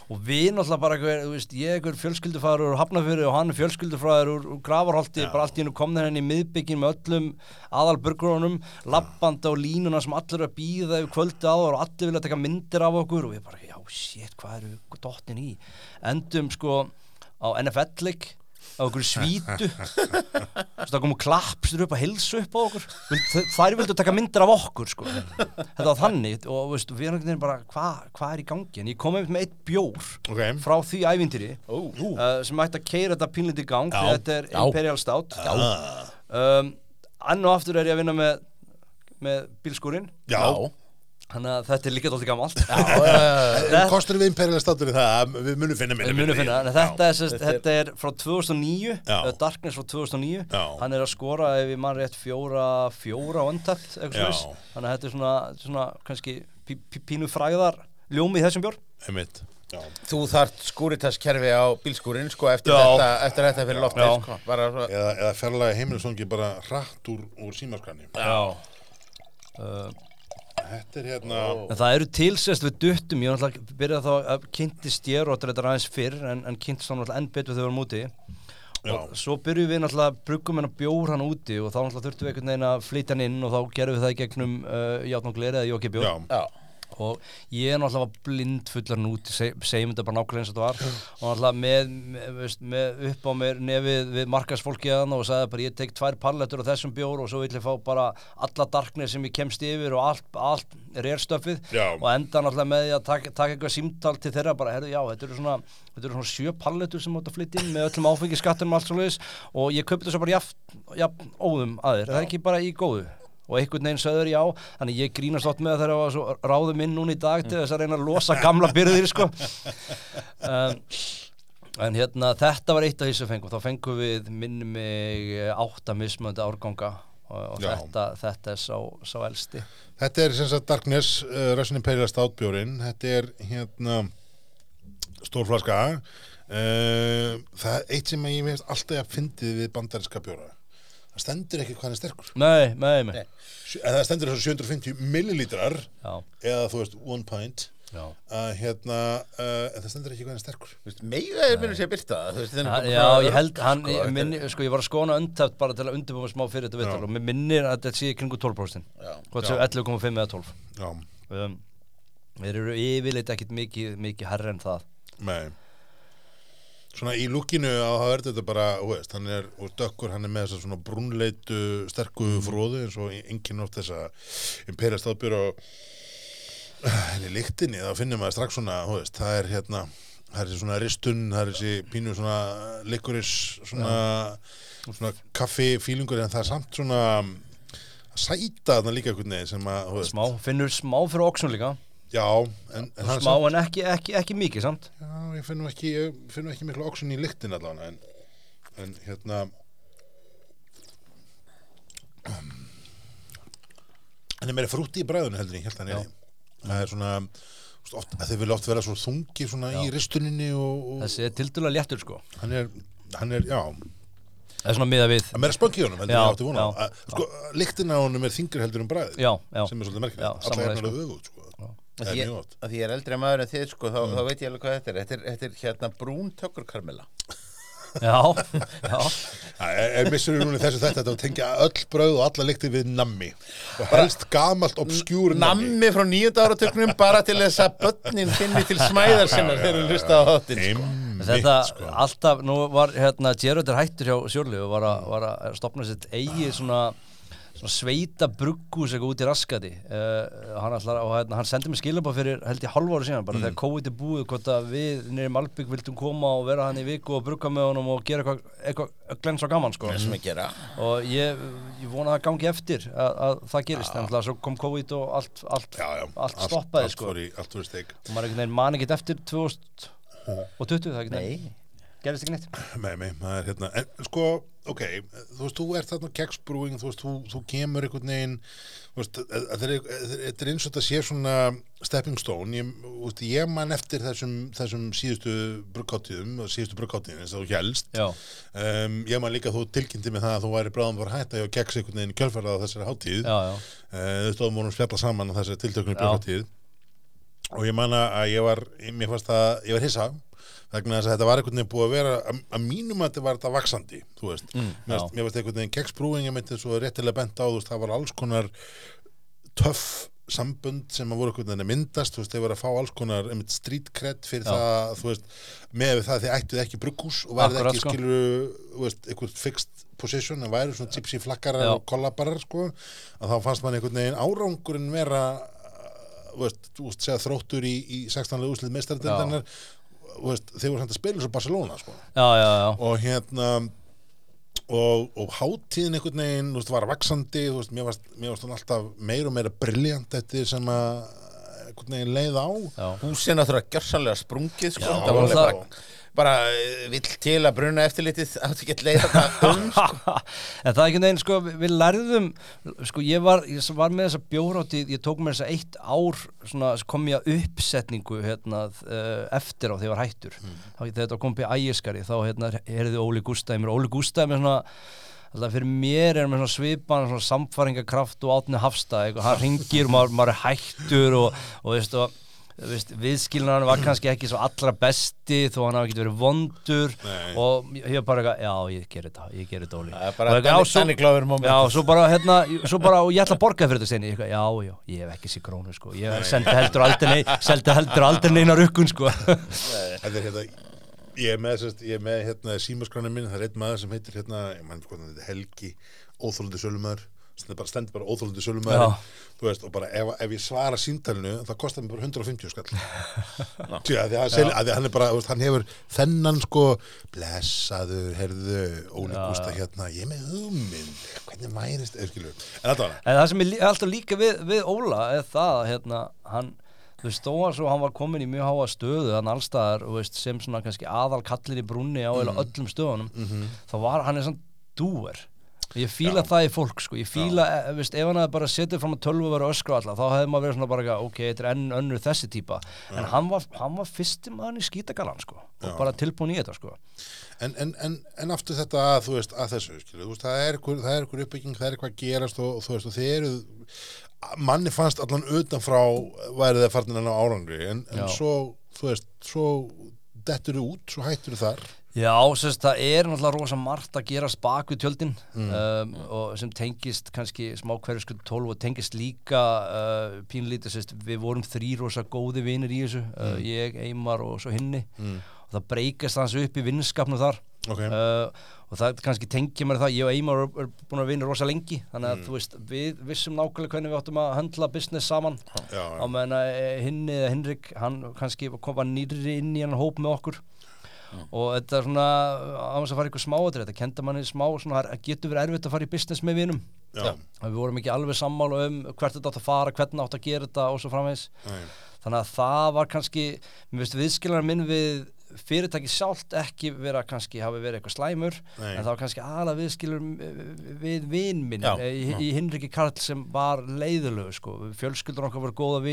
og við náttúrulega bara hver, þú veist, ég er einhver fjölskyldufæður úr Hafnafjörði og hann er fjölskyldufæður úr, úr Gravarholti, bara allt í hennu kom þeir henni í miðbyggin með öllum aðalburgrunum lappanda og línuna sem allir eru að býða yfir kvöldi áður og allir vilja taka myndir af okkur og við bara, já, shit, hvað eru dottin í? Endum sko á NFL-leik á okkur svítu. Það komu klappstur upp að hilsu upp á okkur. Þær vildu taka myndir af okkur sko. þetta var þannig. Og veist, við erum bara, hvað hva er í gangi en ég kom einmitt með eitt bjór ok, frá því ævintýri Ó. uh, sem ætti að keira þetta pínlítið í gang Já. þetta er Já. Imperial Stout. Ah, um, og aftur er ég að vinna með með bílskúrin já, þannig að þetta er líka dálítið gamalt. En kostur við imperilega státur í það? Að við munum finna minna Við munum finna, en þetta er, sest, þetta er frá 2009, Já. uh, Darkness frá 2009 Já. Hann er að skora ef ég man rétt fjóra, fjóra slags Þannig að þetta er svona, svona kannski pí, pí, pínu fræðar ljómi í þessum bjór einmitt. Já. Þú þart skúritaskerfi á bílskúrin sko eftir, Já. þetta, eftir þetta fyrir loftið Já. sko. bara, svo- eða, eða fjarlæga heimilisongi bara hratt úr, úr símaskrani Já. Uh, þetta er hérna En það eru tilsest við duttum, ég var náttúrulega byrjaði þá að kynntist ég og þetta er aðeins fyrr en, en kynntist þá náttúrulega enn betur þegar við vorum úti Já. og svo byrjuðum við náttúrulega bruggum hennar bjór hann úti og þá náttúrulega þurftum við einhvern veginn að flytja hann inn og þá gerum við það í gegnum uh, játn og gleri eða jóki bjór já, Já. Og ég er náttúrulega blind fullar út seg, segjum þetta bara nákvæmlega eins og þetta var. Og náttúrulega með, með, veist, með upp á mér nefið við markasfólkið hann og sagði bara ég tek tvær pallettur á þessum bjór og svo vill ég fá bara alla darkness sem ég kemst yfir og allt, allt rerstöfið Já. og enda náttúrulega með því að taka, taka eitthvað símtal til þeirra bara, herðu já, þetta eru svona þetta eru svona sjö pallettur sem átt að flytja inn með öllum áfengiskattunum og allt svo og ég kaupi þessu bara jafn, jafn óðum að þér, það er ekki bara í góðu og einhvern veginn söður já þannig ég grínast átt með þegar það var svo ráðum inn núna í dag til þess að reyna að losa gamla byrðir sko. Um, en hérna þetta var eitt af því sem fengum. Þá fengum við minni mig eh, átta mismöndi árganga og, og þetta, þetta er sá, sá elsti. Þetta er sem sagt Darkness uh, Russian Imperial Stout bjórin Þetta er hérna stórflaska uh, Það er eitt sem ég veist alltaf að fyndið við bandarinska bjóra Það stendur ekki hvað hann er sterkur. Nei, nei, nei, eða Það stendur þessu 750 millilítrar já, eða þú veist one pint. Já. Að hérna uh, en það stendur ekki hvað hann er sterkur. Mega er mér að segja byrta Já, ég held, hann, sko, ég, minni, sko, ég var að skona undaft bara til að undirbúma smá fyrir þetta vittal og mér minnir að þetta sé í kringu 12% Já. Hvort séu 11,5 eða 12 Já, um, Þeir eru yfirleitt ekkit mikið, mikið herri en það. Nei Svona í lúkinu á það er þetta bara, veist, hann er úr dökkur, hann er með þessa svona brúnleitu sterku fróðu eins og enginn oft þessa imperial staðbjör og henni lyktinni, þá finnum maður strax svona, veist, það er hérna það er þessi svona ristun, það er þessi pínu svona likuris, svona svona kaffi fílingur en það er samt svona sæta þarna líka einhvern veginn sem að, þú veist, Smá, finnur smá fyrir oxun líka já, en, en hann Smá en ekki, ekki, ekki mikið samt? Já, ég finnum ekki, ég finnum ekki miklu oxun í lyktin allavega en, en hérna hann er meira frútti í bræðinu heldur en ég held er það er svona oft, að þeir vilja oft vera svo þungir svona í ristuninni og, og Þessi er tildulega léttur sko. Hann er, hann er, já. Það er svona miða við að meira spönk í honum heldur en ég átti vona Að- sko, lyktin á honum er þingri heldur en Já, já. Sem er svolítið merkilegt, alla sammála hérna því, alveg öfugt sko. Að það er því mjög gott. að því ég er eldri maður en þið sko, þá, þá veit ég alveg hvað þetta er. Þetta er, þetta er hérna brún tökkurkarmela Já, já. Það er, er missur núna í þessu þetta að tengja öll brauð og alla lykti við nammi. Og helst gamalt obskjúr nammi. Nammi frá nýjönda áratöknum bara til þess að börnin finni til smæðar sinnar þegar hún hlusta á þáttinn sko. Þetta sko. alltaf, nú var hérna Gerard er hættur hjá Sjórli og var að, var að stopna sitt eigi svona, svona sveita brugghús eitthvað út í raskati. Uh, hann, ætlar, og, hérna, hann sendi mig skilabá fyrir held ég hálfa ára síðan bara þegar COVID er búið hvort að við nýri Malbygg vildum koma og vera hann í viku og brugga með honum og gera eitthvað, eitthvað glens og gaman sko. Gera. Og ég, ég vona að gangi eftir að, að það gerist, en það svo kom COVID og allt, allt, já, já, allt stoppaði allt sko. í, og maður einhvern veginn man ekkert eftir 2020 það gerist ekki neitt? Nei, nei, það er hérna en, sko, ok, þú veist, þú ert þarna keksbrúing, þú veist, þú, þú kemur einhvern veginn, þú veist, að- að þeir- að- þetta er eins og þetta sé svona stepping stone, ég, þú veist, ég man eftir þessum, þessum síðustu bruggáttíðum, síðustu bruggáttíðum eins og þú helst um, ég man líka að þú tilkynnti með það að þú væri bráðum bara hætta hjá keks einhvern veginn kjölfarað á þessari já, já, uh, þau stóðum vorum spjalla saman á þessari tiltöknu Já. Og ég man að ég var mér fannst að, ég var hissa vegna þess að þetta var einhvern veginn búið að vera að, að mínum að þetta var þetta vaksandi þú veist, Mm, mér fannst- einhvern veginn keksbrúing ég myndi svo réttilega bent á, þú veist, það var alls konar töff sambund sem að voru einhvern veginn að myndast þú veist, þeir voru að fá alls konar cred fyrir Já. það, þú veist með það að þið ættuð ekki brugghús og værið ekki sko. skilur, þú veist, einhvern fixed position en væri svona gypsy flakkarar og kollabarar, sko, að þá fannst man einhvern veginn árangurinn vera veist, þú veist, segja þróttur í, í 16. úslið meistardildarinnar þú veist, þeir voru samt að spila svo Barcelona, sko já, já, já. og hérna og, og hátíðin einhvern veginn þú veist, var vaksandi þú veist, mér varst, mér varst hún alltaf meira og meira briljant eftir sem að einhvern veginn leið á já. húsin náttúrulega gjörsanlega sprungið sko. Já, það var alveg það- bara, eh, vill til að bruna eftirlitið átti ekki að leiða þetta um sko. en það er ekki neginn, sko, við lærðum sko, ég var, ég var með þessa bjóráttið ég tók með þessa eitt ár svona, kom ég að uppsetningu hérna, uh, eftir á þegar ég var hættur. Þá þegar þetta kom í ægiskari þá hérna, heyrði Óli Gústæði mér, Óli Gústæði með svona Alltaf fyrir mér er með svona svipan svona samfæringakraft og átni hafstæð eitthvað, hann ringir og maður, maður er hættur og, og og, viðskilnaðan var kannski ekki svo allra besti þó hann hafi ekki verið vondur Nei. og ég ég bara eitthvað, já ég gerir þetta, ég gerir þetta bara Og svo- bara hérna, svo bara, og ég ætla að borga fyrir þetta eitthvað, já, já, ég hef ekki sér krónu sko, ég seldi heldur aldrei nei, seldi heldur aldrei neina rukkun sko. Þetta er hérna ég er með, er með hérna símaskránin minn, það er einn maður sem heitir hérna, mann Helgi óþólandi sölumæður stendur bara, stendur bara óþólandi þú veist, og bara ef, ef ég svara síntalinu það kostar mér bara 150 skall. Að því að, sel, að að hann er bara, veist, hann hefur þennan sko blessaður, herðu Gústa hérna, ég með hugmynd hvernig mærist, eða skilur. En það. Sem er alltaf líka við, við Óla er það, hérna, hann þú veist, þó að svo hann var komin í mjög háa stöðu hann allstaðar, veist, sem svona kannski aðal kallir í brunni á mm. öllum stöðunum þá var hann er svona dúer ég fíla það í fólk sko, ég fíla e, veist, ef hann hefði bara setið fram að tölvu verið að öskra alla, þá hefði maður verið svona bara eitthvað, ok, þetta er enn önnur þessi típa. En hann var, hann var fyrsti maður í skítagalan sko, og bara tilbúin í þetta sko. En, en, en, en aftur þetta að, þú veist, að þessu, skilur, þú veist, það er ykkur uppbygging, það er eitthvað að gerast og, og þú veist, og þið eru manni fannst allan utanfrá værið það farnin enn á árangri en, en Já. svo, þú veist, svo dettur þið út, svo hættur þið þar Já, sérst, það er náttúrulega rosa margt að gerast bak við tjöldin um, og sem tengist kannski smá hverju skull tólf og tengist líka uh, pínlítið, sérst, við vorum þrý rosa góði vinir í þessu, uh, ég, Eimar og svo hinni. Og það breykast hans upp í vinnskapnum þar. Ok. uh, og það kannski tengja mér það, ég og Eimar er, er búin að vinna rosa lengi þannig að þú veist, við vissum nákvæmlega hvernig við áttum að höndla business saman. Á meðan að eh, hinni eða Hinrik hann kannski kom var nýrri inn í hann hóp með okkur og þetta er svona á þess að fara ykkur smáatrið þetta kenda manni smá, svona, það getur verið erfitt að fara í business með vinum. Við vorum ekki alveg sammála um hvert þetta átt að fara, hvernig átt að gera þetta og svo framvegis. Nei. þannig að það var kannski mér veist viðskilar minn við fyrirtæki sjálft ekki vera kannski hafi verið eitthvað slæmur Nei. en það var kannski aðalega viðskilur við vinn minn Já, í, í Hinriki Karl sem var leiðulegu sko. fjölskyldur okkar voru góða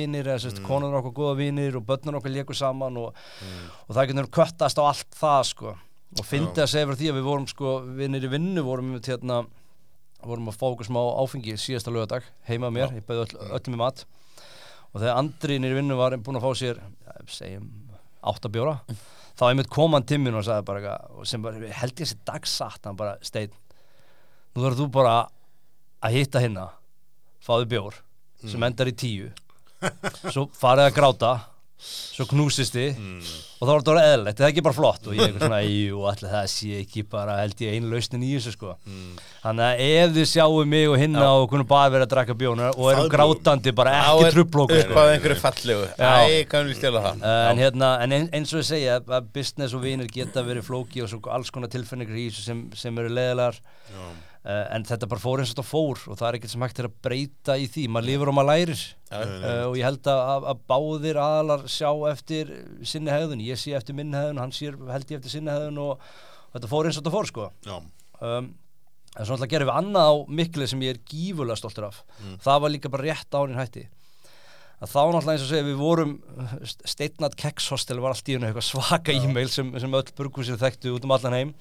sérst, mm. konur okkar góða vinir og börnur okkar léku saman og, og það getur köttast á allt það sko. og fyndi að segja fyrir því að við vorum sko, vinnir í vinnu vorum við hérna vorum að fókus má áfengi síðasta lögadag heima á mér, ég bauði öll, öllum í mat og þegar Andri nýri vinnu var búin að fá sér segjum áttabjóra þá einmitt kom hann til mín og sagði bara eitthvað, sem bara, held ég þessi dagsatt hann bara, Steinn nú þarf þú bara að hitta hinna fáðu bjór sem endar í tíu. Svo farið að gráta svo knúsist þið. Og þá var þetta eðlilegt, það er ekki bara flott. Og ég er eitthvað svona, jú, allir það sé ekki bara held ég einu lausnin í þessu sko. Þannig að ef þið sjáu mig og hinna og kunum bara verið að drakka bjóna og erum grátandi, bara ekki trublóku upp sko. að einhverju fallegu. Já. Æ, kannum við stjála það en, hérna, en ein- eins og ég segja að business og vinir geta verið flóki og alls konar tilfinningar í þessu sem, sem eru leðilegar Já. Uh, en þetta bara fór eins og þetta fór og það er ekkert sem hægt er að breyta í því. Maður lifur og maður lærir. Uh, og ég held að, að, báðir aðalar sjá eftir sinni hegðun. Ég sé eftir minni hegðun, hann sér held ég eftir sinni hegðun og, og þetta fór eins og þetta fór sko. Um, en svo náttúrulega gerum við annað á miklu sem ég er gífurlega stoltur af. Það var líka bara rétt árin hætti. Að þá náttúrulega eins og segja við vorum steitnat kekshostel var allt í eitthvað svaka e-mail sem, sem öll burgúsir þekktu út um allan heim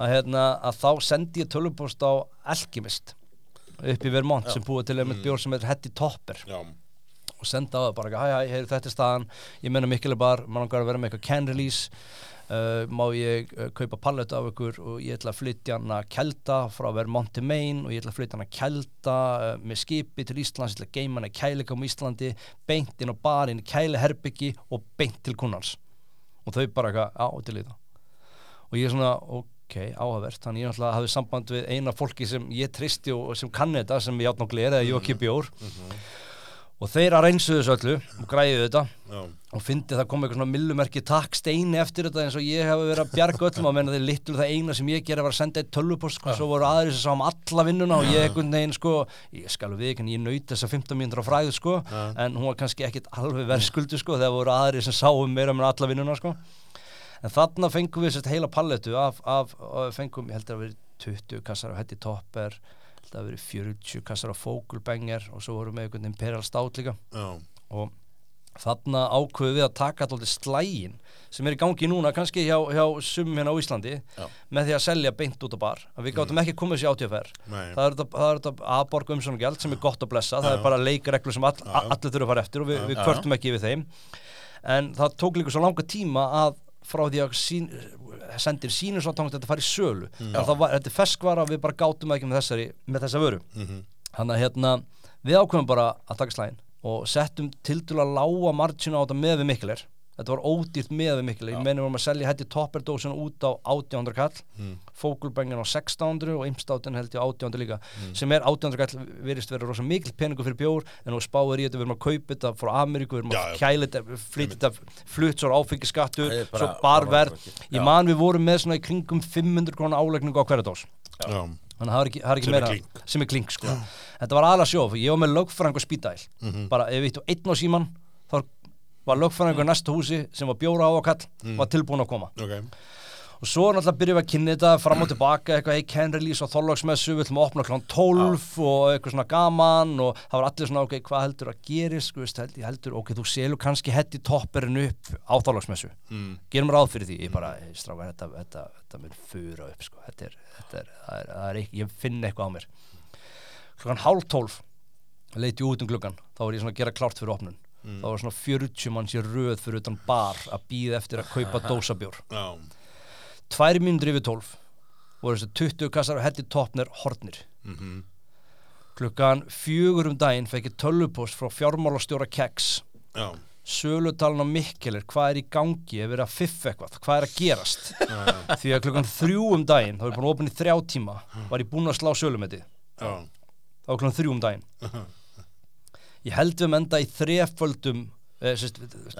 að, hérna, að þá sendi ég tölvupost á Alchemist upp í Vermont sem búið til einmitt bjór sem heitir Hetty Topper. Já. og senda á það bara, hæ hæ, heyr, þetta er staðan. Ég menna mikil er bara, mann langar að vera með eitthvað can release. Uh, má ég uh, kaupa pallet af ykkur og ég ætla að flytja hana kelda frá Vermont til Maine og ég ætla að flytja hana kelda uh, með skipi til Íslands, ég ætla að geima hana í kæleikum í Íslandi, beint inn á barinn í kæleherbyggi og beint til kunnans og þau bara eitthvað, á, til í það. Og ég er svona, ok, áhugavert. Þannig ég náttúrulega hafði samband við eina fólki sem ég tristi og og sem kann þetta sem ég átn og gler eða Jóki Bjór og þeir að reynsu þessu öllu og græðu þetta Já. og fyndi það kom eitthvað svona millumerki takk steini eftir þetta eins og ég hef verið að bjarga öllum. Að menna þeir litlu það eina sem ég gera var að senda eitt tölvupost sko, svo voru aðri sem sá um alla vinnuna og ég einhvern veginn sko, ég skal við ekki en ég naut þessa 15 mínútur á fræðu sko en hún var kannski ekkit alveg verðskuldu sko þegar voru aðri sem sáum meira með alla vinnuna sko en þarna fengum við sérst heila palletu af, af, af fengum, ég held að vera 20 kassar af Hetty Topper held að vera 40 kassar af Fókulbengar og svo vorum við einhvern Imperial Stout líka. Já. og þarna ákveðu við að taka alltaf slægin sem er í gangi núna kannski hjá, hjá sumum hérna á Íslandi Já. með því að selja beint út á bar. Að við gátum ekki komið sér átíðafer Nei. það er þetta- það er þetta aðborg umsónugjald sem er gott að blessa, það er bara leikreglu sem all, allir þurfa að fara eftir og við, við Já. kvörtum ekki við þeim. En það tók líka svo langa tíma að frá því að sín, sendir sínum svo tóngt þetta fari í sölu mm. það var, þetta er ferskvara við bara gátum ekki með, þessari, með þessa vöru Mhm. þannig að hérna, við ákveðum bara að taka slægin og settum til að lága margina á þetta með við miklir þetta var ódýrt með við miklir ég meni vorum að selja hætti topperdósina út á 1800 kall. Mm. fókulbengin á 1600 og imstátin held ég á 1800 líka. Sem er 1800 kall virðist vera rosa mikil peningu fyrir bjór en nú spáir í þetta við erum að kaupa þetta frá Ameríku, við erum að kæla þetta flytja þetta flutt svo áfengiskattur er svo barverð. ég man við vorum með svona í kringum 500 krónar álegningu á hverja dós. Þannig að það er ekki, er ekki Sem er meira klink. sem er klink sko. þetta var aðalega sjóf, ég var með lögfræðing og spýdæl Mhm. bara ef við hittum einn á síman þá var lögfræðingur í næsta húsi sem var bjóra á og kall var tilbúin að koma. Ok. og svo náttúrulega byrjum við að kynna þetta fram og tilbaka eitthvað, hey, can release og þorlagsmessu við ætlum að opna klán 12 og eitthvað svona gaman og það var allir svona, ok, hvað heldur að gerist sko, veist, held, heldur, ok, þú selur kannski hetti topperinn upp á þorlagsmessu Mm. gerum ráð fyrir því, ég bara, hey, strákar, þetta, þetta, þetta mun fura upp, sko, þetta er, þetta er, það er, það er ekki, ég finn eitthvað á mér. Klokkan hálf tólf leiti út um gluggan, þá var ég svona að gera klárt fyrir opnun, þá var svona 40 manns í röð fyrir utan bar að býða eftir að kaupa dósabjór. Tvær mínútur yfir tólf voru þessi 20 kassar og heldi toppnir hornir Mhm. klukkan fjögur um daginn fekk ég tölvupost frá fjármálastjóra Keks Já. sölutalinn á Mikkelir, hvað er í gangi ef verið að fiffa eitthvað, hvað er að gerast? Því að klukkan þrjú um daginn þá er ég búin að opna í þrjá tíma var ég búin að slá sölumetti þá klukkan þrjú um daginn ég held við um enda í þreföldum eh,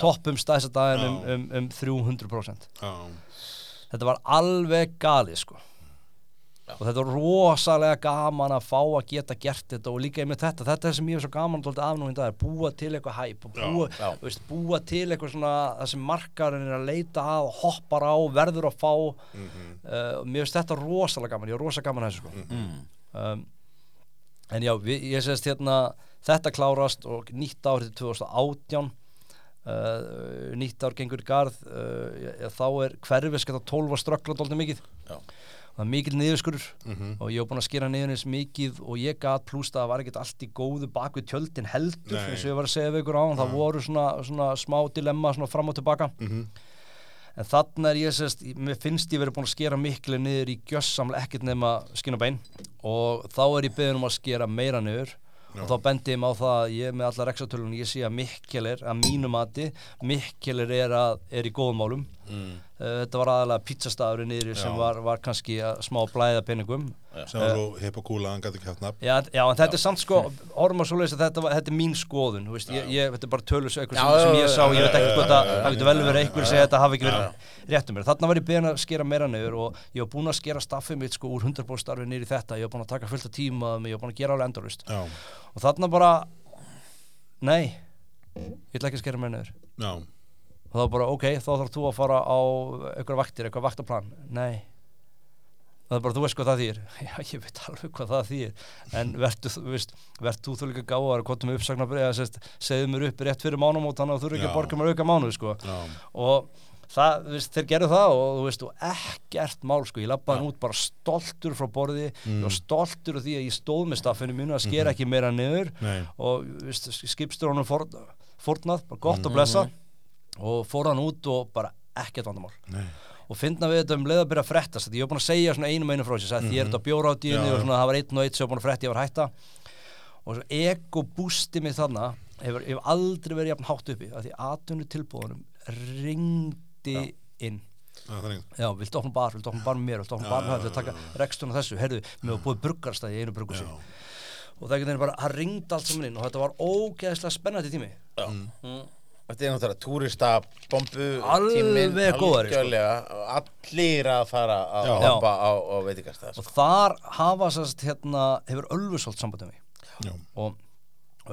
toppum stæðsa daginn um, Já. um, um 300% Já. þetta var alveg galið sko og þetta er rosalega gaman að fá að geta gert þetta og líka einmitt þetta, þetta er sem ég er svo gaman að afnúin það er búa til eitthvað hæp og búa, Já. veist, búa til eitthvað svona það sem markarinn er að leita að og hoppar á, verður að fá uh, mér finnst þetta rosalega gaman ég er rosalega gaman að þessu sko. um, en já, við, ég sést hérna þetta klárast og nýtt árið 2018 Uh, nýtt ár gengur í garð. Uh, já, já, þá er hverfis geta 12 að ströggla dóldi mikið. Já. það er mikil niðurskurur og ég hef búin að skera niður eins mikið og ég gat plúst að það var ekkert allt í góðu bak við tjöldin heldur Nei. eins og ég var að segja við ykkur á það voru svona, svona smá dilemma svona fram og tilbaka en þannig er ég sérst mér finnst ég verið búin að skera miklu niður í gjössamlega ekkert nema skinn og bein. Og þá er ég beðin um að skera meira niður og þá bendi ég mig á það að ég með allar exatölun ég sé að Mikkelir, að mínu mati Mikkelir er, er í góðum málum mm. þetta var aðalega pizzastafurinn niður sem Já. var, var kannski að smá blæða peningum sem var svo hipp og kúla, hann gæti ekki haft nafn Já, já, en þetta er samt sko, horfum að svoleiðis að þetta, var- þetta er mín skoðun, þú veist, ég, ég, þetta er bara tölus eitthvað Já, sem, sem já, ég sá, já, ég veit já, ekki já, hvort að já, það getur vel verið einhver að segja að þetta hafi ekki verið rétt um mér. Þarna var ég beðin að skera meira niður og ég var búinn að skera staffið mitt sko úr 100% starfi í þetta, ég var búinn að taka fullt af tíma, ég var búinn að gera alveg endurist. Já, Og þarna bara, nei, ég ætla ekki að skera meira niður. Og þá bara, ok, þá þarf þú að fara á eitthvað vaktir, eitthvað vaktaplan. Nei. Það er bara, þú veist hvað það þýr. Já, ég veit alveg hvað það þýr. En verður þú, þú þú líka gáðar, hvað með uppsagnabrið, eða sérst, segðu mér upp rétt fyrir mánumót, þannig að þú eru ekki að borga mér auka mánuð, sko. Og það, þú veist, þeir gerðu það og þú veist, og ekkert mál, sko. Ég lappaði hann út bara stoltur frá borði, ég var stoltur af því að ég stóð með staffinu mínu að skera ekki meira niður nei, og þú veist, skipstur honum fórn, fórnað, bara gott að blessa og fór hann út og bara ekkert vandamál. Nei. Og finna við þetta um leið að byrja að frettast. Því ég var búin að segja svona einum einu frá þessu mm -hmm. ég er þetta bjóra á Já, díunni og svona það var einn og einn sem var búin að fretta ég var að hætta. Og svo ego bústi mig þarna hefur, hefur aldrei verið jafn hátt uppi af því atvinnu tilbúðunum ringdi inn. Já, viltu opna bar, viltu opna bar með mér, viltu opna bar með það, viltu taka reksturinn á þessu, heyrðu, mér var búið bruggarstæði í einu Já. og það er ringdi allt saman inn og þetta var ógeðslega spennandi tími Þetta er náttúrulega túrista bombu Alveg tíminn, sko. algjörlega, allir að fara að hoppa á, á veitingastað og þar hafa sérst hérna, hefur Ölfusholt sambandið Já, og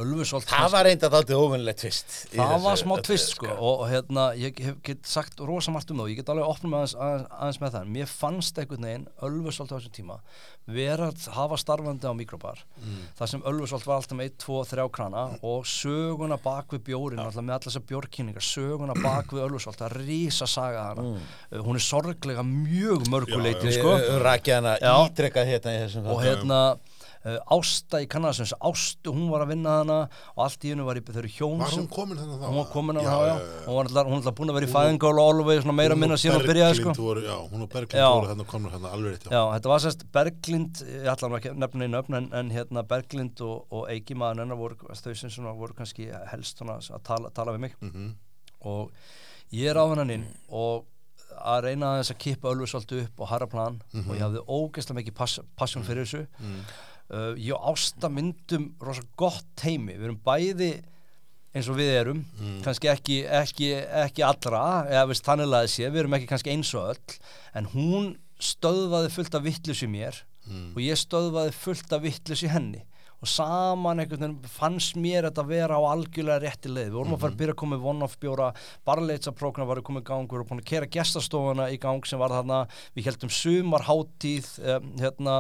Ölfusholt Það var reynda þáttið óvinnilegt tvist það þessu var smá tvist sko og, og hérna ég hef get sagt rosa margt um það og ég get alveg opnum aðeins, aðeins, aðeins með það. Mér fannst einhvern veginn Ölfusholt á þessum tíma vera að hafa starfandi á mikrobar. Mm. þar sem Ölfusholt var alltaf með 1, 2, 3 krana og söguna bak við bjórin alltaf með allar þessar bjórkynningar söguna bak við Ölfusholt það er rísa saga hana uh, hún er sorglega mjög mörguleiti Við sko. Sko? rakið hana ítrekkað hérna uh, Ásta í kannasins, Ástu hún var að vinna hana og allt í hennu var í þau hjón var hún komin þannig þá? hún var komin að já, það, já, já, já. hún var alltaf, búin að vera í fæðingálu og alveg meira minna síðan að byrjaði sko. voru, Já, hún og Berglind voru þarna komnur hérna alveg rétt Já, þetta var sérst Berglind, ég ætla nú ekki að nefna einu öfn en, en hérna Berglind og, og Eiki maður hennar voru þau sem voru kannski helst svona að tala, tala við mig. Mhm. og ég er á hennan inn og að reyna aðeins að kippa Ölfusholti upp og harra plan. Og ég hafði ógeðslega mikið pass, passion fyrir þessu uh, ég og Ásta myndum rosa gott teimi, við erum bæði eins og við erum kannski ekki, ekki, ekki allra eða veist þannig að sé, við erum ekki kannski eins og öll en hún stöðvaði fullt af vittlus í mér og ég stöðvaði fullt af vittlus í henni. Og saman einhvern veginn fannst mér þetta að vera á algjörlega rétti leið. Við vorum að fara að byrja að koma með one-off bjóra barleitsapróknar var að koma í gang við vorum búin að kera gestastofuna í gang sem var þarna. Við heldum sumarháttíð um, hérna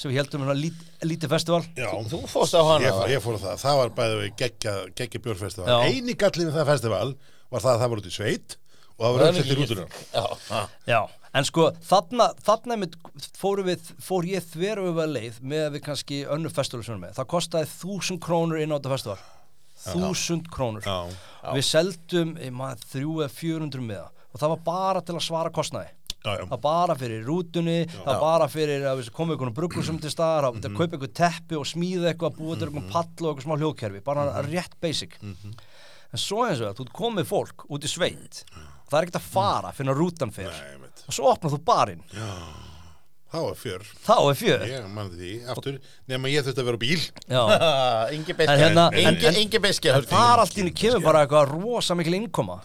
sem við heldum hérna lít, lítið festival Já, Þú fórst á hana ég, fór- ég fór á það, það var bæðið við geggja, geggja bjórfestival Já. eini gallin við það festival var það að það var út í sveit og það var auðvitað í rútuna Já, já. Já, en sko þarna, þarna fóru við, fór ég þveru við leið með að við kannski önnur festival sem við með. Það kostaði þúsund krónur inn á þetta festival. Þúsund krónur. Já, Við seldum, þrjú eða fjörundur með það og það var bara til að svara kostnaði. Já, já, Það bara fyrir rútunni, það var bara fyrir að koma einhvern brugglum til staðar, að Mhm. kaupa einhvern teppi og smíða eitthvað, búa til einhvern pall og eitthvað smá hljóðkerfi, bara Mhm. rétt basic. En svo eins og það, þú komið fólk út í sveit, það er ekkert að fara fyrir að rútan fer Nei, og svo opnar þú barinn. Það var fjör. Þá er fjör. Ég mann því, aftur, nema ég þurfti að vera bíl. Já. Ingi En hérna- Beski en- Beski en þar allt í henni kemur bara eitthvað rosa mikil innkoma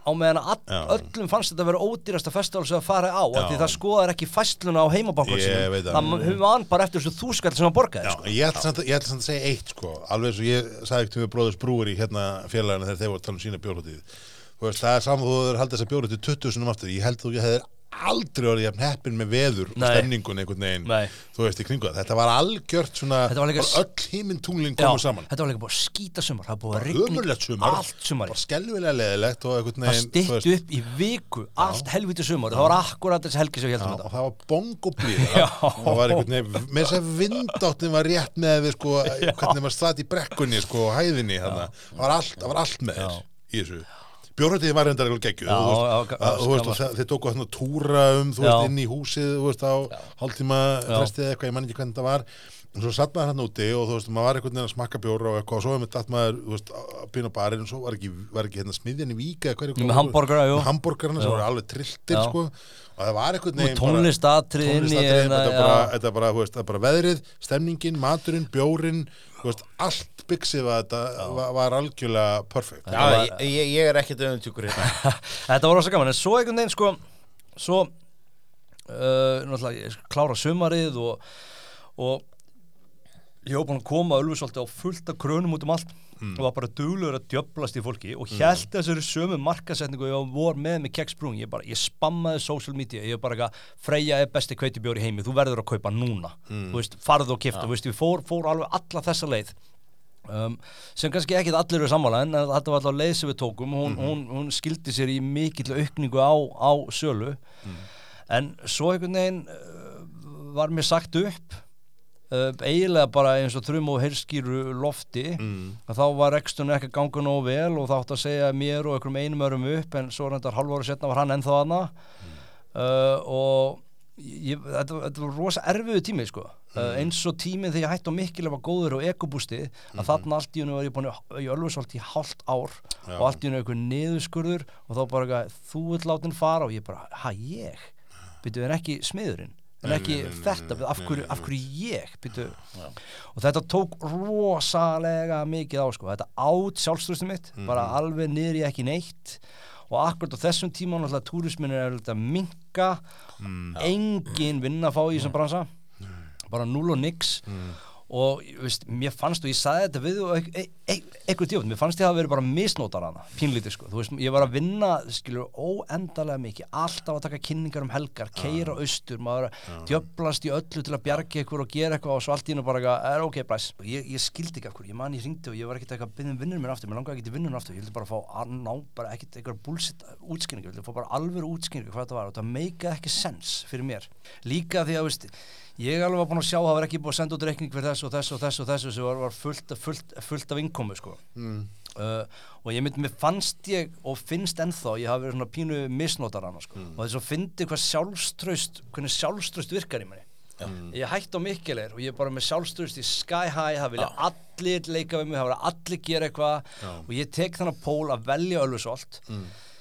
á meðan Já. öllum fannst þetta að vera ódýrasta festival sem að fara á, því það skoðar ekki fæsluna á heimabankur veit það. það höfum við bara eftir þessu þúskall sem að borgaði sko. ég ætla samt að, ég ætla samt að segja eitt sko, alveg eins og ég sagði ekkert við bróðurs brúur í hérna félagina þegar þeir voru að tala um sína veist, það er hefur haldið þessa bjórhótið 20 sinum aftur, ég held þú ég hefðir aldrei orðið jafn heppin með veður og Nei. stemningun einhvern veginn, Nei. þú veist, í kringu það. Þetta var algjört svona, Þetta var líka s- öll híminn tunglinn Já, komu saman. þetta var líka búið að skýta sumar. Það var búið að ömurlegt rigna sumar, allt sumari bara skelvilega leðilegt og einhvern það veginn, þú stytti upp í viku allt helviti sumar, það var akkurat þessi helgi sem við Já, heldum og þetta. það var bongoblíða það var einhvern veginn, með þess að vindáttin var rétt með við sko, hvernig maður stætt í brekkunni sko, og hæðinni þarna. það var allt, það var allt með þér í þessu Bjórhættið var reyndar eitthvað að- þe- þeir tóku þarna túra um þú veist, inn í húsið þú veist, á hálftíma frestið eða eitthvað, ég man ekki hvernig það var. Og svo satt maður hann úti og þú veist, maður var einhvern veginn að smakka bjóra og eitthvað og svo hefði maður datt maður, þú veist, að byrja á barinn og svo var ekki, var ekki hérna smiðjan í víka Með hamborgarna sem voru alveg trilltir sko. Og það var einhvern veginn bara- tónlistatriði inn í tónlistatriði, hérna, þetta þetta bara, veðrið, stemningin, maturinn, bjórin veist, allt byggsiða þetta var, var algjörlega perfect. Já, ég, ég, ég er ekkert auðvitjúkur hérna. Þetta var rosa gaman, en svo einhvern veginn sko svo uh, náttúrulega klára sumarið og, og ég var búin að koma ölfusólti á fullt af krönum út um allt og var bara duglegur að djöblast í fólki og held þessari sömu markasetningu og ég var með með keksbrún ég, bara, ég spammaði social media. Ég bara eitthvað, Freyja er besti kveitibjóri heimi þú verður að kaupa núna. Þú veist, farðu og kifta, þú veist, við fór, fór alveg alla þessa leið. Um, sem kannski ekki allir eru sammála en þetta var alltaf leið sem við tókum. Hún, hún, hún skildi sér í mikill aukningu á, á sölu. En svo einhvern veginn uh, var mér sagt upp eiginlega bara eins og þrum og heyrskýru lofti. Að þá var rekstunni ekki að ganga nógu vel og þá átt að segja mér og einhverjum einum örum upp en svo reyndar halv ára setna var hann ennþá aðna uh, og ég, þetta, var- þetta var rosa erfiðu tími sko. uh, eins og tíminn þegar ég hætti á mikil var góður og ekobústi að þarna allt í hennu var ég búin í- Ölfusholt í hálft ár Já. og allt í hennu eitthvað niðurskurður og þá bara þú vill látin fara og ég bara, ha ég? Byrju en ekki smiðurinn en ekki nei, nei, nei, þetta, af hverju, af hverju ég? Byrju, og þetta tók rosalega mikið á sko. þetta át sjálfströstu mitt bara alveg niður í ekki neitt. Og akkurat á þessum tíma náttúrulega túrismin er að minka engin vinn að fá í þessum bransa. Bara null og nix. Og þú veist, mér fannst og ég sagði þetta við og e e eitthvað djótt, mér fannst ég að vera bara misnótar hana, pínlítið sko. Þú veist, ég var að vinna, skilur, óendalega mikið alltaf að taka kynningar um helgar keira austur, maður að djöblast í öllu til að bjarga ykkur og gera eitthvað og svo allt í hennu bara er ok, blæs ég, ég skildi ekki hverju, ég man ég ringdi og ég var ekkert eitthvað að byrja um vinnur minn aftur, mér langaði ekki til vinnun aftur ég vildi bara fá að ná, bara ekkert eitthvað bullshit útskýringu, ég vildi fá bara alvöru útskýringu hvað þetta var og þetta meikaði ekki sens fyrir mér. Líka því að, veist, ég alveg var búin að sjá að það var ekki búin að senda út reikning fyrir þessu og þessu og þessu og þessu sem var, var fullt, fullt, fullt af innkomu sko. mm. uh, og ég myndi, mér fannst ég og finnst ennþá, ég hafi verið svona pínu misnotar hana sko. og þess að fyndi hvað sjálfströst, hvernig sjálfströst virkar í manni. Ég hætti á mikkilegir og ég er bara með sjálfströst í sky high, það vilja allir leika við mig, það vilja allir gera eitthvað. Og ég tek þannig pól að velja öllusolt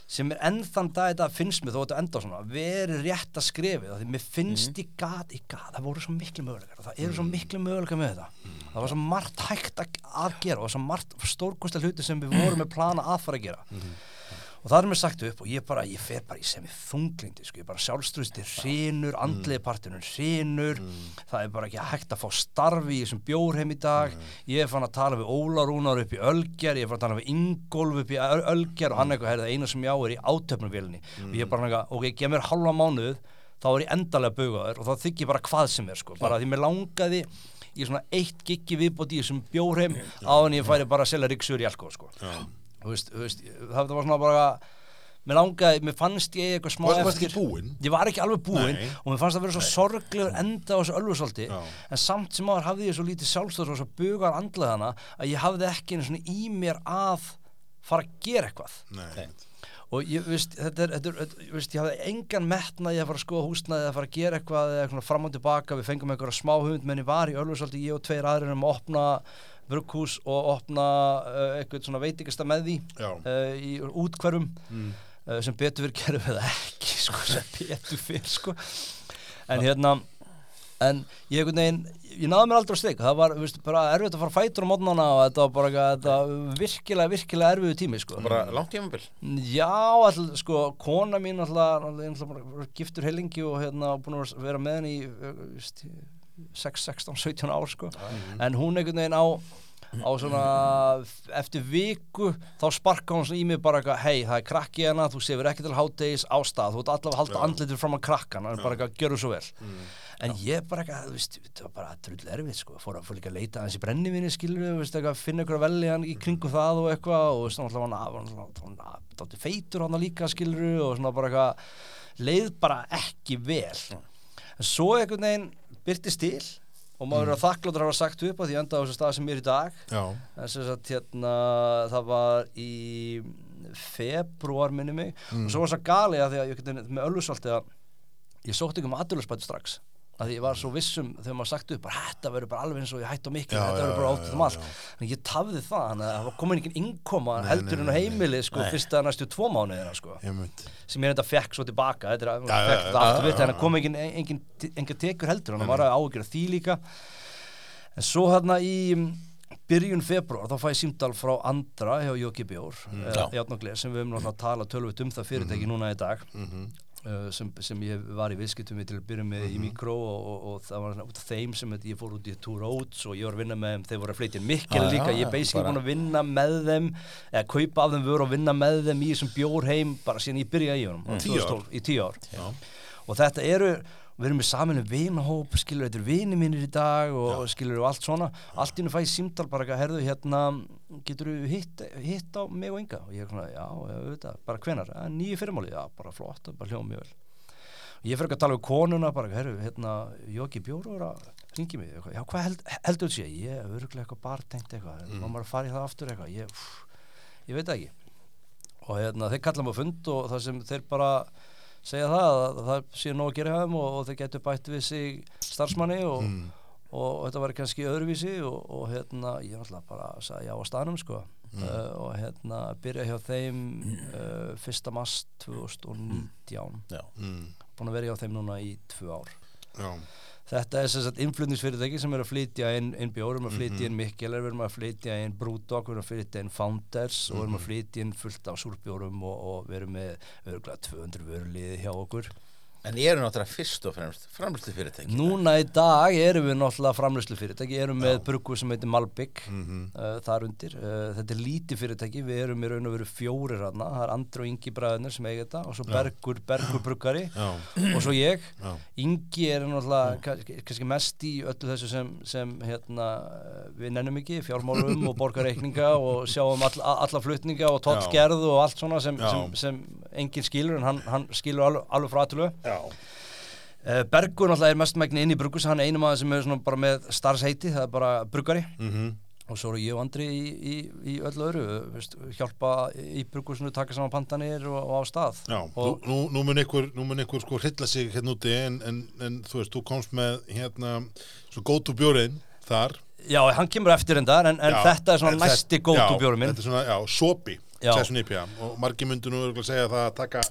sem er enn þann dag þetta finnst mér þó að þetta enda svona verið rétt að skrifi því mér finnst ég gat, ég gat það voru svo miklu möguleikar og það eru svo miklu möguleikar með þetta. Það var svo margt hægt að, gera og svo margt stórkosta hluti sem við vorum með plana að fara að gera og það er mér sagt upp og ég bara, ég fer bara í sem ég þunglindi, sko, ég bara sjálfströðsti hrinur, andliði partinun hrinur það er bara ekki hægt að fá starfi í þessum bjórheim í dag. Ég er fann að tala við Óla Rúnar upp í Ölger ég er fann að tala við Ingolf upp í Öl- Ölger og hann eitthvað, heyrðu, eina sem ég á er í átöfnumvélinni og ég er bara eitthvað, ok, gef mér halva mánuð þá er ég endalega bugaður og þá þykk ég bara hvað sem er, sko, bara því mér langaði í svona eitt giggi viðbót í þessum bjórheim á en ég færi bara að selja ríksur í alkohol, sko. Þú veist, þú veist, það var svona bara mér langaði, mér fannst ég eitthvað smá Varstu- varstu ekki búinn? ég var ekki alveg búinn Nei. og mér fannst það vera svo sorglegur enda á þessu ölfusolti Já. en samt sem áður hafði ég svo lítið sjálfstöður og svo bugar andleðana að ég hafði ekki einu svona í mér að fara að gera eitthvað Nei. og ég veist, þetta er, þetta er, þetta, ég veist, ég hafði engan metnaði að fara að skoða húsnaði að fara að gera eitthvað eða eitthvað fram og tilbaka, við fengum einhverja smá hund menn ég var í Ölfusolti, ég og tveir aðrir um að opna brugghús og opna uh, eitthvað svona veitingasta með því uh, í útkverfum uh, sem betur fyrir gerum við það ekki sko, sem betur fyrir sko. En hérna en ég einhvern veginn, ég náði mér aldrei á strik. Það var, þú veist, bara erfitt að fara fætur á mótnana og þetta var bara þetta virkilega, virkilega erfiðu tími, sko. Bara langt tímabil? Já, all, sko, kona mín alltaf, alltaf bara giftur heilingi og hérna búin að vera með henni í 6, 16, 17 ár sko. en hún einhvern veginn á á svona eftir viku þá sparka hún svona í mig bara hei það er krakki hérna, þú sefur ekki til háttegis á stað, þú ert allavega að halda andlitur fram að krakkan, það er bara eitthvað, gjörðu svo vel. En ég bara eitthvað, þú veist það var bara drull erfið sko, fór að fór líka að leita aðeins í brennivinni skilur veist eitthvað, finna ykkur veljan í kringu það og eitthvað og náttúrulega var hann dátti feitur hann líka skilur og svona bara eitthvað leið bara ekki vel. En svo einhvern veginn byrtist til og maður er að þakkláttur að hafa sagt upp á því enda á þessu stað sem ég er í dag. En sem sagt hérna það var í februar minni mig. Og svo var það gali að því að ég geti með öllusalti að ég sótti ekki um aðdurlusbæti strax að ég var svo vissum þegar maður sagt upp bara þetta verður bara alveg eins og ég hætti á miklu Já, þetta verður bara átt um allt. en ég tafði það þannig að það komin ekki innkoma Nei, heldur en á heimili sko Nei. fyrsta næstu tvo mánuðina sko. Ég sem ég reynda fekk svo tilbaka þetta er að já, fekk þetta aftur já, en það kom engin tekur heldur hann var að ágjöra því líka. En svo hérna í mm, byrjun februar þá fæ ég símdal frá Andra hjá Jóki Bjór mm, og sem við höfum náttúrulega að tala tölvut um það fyrirtæki núna í dag. Mhm. Sem, sem ég var í viðskiptum við til að byrja með í mikró og, og, og það var út af þeim sem ég fór út í Two Roads og ég var að vinna með þeim þeir voru að flytja mikil Já, líka ég er basically búin að vinna með þeim eða kaupa af þeim vöru og vinna með þeim í þessum bjórheim bara síðan ég byrjaði í honum mm. Tíu ár. í tíu ár og þetta eru við erum með saminu vinahóp skilur þetta eru vini mínir í dag og skilur og allt svona. Allt í hennu fæ ég símdal bara eitthvað herðu hérna getur þú hitt, hitt á mig og Inga? Og ég er svona já, já, auðvitað, bara hvenar "Ja, nýju fyrirmáli, já, bara flott, það bara hljóma mjög vel. Og ég fyrir ekki að tala við konuna bara, herru, hérna, Jóki Bjóru er að ringi mig, já, hvað held, heldur þú sé? Ég, er örgulega eitthvað bartengt eitthvað. Mm. maður að í það aftur eitthvað? Ég, ég veit það ekki. Og hérna, þeir kalla á fund og það sem þeir bara segja það að það sé nóg að gera hjá þeim og, og þeir getur bætt við sig starfsmanni og, Mm. og, þetta var kannski öðruvísi og, og hérna ég náttúrulega bara sagði já á staðnum sko uh, og hérna byrja hjá þeim uh, 1. mars 2019 Já, mm. búin að vera hjá þeim núna í tvö ár já, Þetta er sagt innflutningsfyrirtæki sem er að flytja inn, inn bjór, við erum að flytja Mhm. inn Mikkeler, við erum að flytja inn Brewdog, við erum að flytja inn Founders og við erum að Mhm. flytja inn fullt af súrbjórum og, og við erum með örgulega 200 vöruliði hjá okkur. En ég er náttúrulega fyrst og fremst framlýslu fyrirtæki Núna í dag erum við náttúrulega framlöslu fyrirtæki, erum með bruggu sem heitir Malbygg Mhm. uh, þar undir. Uh, þetta er lítið fyrirtæki, við erum í raun og veru fjórir hana, það er Andri og Ingi bræðunir sem eiga þetta og svo Bergur, Bergur bruggari já, og svo ég. já, Ingi er náttúrulega kannski, mest í öllu þessu sem, sem hérna, við nennum ekki, fjármálum og borgarreikninga og sjáum all, alla flutninga og tollgerð og allt svona sem, Já. sem, sem enginn skilur en hann, hann skilur alveg frá aðtölu. Já, Uh, Bergur náttúrulega er mest megni inn í bruggus, hann er einu maður sem er bara með starfsheiti, það er bara bruggari mhm, og svo eru ég og Andri í, í, í öllu öðru, uh, veist, hjálpa í bruggusinu, taka saman pandanir og, og á stað. já. Og- Nú, nú, mun ykkur, nú mun ykkur sko hrilla sig hérna úti en, en, en þú veist, þú komst með hérna, svo gótu bjórinn þar Já, hann kemur eftir endar en, en Já, þetta er svona næsti gótu já, bjórum minn. Þetta er svona, já, sopi Já. Og margir myndu nú segja það að taka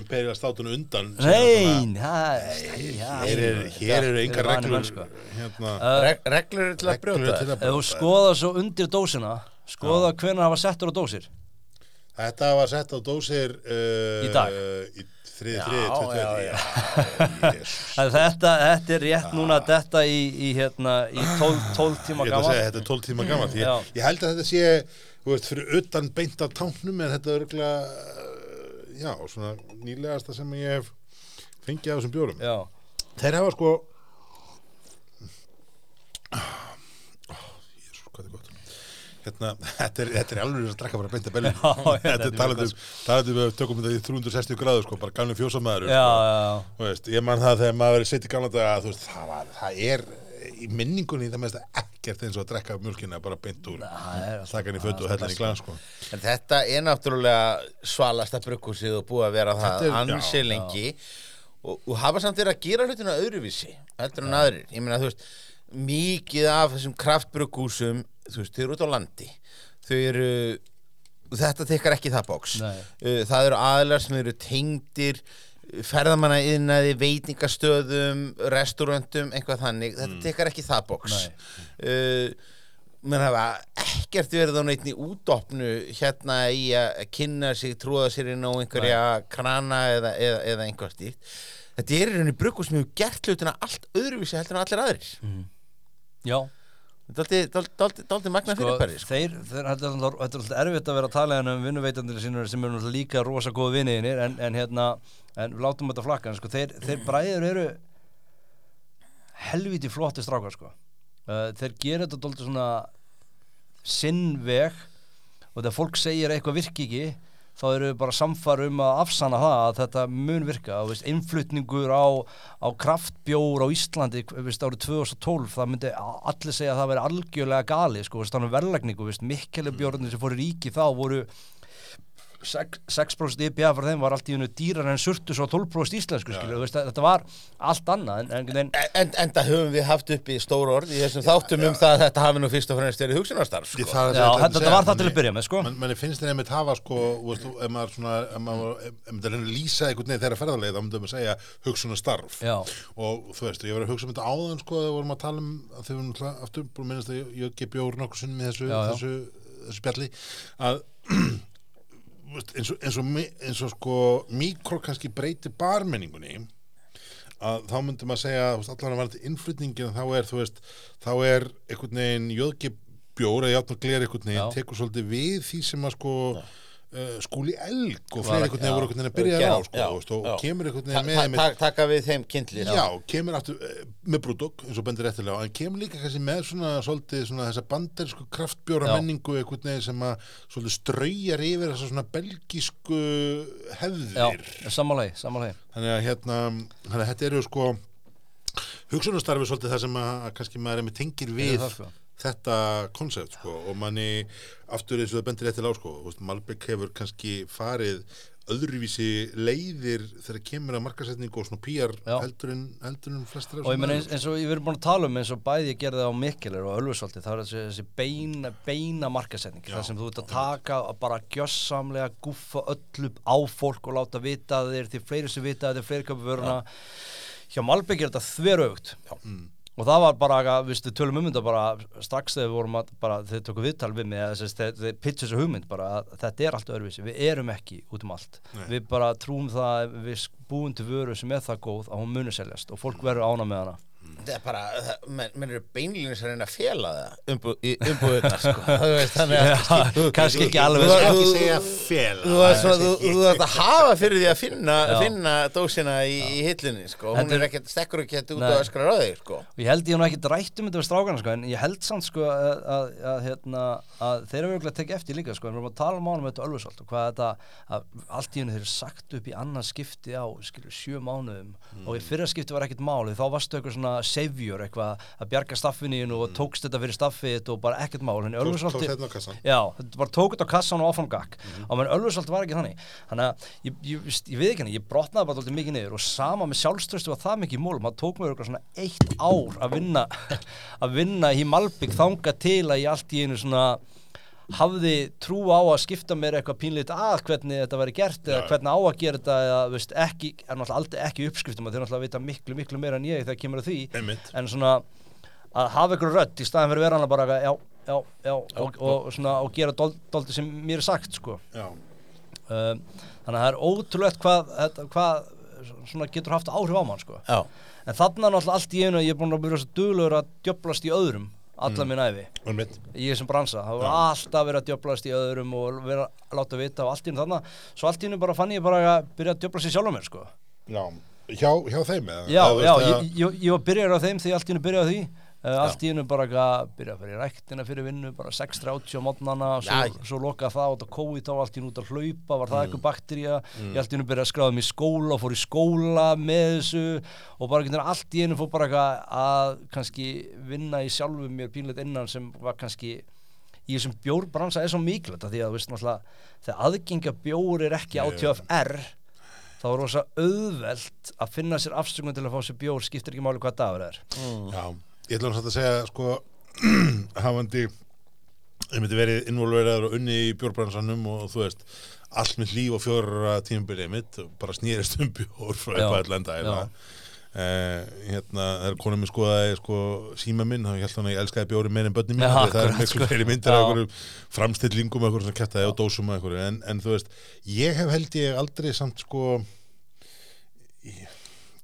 Imperial státunum undan sem Nei, það svona- Hér eru vanir reglur sko. hérna, Uh, Reg reglur til að brjóta. brjóta. skoða svo undir dósina skoða hvenær hafa settur á dósir. Þetta var sett á dósir uh, Í dag. Í þriði, þriði, já, tvö, já. tvö En þetta, þetta er rétt núna þetta í, í, hérna, í 12, 12 tíma segja, þetta er 12 tíma gammalt ég, held að þetta sé, fyrir utan beint af táknum en þetta er örgulega já, svona nýlegasta sem ég hef fengið af þessum bjórum. Já, Þeir hafa sko Jésus, hvað er gott? Hérna, þetta er, þetta er alveg að drakka bara beint að Já, já, Þetta er er talandi um, talandi um við tökum þetta í 360 gráður sko, bara gamlega fjósamæður sko. Ég man það þegar maður er sett í gamla daga þú veist, það, það er í minningunni það mest ekkert eins og að drekka mjölkina bara beint úr hann í fötu og hella hann í glas sko. En þetta er náttúrulega svalasta brugghúsið og búið að vera það er- ansi já, lengi og, og hafa samt verið að gera hlutina öðruvísi heldur en aðrir. Ég meina, þú veist, mikið af þessum kraftbrugghúsum, þú veist, þau eru út á landi. Þau eru, þetta tekkar ekki það bóks. Nei. Uh, það eru aðlar sem eru tengdir ferðamanna innaði, veitingastöðum restauröntum, eitthvað þannig. Þetta tekar ekki það Nei. uh, menn hafa ekkert verið á neitt í útopnu hérna í að kynna sig tróða sér inn á einhverja krana eða, eða, eða einhver stíkt þetta er í rauninni bruggur sem hefur gert hlutina allt öðruvísi heldur en allir aðrir. Já, dálítið magna sko, fyrirbæri sko. þeir, þeir, þetta er alltaf- er alltaf erfitt að vera að tala hérna um vinnuveitandir sínur sem eru líka rosa góð vinniðinir en, en hérna, en við látum þetta flakka en sko, þeir, þeir bræður eru helviti flotti strákar sko uh, þeir gera þetta dóldi svona sinn veg og þegar fólk segir eitthvað virki ekki þá eru við bara samfara um að afsanna það að þetta mun virka. Innflutningur á, á kraftbjór á Íslandi veist, árið 2012 það myndi allir segja að það veri algjörlega gali sko, veist, þannig verðlagningu, mikkelibjórnir sem fóru ríki þá voru 6%, 6 IPA fyrir þeim var allt í hennu dýrar en surtus og 12% íslensku skilu, veist, þetta var allt annað en, en, en En, enda höfum við haft upp í stóru orð í þessum þáttum um það að þetta hafi nú fyrst og fremst verið hugsunarstarf sko. það Já, þetta segja. var það til að byrja með, sko. man- manni finnst þeir einmitt hafa sko þú veist, ef maður svona ef maður, ef maður að lýsa einhvern veginn þeirra ferðarleið þá myndum við segja hugsunar starf Já. og þú veist, ég var að hugsa um þetta áðan sko þegar við vorum að tala um að þau vorum aftur búin að minnast að ég- ég gef bjór nokkur sinnum í þessu, Já, já. þessu, þessu spjalli að eins og, eins og, eins og sko mikro kannski breyti barmenningunni að þá myndum að segja allar að varandi innflutningin þá er þú veist, þá er einhvern veginn jöðgi bjór eða játn og gler einhvern veginn Já. tekur svolítið við því sem að sko uh, skúli elg og fleiri einhvern veginn voru einhvern veginn að byrja á sko, já, veist, og já. kemur einhvern veginn með ta- Taka við þeim kindli Já, kemur aftur eh, með brúdók eins og bendir eftirlega en kemur líka kannski með svona svolítið svona þessa bandersku kraftbjóra menningu einhvern veginn sem að svolítið straujar yfir þessa svona belgísku hefðir. Samanlegi, samanlegi þannig að hérna að þetta eru sko hugsunastarfi svolítið það sem að, kannski maður er með tengir við sko. Þetta koncept sko og manni aftur eins og það bendir eftir lá sko Malbek hefur kannski farið öðruvísi leiðir þegar kemur að markasetningu og svona PR Já. heldur en, heldur en flestir af og ég menn eins, eins og ég verið búin að tala um eins og bæði ég gerði á Mikkelir og Ölfusólti það er þessi, þessi beina, beina markasetning Já, þar sem þú ert að taka að bara gjössamlega guffa öllu á fólk og láta vita að þeir því fleiri sem vita að þeir fleiri köpu vöruna. Hjá Malbygg er þetta þverögt Mm. Og það var bara, við tölum um þetta bara strax þegar við vorum að bara, þeir tóku viðtal við mig, að, þeir, þeir pitcha þessu hugmynd bara að þetta er allt öðruvísi, við erum ekki út um allt, Nei. við bara trúum það að við búum til vöru sem er það góð að hún muni seljast og fólk verður ána með hana Það er bara, það- menn, menn eru beinlínis að reyna að fela það umbú, í umbúðuna sko. Þú veist, þannig að Já, kannski ekki alveg Þú- sko. ekki þú- segja fel Þú svona- þú- þú ert að hafa fyrir því að finna, finna dósina í, í hillinni sko. hún Þetta er er- ekkert, stekkur ekki út og öskrar á þig sko. og ég held ég hef nú ekki rætt um þetta við strákana sko, en ég held samt sko að, að, að, hérna, að þeir eru auðvitað tekið eftir líka sko, en við erum að tala um ánum þetta ölfusalt og hvað þetta, að allt í hennu þeir eru sagt upp í annað skipti á skilur, sjö mánuðum og í fyrra skipti var ekkert máli, þá varstu eitthvað svona savior, eitthvað að bjarga staffinu og tókst þetta fyrir staffið og bara ekkert mál, en í tók ölfusalti þetta á kassan Já, þetta bara tók þetta á kassan og áfram gakk Mhm. og menn Ölfusholt var ekki þannig. Þannig að ég, ég, ég, ég veit ekki henni, ég brotnaði bara alltaf mikið niður og sama með sjálfströstu var það mikið mólum, það tók mér eitthvað svona eitt ár að vinna að vinna í Malbygg þanga til að ég allt í einu svona hafði trú á að skipta mér eitthvað pínleitt að hvernig þetta væri gert eða hvernig á að gera þetta eða veist, ekki, er náttúrulega aldrei ekki uppskriftum þeir náttúrulega vita miklu, miklu meira en ég þegar kemur að því Einmitt. en svona að hafa ykkur rödd í staðin fyrir að hana bara já, já, já, og, og, svona, og gera dol- dóldi sem mér er sagt sko. um, þannig að það er ótrúlegt hvað, þetta- hvað svona getur haft áhrif á mann sko. En þarna er náttúrulega allt í einu að ég er búin að byrja svo duglegur að djöblast í öðrum alla minn æfi einmitt. Í þessum bransa, það var alltaf verið að djöblast í öðrum og vera að láta vita og allt í einu þarna, svo allt í einu bara fann ég bara að byrja að djöblast í sjálf mér sko. já, hjá, hjá þeim eða? Já, já, ég, ég, ég var byrjar á þeim því allt í hennu byrjaði á því allt í hennu bara að byrja að fyrir ræktina fyrir vinnu, bara 6.30 á mótnana svo, Já. svo lokaði það út á COVID og allt í hennu út að hlaupa, var það Mm. eitthvað baktería ég allt í hennu byrjaði að skráða mig í skóla og fór í skóla með þessu og bara getur allt í hennu fór bara eitthvað að kannski vinna í sjálfum mér pínleitt innan sem var kannski í þessum bjórbransa er svo mikilvægt af því að þú veist náttúrulega þegar aðgengja bjór er ekki á Nei. TFR þá er rosa auðvelt að finna sér afsökun til að fá sér bjór skiptir ekki máli hvað dagur það er Já, ég ætla hann að segja sko hafandi ég myndi verið involveraður og unni í bjórbransanum og þú veist allt með líf og fjóra tímabilið mitt bara snýrist um bjór frá eitthvað allenda já. Uh, hérna, þegar konum minn skoðaði sko, síma minn, þá held hann að ég elskaði bjóri meir en börnum mín, Já, það er miklu sko. fleiri myndir af framstillingum, einhverjum svona kættaði og dósum einhverju, en, en þú veist ég hef held ég aldrei samt sko ég,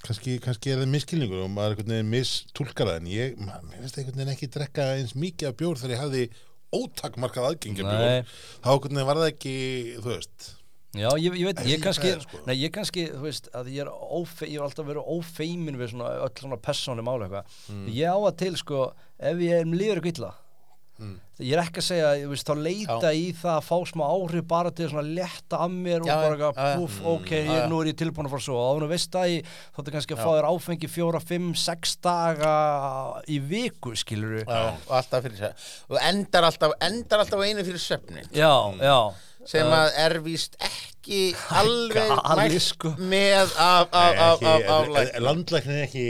kannski, kannski er það miskilningur og maður einhvern veginn mistúlkar en ég, maður, finnst einhvern veginn ekki drekka eins mikið af bjór þegar ég hafði ótakmarkað aðgengi að Nei. bjór þá einhvern veginn var það ekki, þú veist Já, ég, ég veit, ég kannski, er, sko. nei, ég kannski, þú veist, að ég er ófe, ég hef alltaf verið ófeimin við svona öll svona persónum mála eitthvað. Mm. Ég á að til, sko, ef ég er líður eitthvað illa, Mm. ég er ekki að segja, ég veist, þá leita í það að fá smá áhrif bara til að létta af mér og Já, bara já, eitthvað, já, já. púf, ok, Já, ég, já. nú er ég tilbúin að fara svo, og þú veist að ég, þá er kannski að Já. fá þér áfengi fjóra, fimm, sex daga í viku, skilur við. Já, og alltaf fyrir sér og endar alltaf, endar alltaf einu fyrir Já, já. sem að er víst ekki alveg galið, mælt sko. með af, af, af, af, af læknum. landlæknin er ekki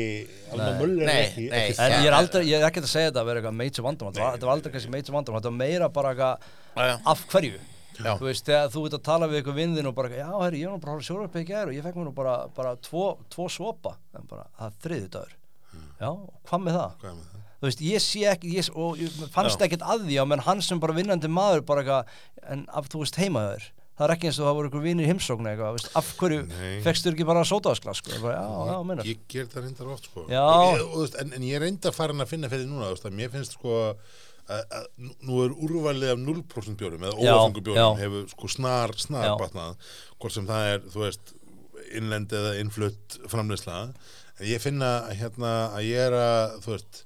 ekki, ekki En Já. ég er aldrei, ég er ekki að segja þetta að vera eitthvað major vandamál, þetta var- aldrei kannski major vandamál, þetta var meira bara eitthvað Já, já. af hverju Já. þú veist, þegar þú ert að tala við eitthvað vinðin og bara, já, herri, ég var nú bara að horfa sjóra upp í gær og ég fekk mér nú bara, bara tvo, tvo sopa en bara, það er þriði dagur já, og hvað með það? Hvað með það? þú veist, ég sé ekki, ég, og ég fannst ekkert að því á menn hann sem bara vinnandi maður bara eitthvað, en af, þú veist, heimaður það er ekki eins og það voru einhver vinir heimsókn eitthvað, veist, af hverju Nei. fekkstu ekki bara sótaðasklas, sko, bara, já, já, mennar Ég ger það reyndar oft sko. Og og, veist, en, en ég reynda farin að finna fyrir núna veist, Mér finnst sko að, nú- er úrvalið af 0% bjórum eða Já, óafengu bjórum já. hefur sko snar, snar batnað hvort sem það er, þú veist innlend eða innflutt framleysla en ég finna hérna að ég er að þú veist,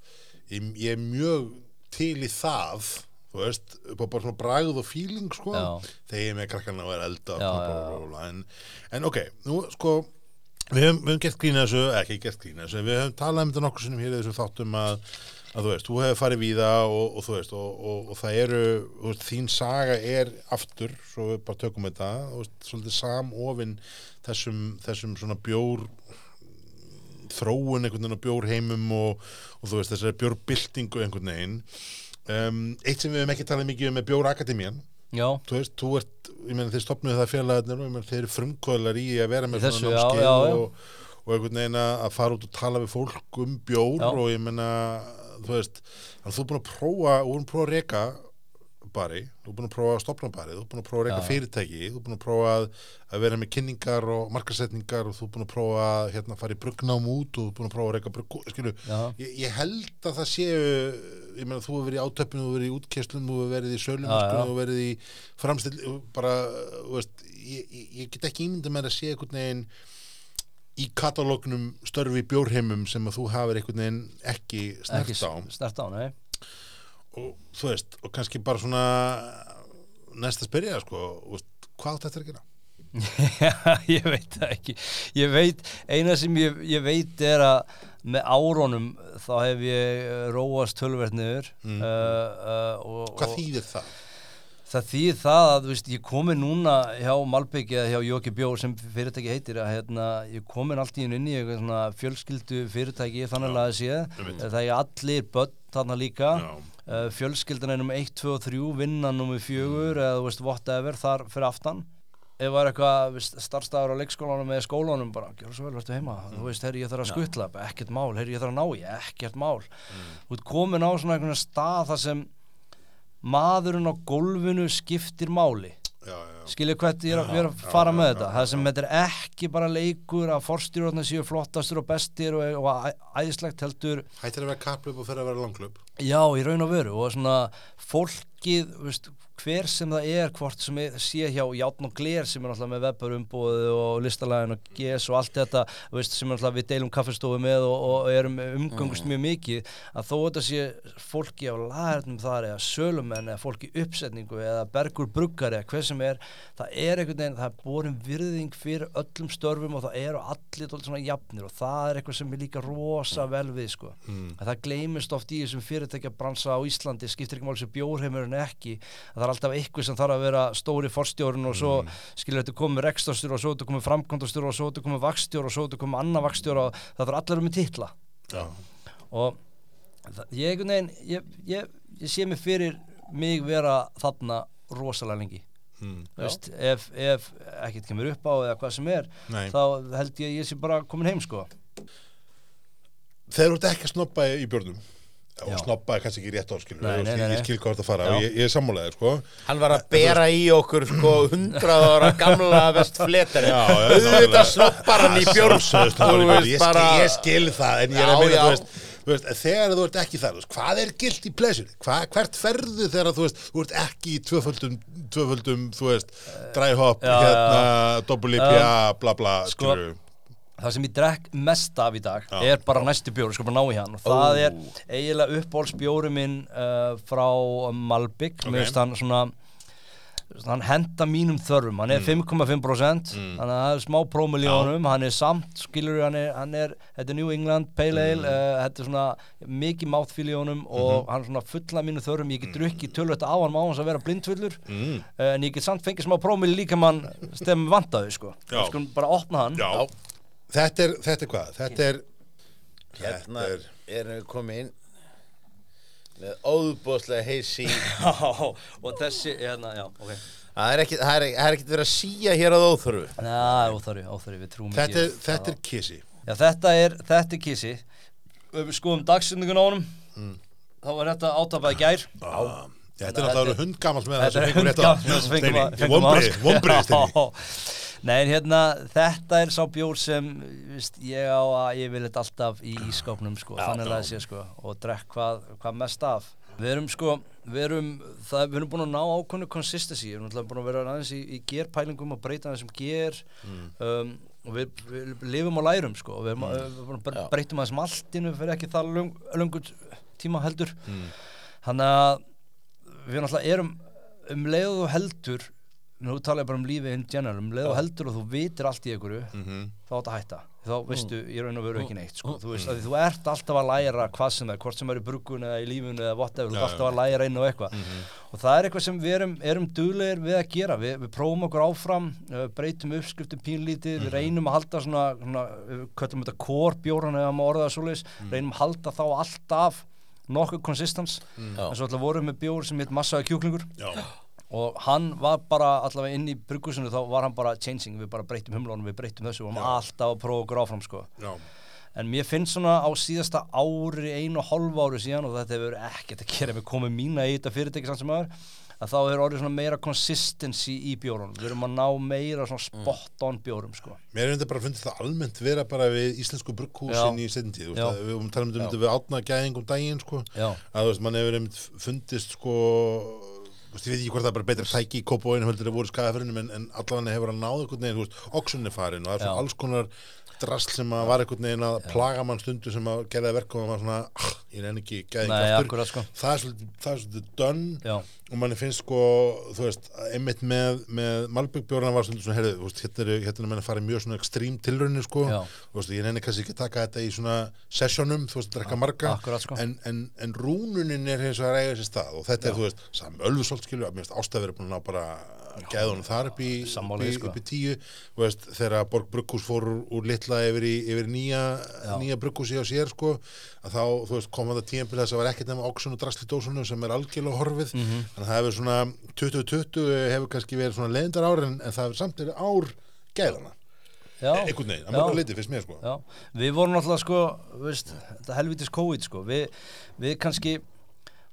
ég, ég er mjög til í það þú veist, á bara svona bragð og feeling sko, Já. þegar með krakkarna og er elda Já, og já. bla, bla, bla, en, en ok, nú sko við höfum, við höfum gert grína þessu, ekki gert grína þessu við höfum talað um þetta nokkur sinnum hér í þessu þáttum að, að þú veist, þú hefur farið víða og, og þú veist, og, og, og það eru veist, þín saga er aftur svo við bara tökum þetta, veist, svolítið samofin þessum, þessum svona bjór þróun einhvern veginn á bjórheimum og, og þú veist, þessari bjórbyltingu einhvern veginn um, eitt sem við höfum ekki talað mikið um er bjórakademían já, þú veist, þú ert, ég meina þeir stopnuðu það félagarnir og þeir eru frumkvöðlar í að vera með þessu, já, já, já. og, og einhvern veginn að fara út og tala við fólk um bjór Já. og ég meina, þú veist þannig að þú er búin að prófa, þú er búin að prófa að reka bari, þú er búin að prófa að stopna bari þú er búin að prófa að reka Já. fyrirtæki þú er búin að prófa að, að vera með kynningar og markasetningar og þú er búin að prófa að hérna, fara í bruggnám út og þú er búin að prófa að reka brugg, ég, ég held að það séu ég meina þú hefur verið í átöpinu, þú hefur verið í útkeslum þú hefur verið í sölum, þú hefur verið í framstill, bara veist, ég, ég, ég get ekki ímynda með að sé einhvern veginn í katalógnum störfi bjórheimum sem að þú hafur einhvern veginn ekki snert ekki á. snert á, nei. Og þú veist, og kannski bara svona næsta spyrja sko, veist, hvað þetta að gera? ég veit það ekki ég veit, eina sem ég, ég veit er að með árónum þá hef ég eh, róast tölvert niður Mm. uh, uh, og, Hvað þýðir það? það þýðir það að veist, ég komi núna hjá Malbygg eða hjá Jóki Bjór sem fyrirtæki heitir að hérna, ég komin allt í hennu inn í fjölskyldu fyrirtæki þannig að sé, einmitt. það er allir börn þarna líka Já. fjölskyldan er nummer 1, 2 og 3 vinnan nummer 4 eða þú veist whatever þar fyrir aftan ef það er eitthvað starfstæður á leikskólanum eða skólanum bara, gjör svo vel, verður heima. Þú veist, herri, ég þarf að skuttla, bara ekkert mál herri, ég þarf að ná, ég, ekkert mál. Þú ert komin á svona einhvern stað þar sem maðurinn á gólfinu skiptir máli. Skilja hvert ég er Já, er að fara já, með já, þetta. Það sem þetta er ekki bara leikur að forstjórnarnir séu flottastur og bestir og, og æðislegt heldur Hættir að vera kapplöp og fyrir að vera langlöp Já, í raun og veru. Og svona fólkið, veist, hver sem það er hvort sem er, sé hjá Játn og Gler sem er alltaf með webbarumbóðu og listalægin og GS og allt þetta veist, sem alltaf við deilum kaffistofu með og, og erum umgangust mjög mikið að þó þetta sé fólki á lagarnum þar eða sölumenn eða fólki uppsetningu eða bergur bruggari eða hver sem er það er einhvern veginn, það er borin virðing fyrir öllum störfum og það eru allir dálítið svona jafnir og það er eitthvað sem er líka rosa vel við sko. Að það gleymist oft í þessum fyrirtækja bransa á Íslandi, skiptir ekki að það er alltaf eitthvað sem þarf að vera stóri forstjórun og svo skilur þetta komið rekstastjóra og svo þetta komið framkvæmdastjóra og svo þetta komið vakstjóra og svo þetta komið annað vakstjóra og það þarf allir að vera með titla. Já, og það, ég veginn ég, ég, ég sé mig fyrir mig vera þarna rosalega lengi. Mm. Veist, ef, ef ekkert kemur upp á eða hvað sem er Nei. þá held ég að ég sé bara komin heim sko. Þegar þú ert ekki að snoppa í björnum og snoppa er kannski ekki rétt nei, ég skil hvað þetta að fara. Já. og ég, ég er sammálaðið sko. Hann var að bera í okkur sko hundrað ára gamla já, Auðvitað sloppar hann í björn Sjálfsögðu Þú snoppar í björnum. veist ég, skil, það en ég er að meina þú veist, þegar þú ert ekki þar hvað er gilt í pleasure? Hva, hvert ferðu þegar þú veist þú ert ekki í tvöföldum, tvöföldum þú veist, dræhopp Já, hérna, dobbulipja, bla bla sko, skilurðu. Það sem ég drekk mest af í dag Já. er bara næstu bjór, ég skal bara ná í hann og það er eiginlega uppbólsbjóri minn uh, frá Malbygg Ok. mér finnst hann svona hann henda mínum þörfum, hann er 5,5% þannig að það er smá prómil í Mm. Já. honum hann er samt, skilur hann er, hann er þetta er New England Pale Ale Mm. uh, þetta er svona mikið mouthfeel í honum Mhm. og hann er svona fulla mínum þörfum ég get drukkið tölvöld á hann má hans að vera blindfullur Mm. uh, en ég get samt fengið smá prómil líka mann stemmi vandaðu sko Já. við skulum bara opna hann Já. Þetta er, þetta er hvað? Þetta er Hérna er erum við komið inn með óðbóðslega heisi og þessi, hérna, já, ok Það er það er, það er ekkit verið að síja hér að óþörfu Næ, óþarfi, óþarfi, við trúum Þetta er, ekki þetta er kissi Já, þetta er, þetta er kissi við skoðum dagsetningun á honum Mm. Þá er þetta átapaði gær Já, Þetta er er- hundgamalt með Þetta er hundgamall sem við fengum að- fengum að sko. Vombrið Já. Nei, hérna, þetta er sá bjór sem víst, ég á að ég vil þetta alltaf í ískápnum sko, þannig að það sé sko og drekk hvað, hvað mest af. Við erum sko, við erum, það, við erum búin að ná ákvöndu consistency, við erum náttúrulega búin að vera aðeins í, í gerpælingum og breyta þessum ger. Um, og við, við lifum og lærum sko, og við, erum, mm. við, við Já. breytum aðeins maltinu fyrir ekki það löngu tíma heldur. Þannig að við erum um leið og þú heldur nú tala ég bara um lífið in general um leið og heldur og þú vitir allt í einhverju Mhm. þá átt að hætta. Þá veistu, ég raun og veru ekki neitt sko. þú veist, að þú ert alltaf að læra hvað sem er hvort sem er í bruggun eða í lífun eða whatever, þú ert alltaf að læra inn á eitthvað. Og það er eitthvað sem við erum, erum duglegir við að gera, við, við prófum okkur áfram uh, breytum uppskriftum pínlítið við reynum að halda svona, svona við köllum þetta kórbjóran eða maður orðaða svoleiðis. Reynum að halda þá alltaf nokkuð konsistens Já. en svo alltaf vorum við bjór sem heit massaði kjúklingur. Já, og hann var bara allavega inn í bruggusinu þá var hann bara changing, við bara breytum humlónum, við breytum þessu og hann var alltaf að prófa okkur áfram sko. já, en mér finnst svona á síðasta ári, einu og hálf ári síðan og þetta hefur ekkert að gera með komið mína í þetta fyrirtæki samt sem aður að þá hefur orðið svona meira consistency í bjórunum, við erum að ná meira svona spot on bjórum sko. mér er þetta bara að fundið það almennt vera bara við íslensku brugghúsin í Já. við um talum um þetta við átna gæðingum daginn sko, Já. að þú veist, mann hefur fundist sko, ég veit ekki hvort það er bara betra tæki í kópóinu heldur að voru skæðafyrinum en, en allavega hefur veginn, þú veist, oxun er farin og það er svona alls konar drasl sem að var einhvern veginn að plaga mann stundu sem að gerða verkum og maður svona, ah, ég nefn ekki gæðing Nei, aftur, akkurat sko. Það er svolítið, er svolítið Já, og manni finnst sko, þú veist, einmitt með, með Malbyggbjórna var svona svona, heyrðu, hérna hérna er að fara í mjög svona ekstrím tilraunir, sko, Já. veist, ég nenni kannski ekki að taka þetta í svona sessionum, þú veist, að drekka marga, akkurat, sko. en, en, en rúnunin er hins vegar eiga sér stað og þetta er, þú veist, saman ölfusolt skilju, að mér finnst ástæður er búin að bara gæðunum þar upp í, í, sko. í tíu, veist, þegar Borg Brugghús fór úr, litla yfir í, yfir nýja, nýja Brugghúsi á sér, sko, að þá, veist, kom þetta tímpil þess að var ekkert nema oxun og drasli dósunum sem er algjörlega horfið, Mhm. þannig að það hefur svona 2020 hefur kannski verið svona leiðindar ár en, en það hefur samt verið ár gæðana, Já, einhvern veginn, að mörgur leiti fyrst mér, sko. Við vorum náttúrulega sko, veist, þetta helvitis COVID sko, við, við kannski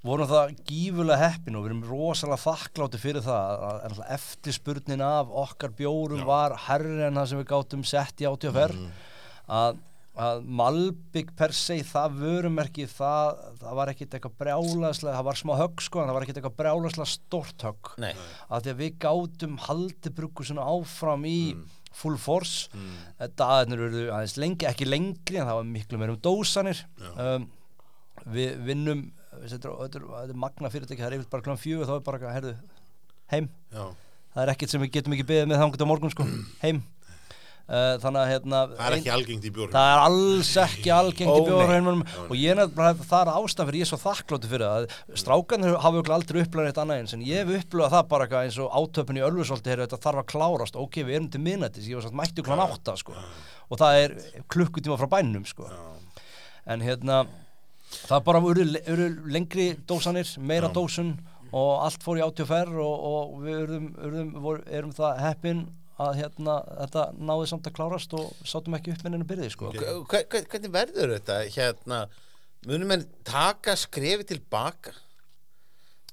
vorum það gífulega heppin og við erum rosalega þakklátti fyrir það að að eftirspurnin af okkar bjórum var herri en það sem við gátum sett í átíðaferð að, að Malbygg per se það vörumerki það, það var ekkit eitthvað brjálaslega það var smá högg sko en það var ekkit eitthvað brjálaslega stort högg. Nei, að því að við gátum haldið bruggusinu áfram í full force. Mm. dagarnir eru aðeins lengi, ekki lengri en það var miklu meira um dósanir. Um, við vinnum þetta er, magna fyrirtæki það er yfir bara klán fjögur þá er bara, herðu, heim. Já. það er ekkert sem við getum ekki beðið með þangut á morgun sko, heim. Uh, þannig að hérna Það er ein- ekki algengt í bjórnum. Það er alls ekki algengt í bjóðarheinunum og ég er nefnilega, það er ástæðan fyrir ég er svo þakkláttu fyrir það. Að strákanir hafa aldrei upplöðað eitt annað eins en ég hef upplöðað það bara eins og átöpun í heyrðu þetta þarf að klárast, ok við erum til átta sko. Og það er klukkutíma frá bænum sko. En hérna það bara eru, eru lengri dósanir, meira dósun og allt fór í átjóferð og, og við urðum, urðum, vor, erum það heppin að hérna, þetta náði samt að klárast og sátum ekki upp með henni byrði sko. Hve- hve- Hvernig verður þetta hérna, munum en taka skrefi tilbaka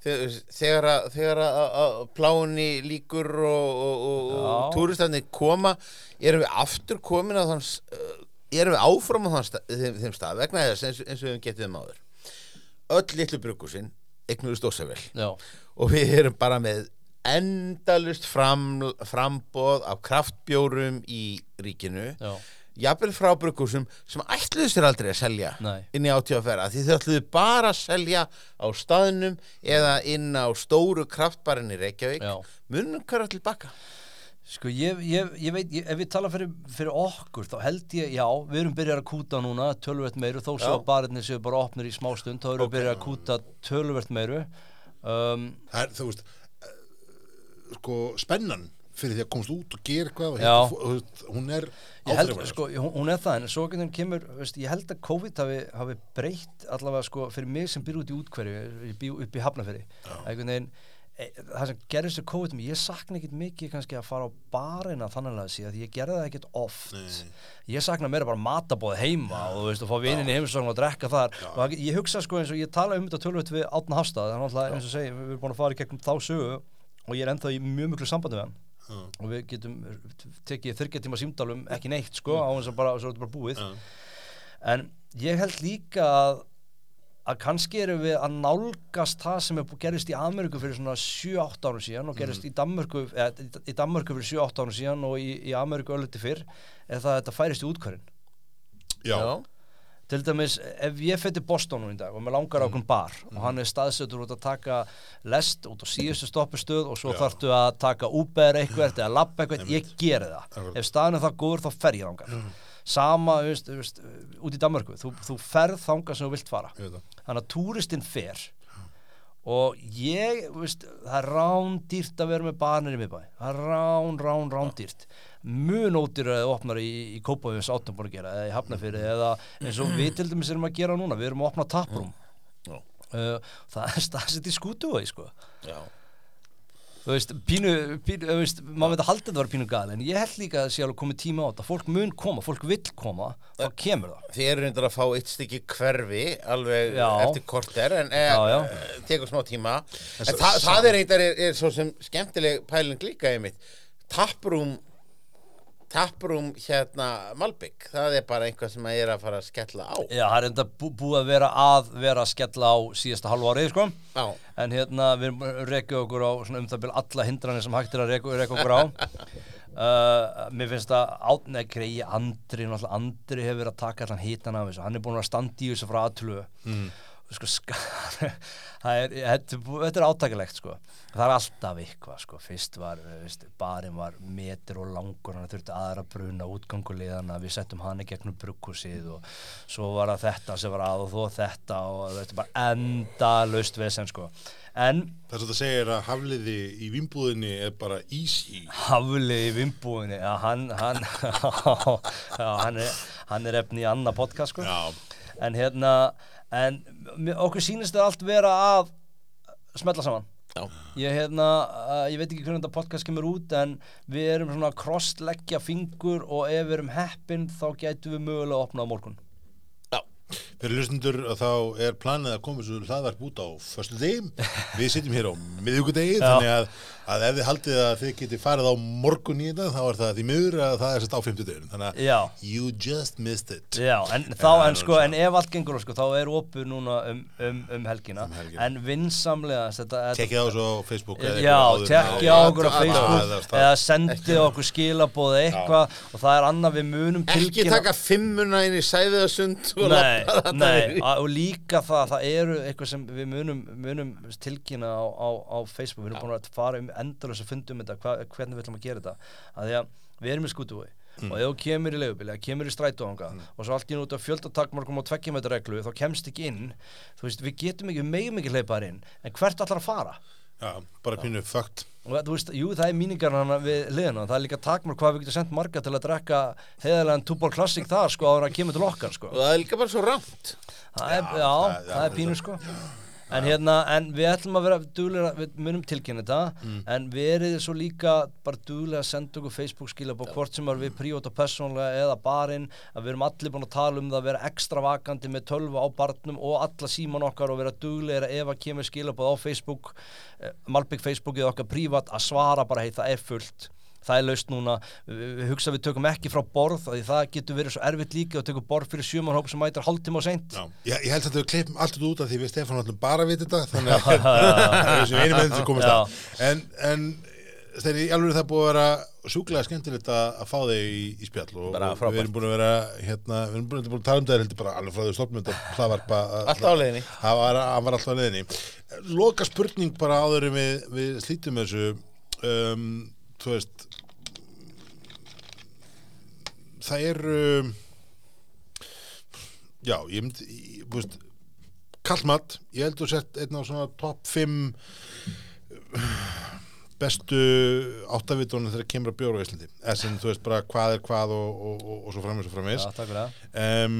þegar, þegar, að, þegar að, að pláni líkur og, og, og, Já. túristafni koma erum við aftur komin á þann erum við áfram á stað, þeim, þeim stað vegna þess eins, eins og við höfum getið um áður. Öll litlu brukusinn eignurist ósavel. Já, og við erum bara með endalust fram, frambóð af kraftbjórum í ríkinu. Já, jafnvel frá brukusum sem ætluðu sér aldrei að selja Nei. inn í átíðafæra því þau ætluðu bara að selja á staðnum eða inn á stóru kraftbarinn í Reykjavík. Munum hverja tilbaka Sko ég, ég, ég veit, ég, ef við tala fyrir, fyrir okkur þá held ég, já, við erum byrjað að kúta núna tölvert meiru, þó svo að barirnir séu bara opnir í smástund, þá erum við byrjað að kúta tölvert meiru. Um, Það er, þú veist, eh, sko, spennan fyrir því að komast út og gera eitthvað og hún er áþreifanleg, sko, hún hún er það, en svo getur kemur, veist, ég held að COVID hafi, hafi breytt allavega, sko, fyrir mig sem býr út í útkverju, upp í e, það sem gerðist við COVID, ég sakna ekkit mikið kannski að fara á barina þannig að því ég gerði það ekkit oft, ég sakna meira bara matabóð heima og þú veist, og fá vinnin í heimsókn og drekka þar, og það- ég hugsa sko eins og ég tala um þetta tölvöld við Átna Hafstað, þannig að eins og segi, við erum búin að fara í gegnum þá sögu og ég er ennþá í mjög miklu sambandi við hann. Og við getum tekið þyrkja tíma símdalum ekki neitt sko á þess að bara, bara búið. En ég held líka að að kannski erum við að nálgast það sem er gerist í Ameríku fyrir svona 7-8 árum síðan og gerist í Danmörku eða, í- Danmörku fyrir 7-8 árum síðan og í, í Ameríku ölliti fyrr er það að þetta færist í útkværin Já, til dæmis ef ég fyrir Boston nú í dag og mér langar á okkur bar og hann er staðsettur út að taka lest út á síðustu stoppustöð og svo Já. þarftu að taka Uber eitthvað eða labba eitthvað, ég geri það. Ef staðan er það góður þá fer ég þangað sama, veist, veist, út í Danmarku þú, þú ferð þangað sem þú vilt fara. Það. Þannig að túristinn fer. Og ég, veist, það er rándýrt að vera með barnir í miðbæ. Það er rán, rán, rándýrt. Mun ódýr að það opnar í, í Kópavíðs áttum búin að gera eða í Hafnafyrir eða eins og við til dæmis erum að gera núna. Við erum að opna taprúm Já. uh, það er staðsett í skútuvöði sko. Já. Þú veist, pínu, pínu þú veist, maður veit að halda þetta var pínu gal en ég held líka að það sé alveg komið tíma á þetta fólk mun koma, fólk vill koma þá kemur það Þið eru reyndar að fá eitt stykki hverfi alveg Já. eftir korter en e, Já, já. tekur smá tíma en svo- það, það er reyndar er, er svo sem skemmtileg pæling líka einmitt taprúm taprúm hérna Malbygg, það er bara einhvað sem að er að fara að skella á. Já, það er enda bú, búið að vera að vera að skella á síðasta halvu árið, sko. En hérna, við rekið okkur á svona um það byrja alla hindranir sem hægt er að reka okkur á. Uh, Mér finnst að átnæg greiði Andri, náttúrulega Andri hefur verið að taka allan hitan af þessu. Hann er búin að vera standi í þessu frá aðtölu mm. Sko, það er, þetta, er átakalegt sko. Það er alltaf eitthvað sko. Fyrst var, eh, veist, barinn var metur og langur Hann þurfti aðra að bruna útganguliðana Við settum hann í gegnum brugghúsið Og svo var það þetta sem var að Og þó þetta og þetta er bara enda Laust vesen sko. En Það sem það segir að hafliði í vimbúðinni er bara easy. Hafli í vimbúinni Já, hann hann, já, hann, er, er efni í annað podcast sko. En hérna en okkur sýnist það allt vera að smetla saman. Ég hérna, uh, ég veit ekki hvernig þetta podcast kemur út en við erum svona að krossleggja fingur og ef við erum heppin þá gætum við mögulega að opna á morgun. Já. fyrir hlustundur þá er planið að koma svo hlaðvarp út á föstu degi Við sitjum hér á miðugudegi þannig að, að ef þið haldið að þið geti farið á morgun í þetta þá er það því miður að það er sett á fimmtudegin Þannig að Já. you just missed it. Já, en, þá, það en sko, en ef allt gengur sko, þá er opið núna um, um, um helgina. Um helgina. en vinsamlega þetta, þetta- Tekkið á þessu á Facebook eða Já, eitthvað áður. en tekki á- okkur á Facebook eða sendið okkur skilabóð eða eitthvað. Og það er annað við munum ekki taka fimmuna inn í sæðiðasund og Nei, nei, og líka það, það eru eitthvað sem við munum, munum tilkynna á, á, á Facebook, við erum búin að fara um endalösa fundum þetta, hva, hvernig við ætlum að gera þetta. Að því að við erum í skútuvói og ef þú kemur í leigubili, eða kemur í strætóanga og svo allt í nút af fjöldatakmarkum og tvekkjumetra reglu þá kemst ekki inn. Þú veist, við getum ekki, megum ekki hleypaðar inn. En hvert allar að fara? Já, bara pínu fögt og þú veist, jú það er míningar hana við liðina, það er líka takmark hvað við getum sendt marga til að drekka heiðarlegan túból klassik þar sko en að kemur til okkar sko. Og það er líka bara svo rámt það er, já, það- það, það- er pínu sko En hérna, en við ætlum að vera duglega, við munum tilkynna þetta, Mm. en verið svo líka bara duglega að senda okkur Facebook skilabók, hvort sem við prívat og persónlega eða barinn, að við erum allir búin að tala um það að vera ekstra vakandi með tölvu á barnum og alla síman okkar og vera duglega ef að kemur skilabóð á Facebook, eh, Malbygg Facebookið okkar prívat að svara bara, hei það er fullt. Það er laust núna, við, við hugsa að við tökum ekki frá borð því það getur verið svo erfitt líka og tökum borð fyrir sjömanhóp sem mætir hálftíma og seint Já, ég, ég held að þau klippum allt út af því við Stefán ætlum bara að vita þetta þannig að það er þessi einu með þetta komast Já. að en, en þegar í alveg það búið að vera sjúklega skemmtilegt að, að fá þig í, í spjall og, Bara og frábært. við erum búin að vera hérna, við erum búin að, að tala um það heldur bara alveg frá því stofnmynd og hlaðvarpa að- Alltaf á leiðinni. það var, hann var alltaf á leiðinni loka spurning bara áður en við, við slítum þessu um, þú veist það eru já, ég myndi veist, kallmatt ég held að sett einn á svona top 5 bestu áttavitunum þegar kemur að bjóra á Íslandi. Sem þú veist bara hvað er hvað og, og, og, og svo framins og framins Já, takk fyrir það. Um,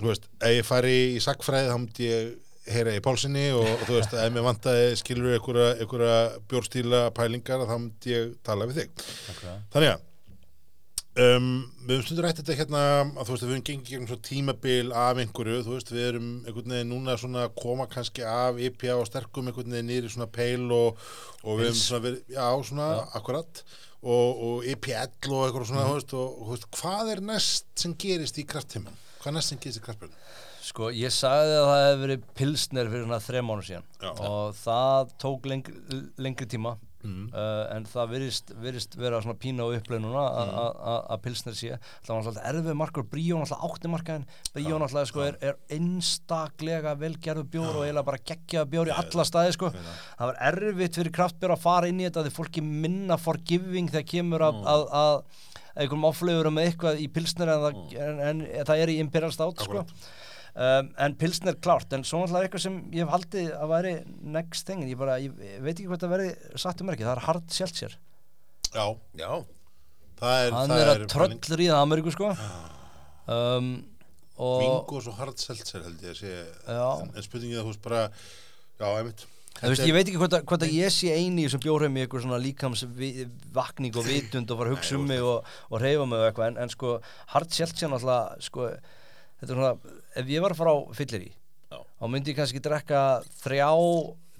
þú veist, ef ég fari í sakfræði þá myndi ég heyra í pálsinni og, þú veist, ef mér vantaði skilur einhverja, einhverja bjórstíla pælingar þá myndi ég tala við þig. Það. Þannig að um, við höfum stundur rætt þetta hérna að þú veist, við höfum gengið gegnum svo tímabil af einhverju, þú veist, við erum einhvern veginn núna svona að koma kannski af IPA og sterkum einhvern veginn í svona peil og, og við höfum svona verið, já, svona, akkurat og, og IPL og eitthvað svona, þú veist, og, og þú veist, hvað er næst sem gerist í kraftheimann? Hvað er næst sem gerist í kraftbjörn? Sko, ég sagði að það hefði verið pilsner fyrir svona þrejum mánu síðan Já. og það tók lengri, lengri tíma Mm. uh, en það virðist, virðist vera svona pína núna að- Mm. að pilsner sé það var náttúrulega erfið markur, Bríó náttúrulega átti markaðin Bríó náttúrulega sko er, er einstaklega velgerðu bjór og eiginlega bara geggjaða bjór í alla staði sko. það var erfitt fyrir kraftbjór að fara inn í þetta því fólki minna forgiving þegar kemur að, að, að einhverjum áflöfurum eitthvað í pilsner en það, en, en, það er í Imperial Stout sko. Um, en pilsner klárt en svo náttúrulega eitthvað sem ég hef haldið að væri next thing, ég bara, ég, veit ekki hvað það verði sagt um ekki, það er hard seltzer Já, Já, það er, það er að tröllríða Ameríku sko. Um, og Vingos og hard seltzer held ég að sé. En, en spurningið veist bara já, einmitt. Veist, ég veit ekki hvort að, hvort að ég sé eini sem bjórheim í eitthvað svona líkams vakning og vitund og fara að hugsa um mig og, og reyfa mig og eitthvað. En, en sko hard seltzer náttúrulega sko, þetta er svona, ef ég var að fara á fyllir í Já. þá myndi ég kannski drekka þrjá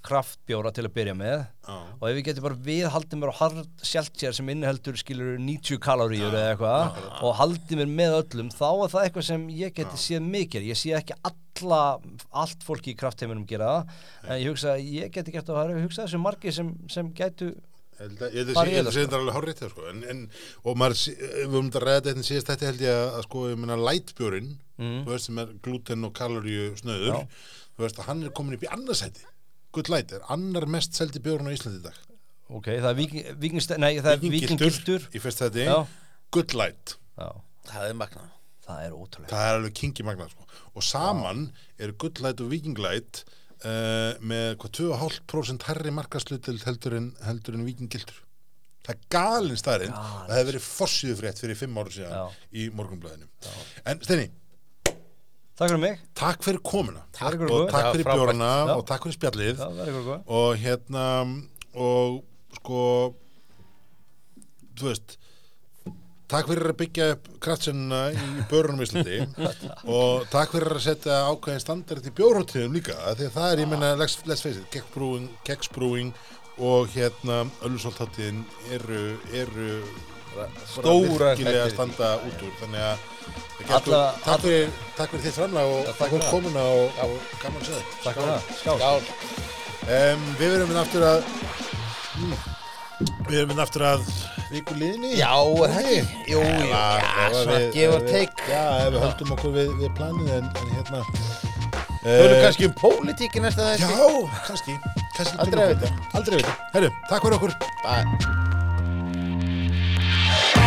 kraftbjóra til að byrja með. Já. og ef ég geti bara viðhaldið mér á hard seltzer sem inniheldur skilur 90 kaloríur eða eitthvað og haldið mér með öllum þá er það eitthvað sem ég geti séð mikið. Ég sé ekki alla, allt fólki í kraftheiminum gera það en ég hugsa að ég geti gert það. Ég hugsa þessu margir sem, sem held að- ég held að Bara sé- í ég held að þetta, sé þetta alveg hjá, sko. og maður, sé- við höfum þetta ræðið þetta síðast þetta held ég að, sko, lightbjörinn, Mm. þú veist sem er gluten og kaloríu snöður, Já. þú veist að hann er komin upp í annarsæti Good Light er annar mest seldi björn á Íslandi í dag. Ok, það er viking, vikingste, nei, það er vikingildur í fyrst þetta já, Good Light, já, það er magnað. Það er ótrúlega það er alveg kingi magna sko. og saman eru Good Light og Viking Light uh, með hvað 2,5% herri markaslutil heldur en, heldur en Viking gildur. Það er galin staðurinn Galin. það hefur verið fossíðu frétt fyrir fimm ára síðan Já. í morgunblæðinu en Steini, takk fyrir mig, takk fyrir komuna. Takk fyrir og takk fyrir bjórna og takk fyrir spjallið. Það verður ykkur góð. Og hérna og sko þú veist takk fyrir að byggja upp kraftsennina í börunum í Íslandi. Og takk fyrir að setja ákveðin standard í bjórhóttíðum líka af því að það er, ég meina, let's, let's face it keksbrúing, og hérna öllusóltáttíðin eru, eru Stóra virkilega að standa út úr þannig að Alla, takk, fyrir, takk fyrir þitt framlega og Já, takk fyrir komuna og, og gaman segja takk fyrir það, Já, Um, við verðum minn aftur að mm, Við verðum minn aftur að viku liðinni? Já, er það ekki? Jú, jú, já, svona við- give or við- take. Já, ef við höldum okkur við, við planið en, en hérna Höfum eh, kannski um pólitíki næsta Já, þessi kannski, kannski Aldrei að kemur- vita. Aldrei að vita. Herru, takk fyrir okkur. Bye Bye.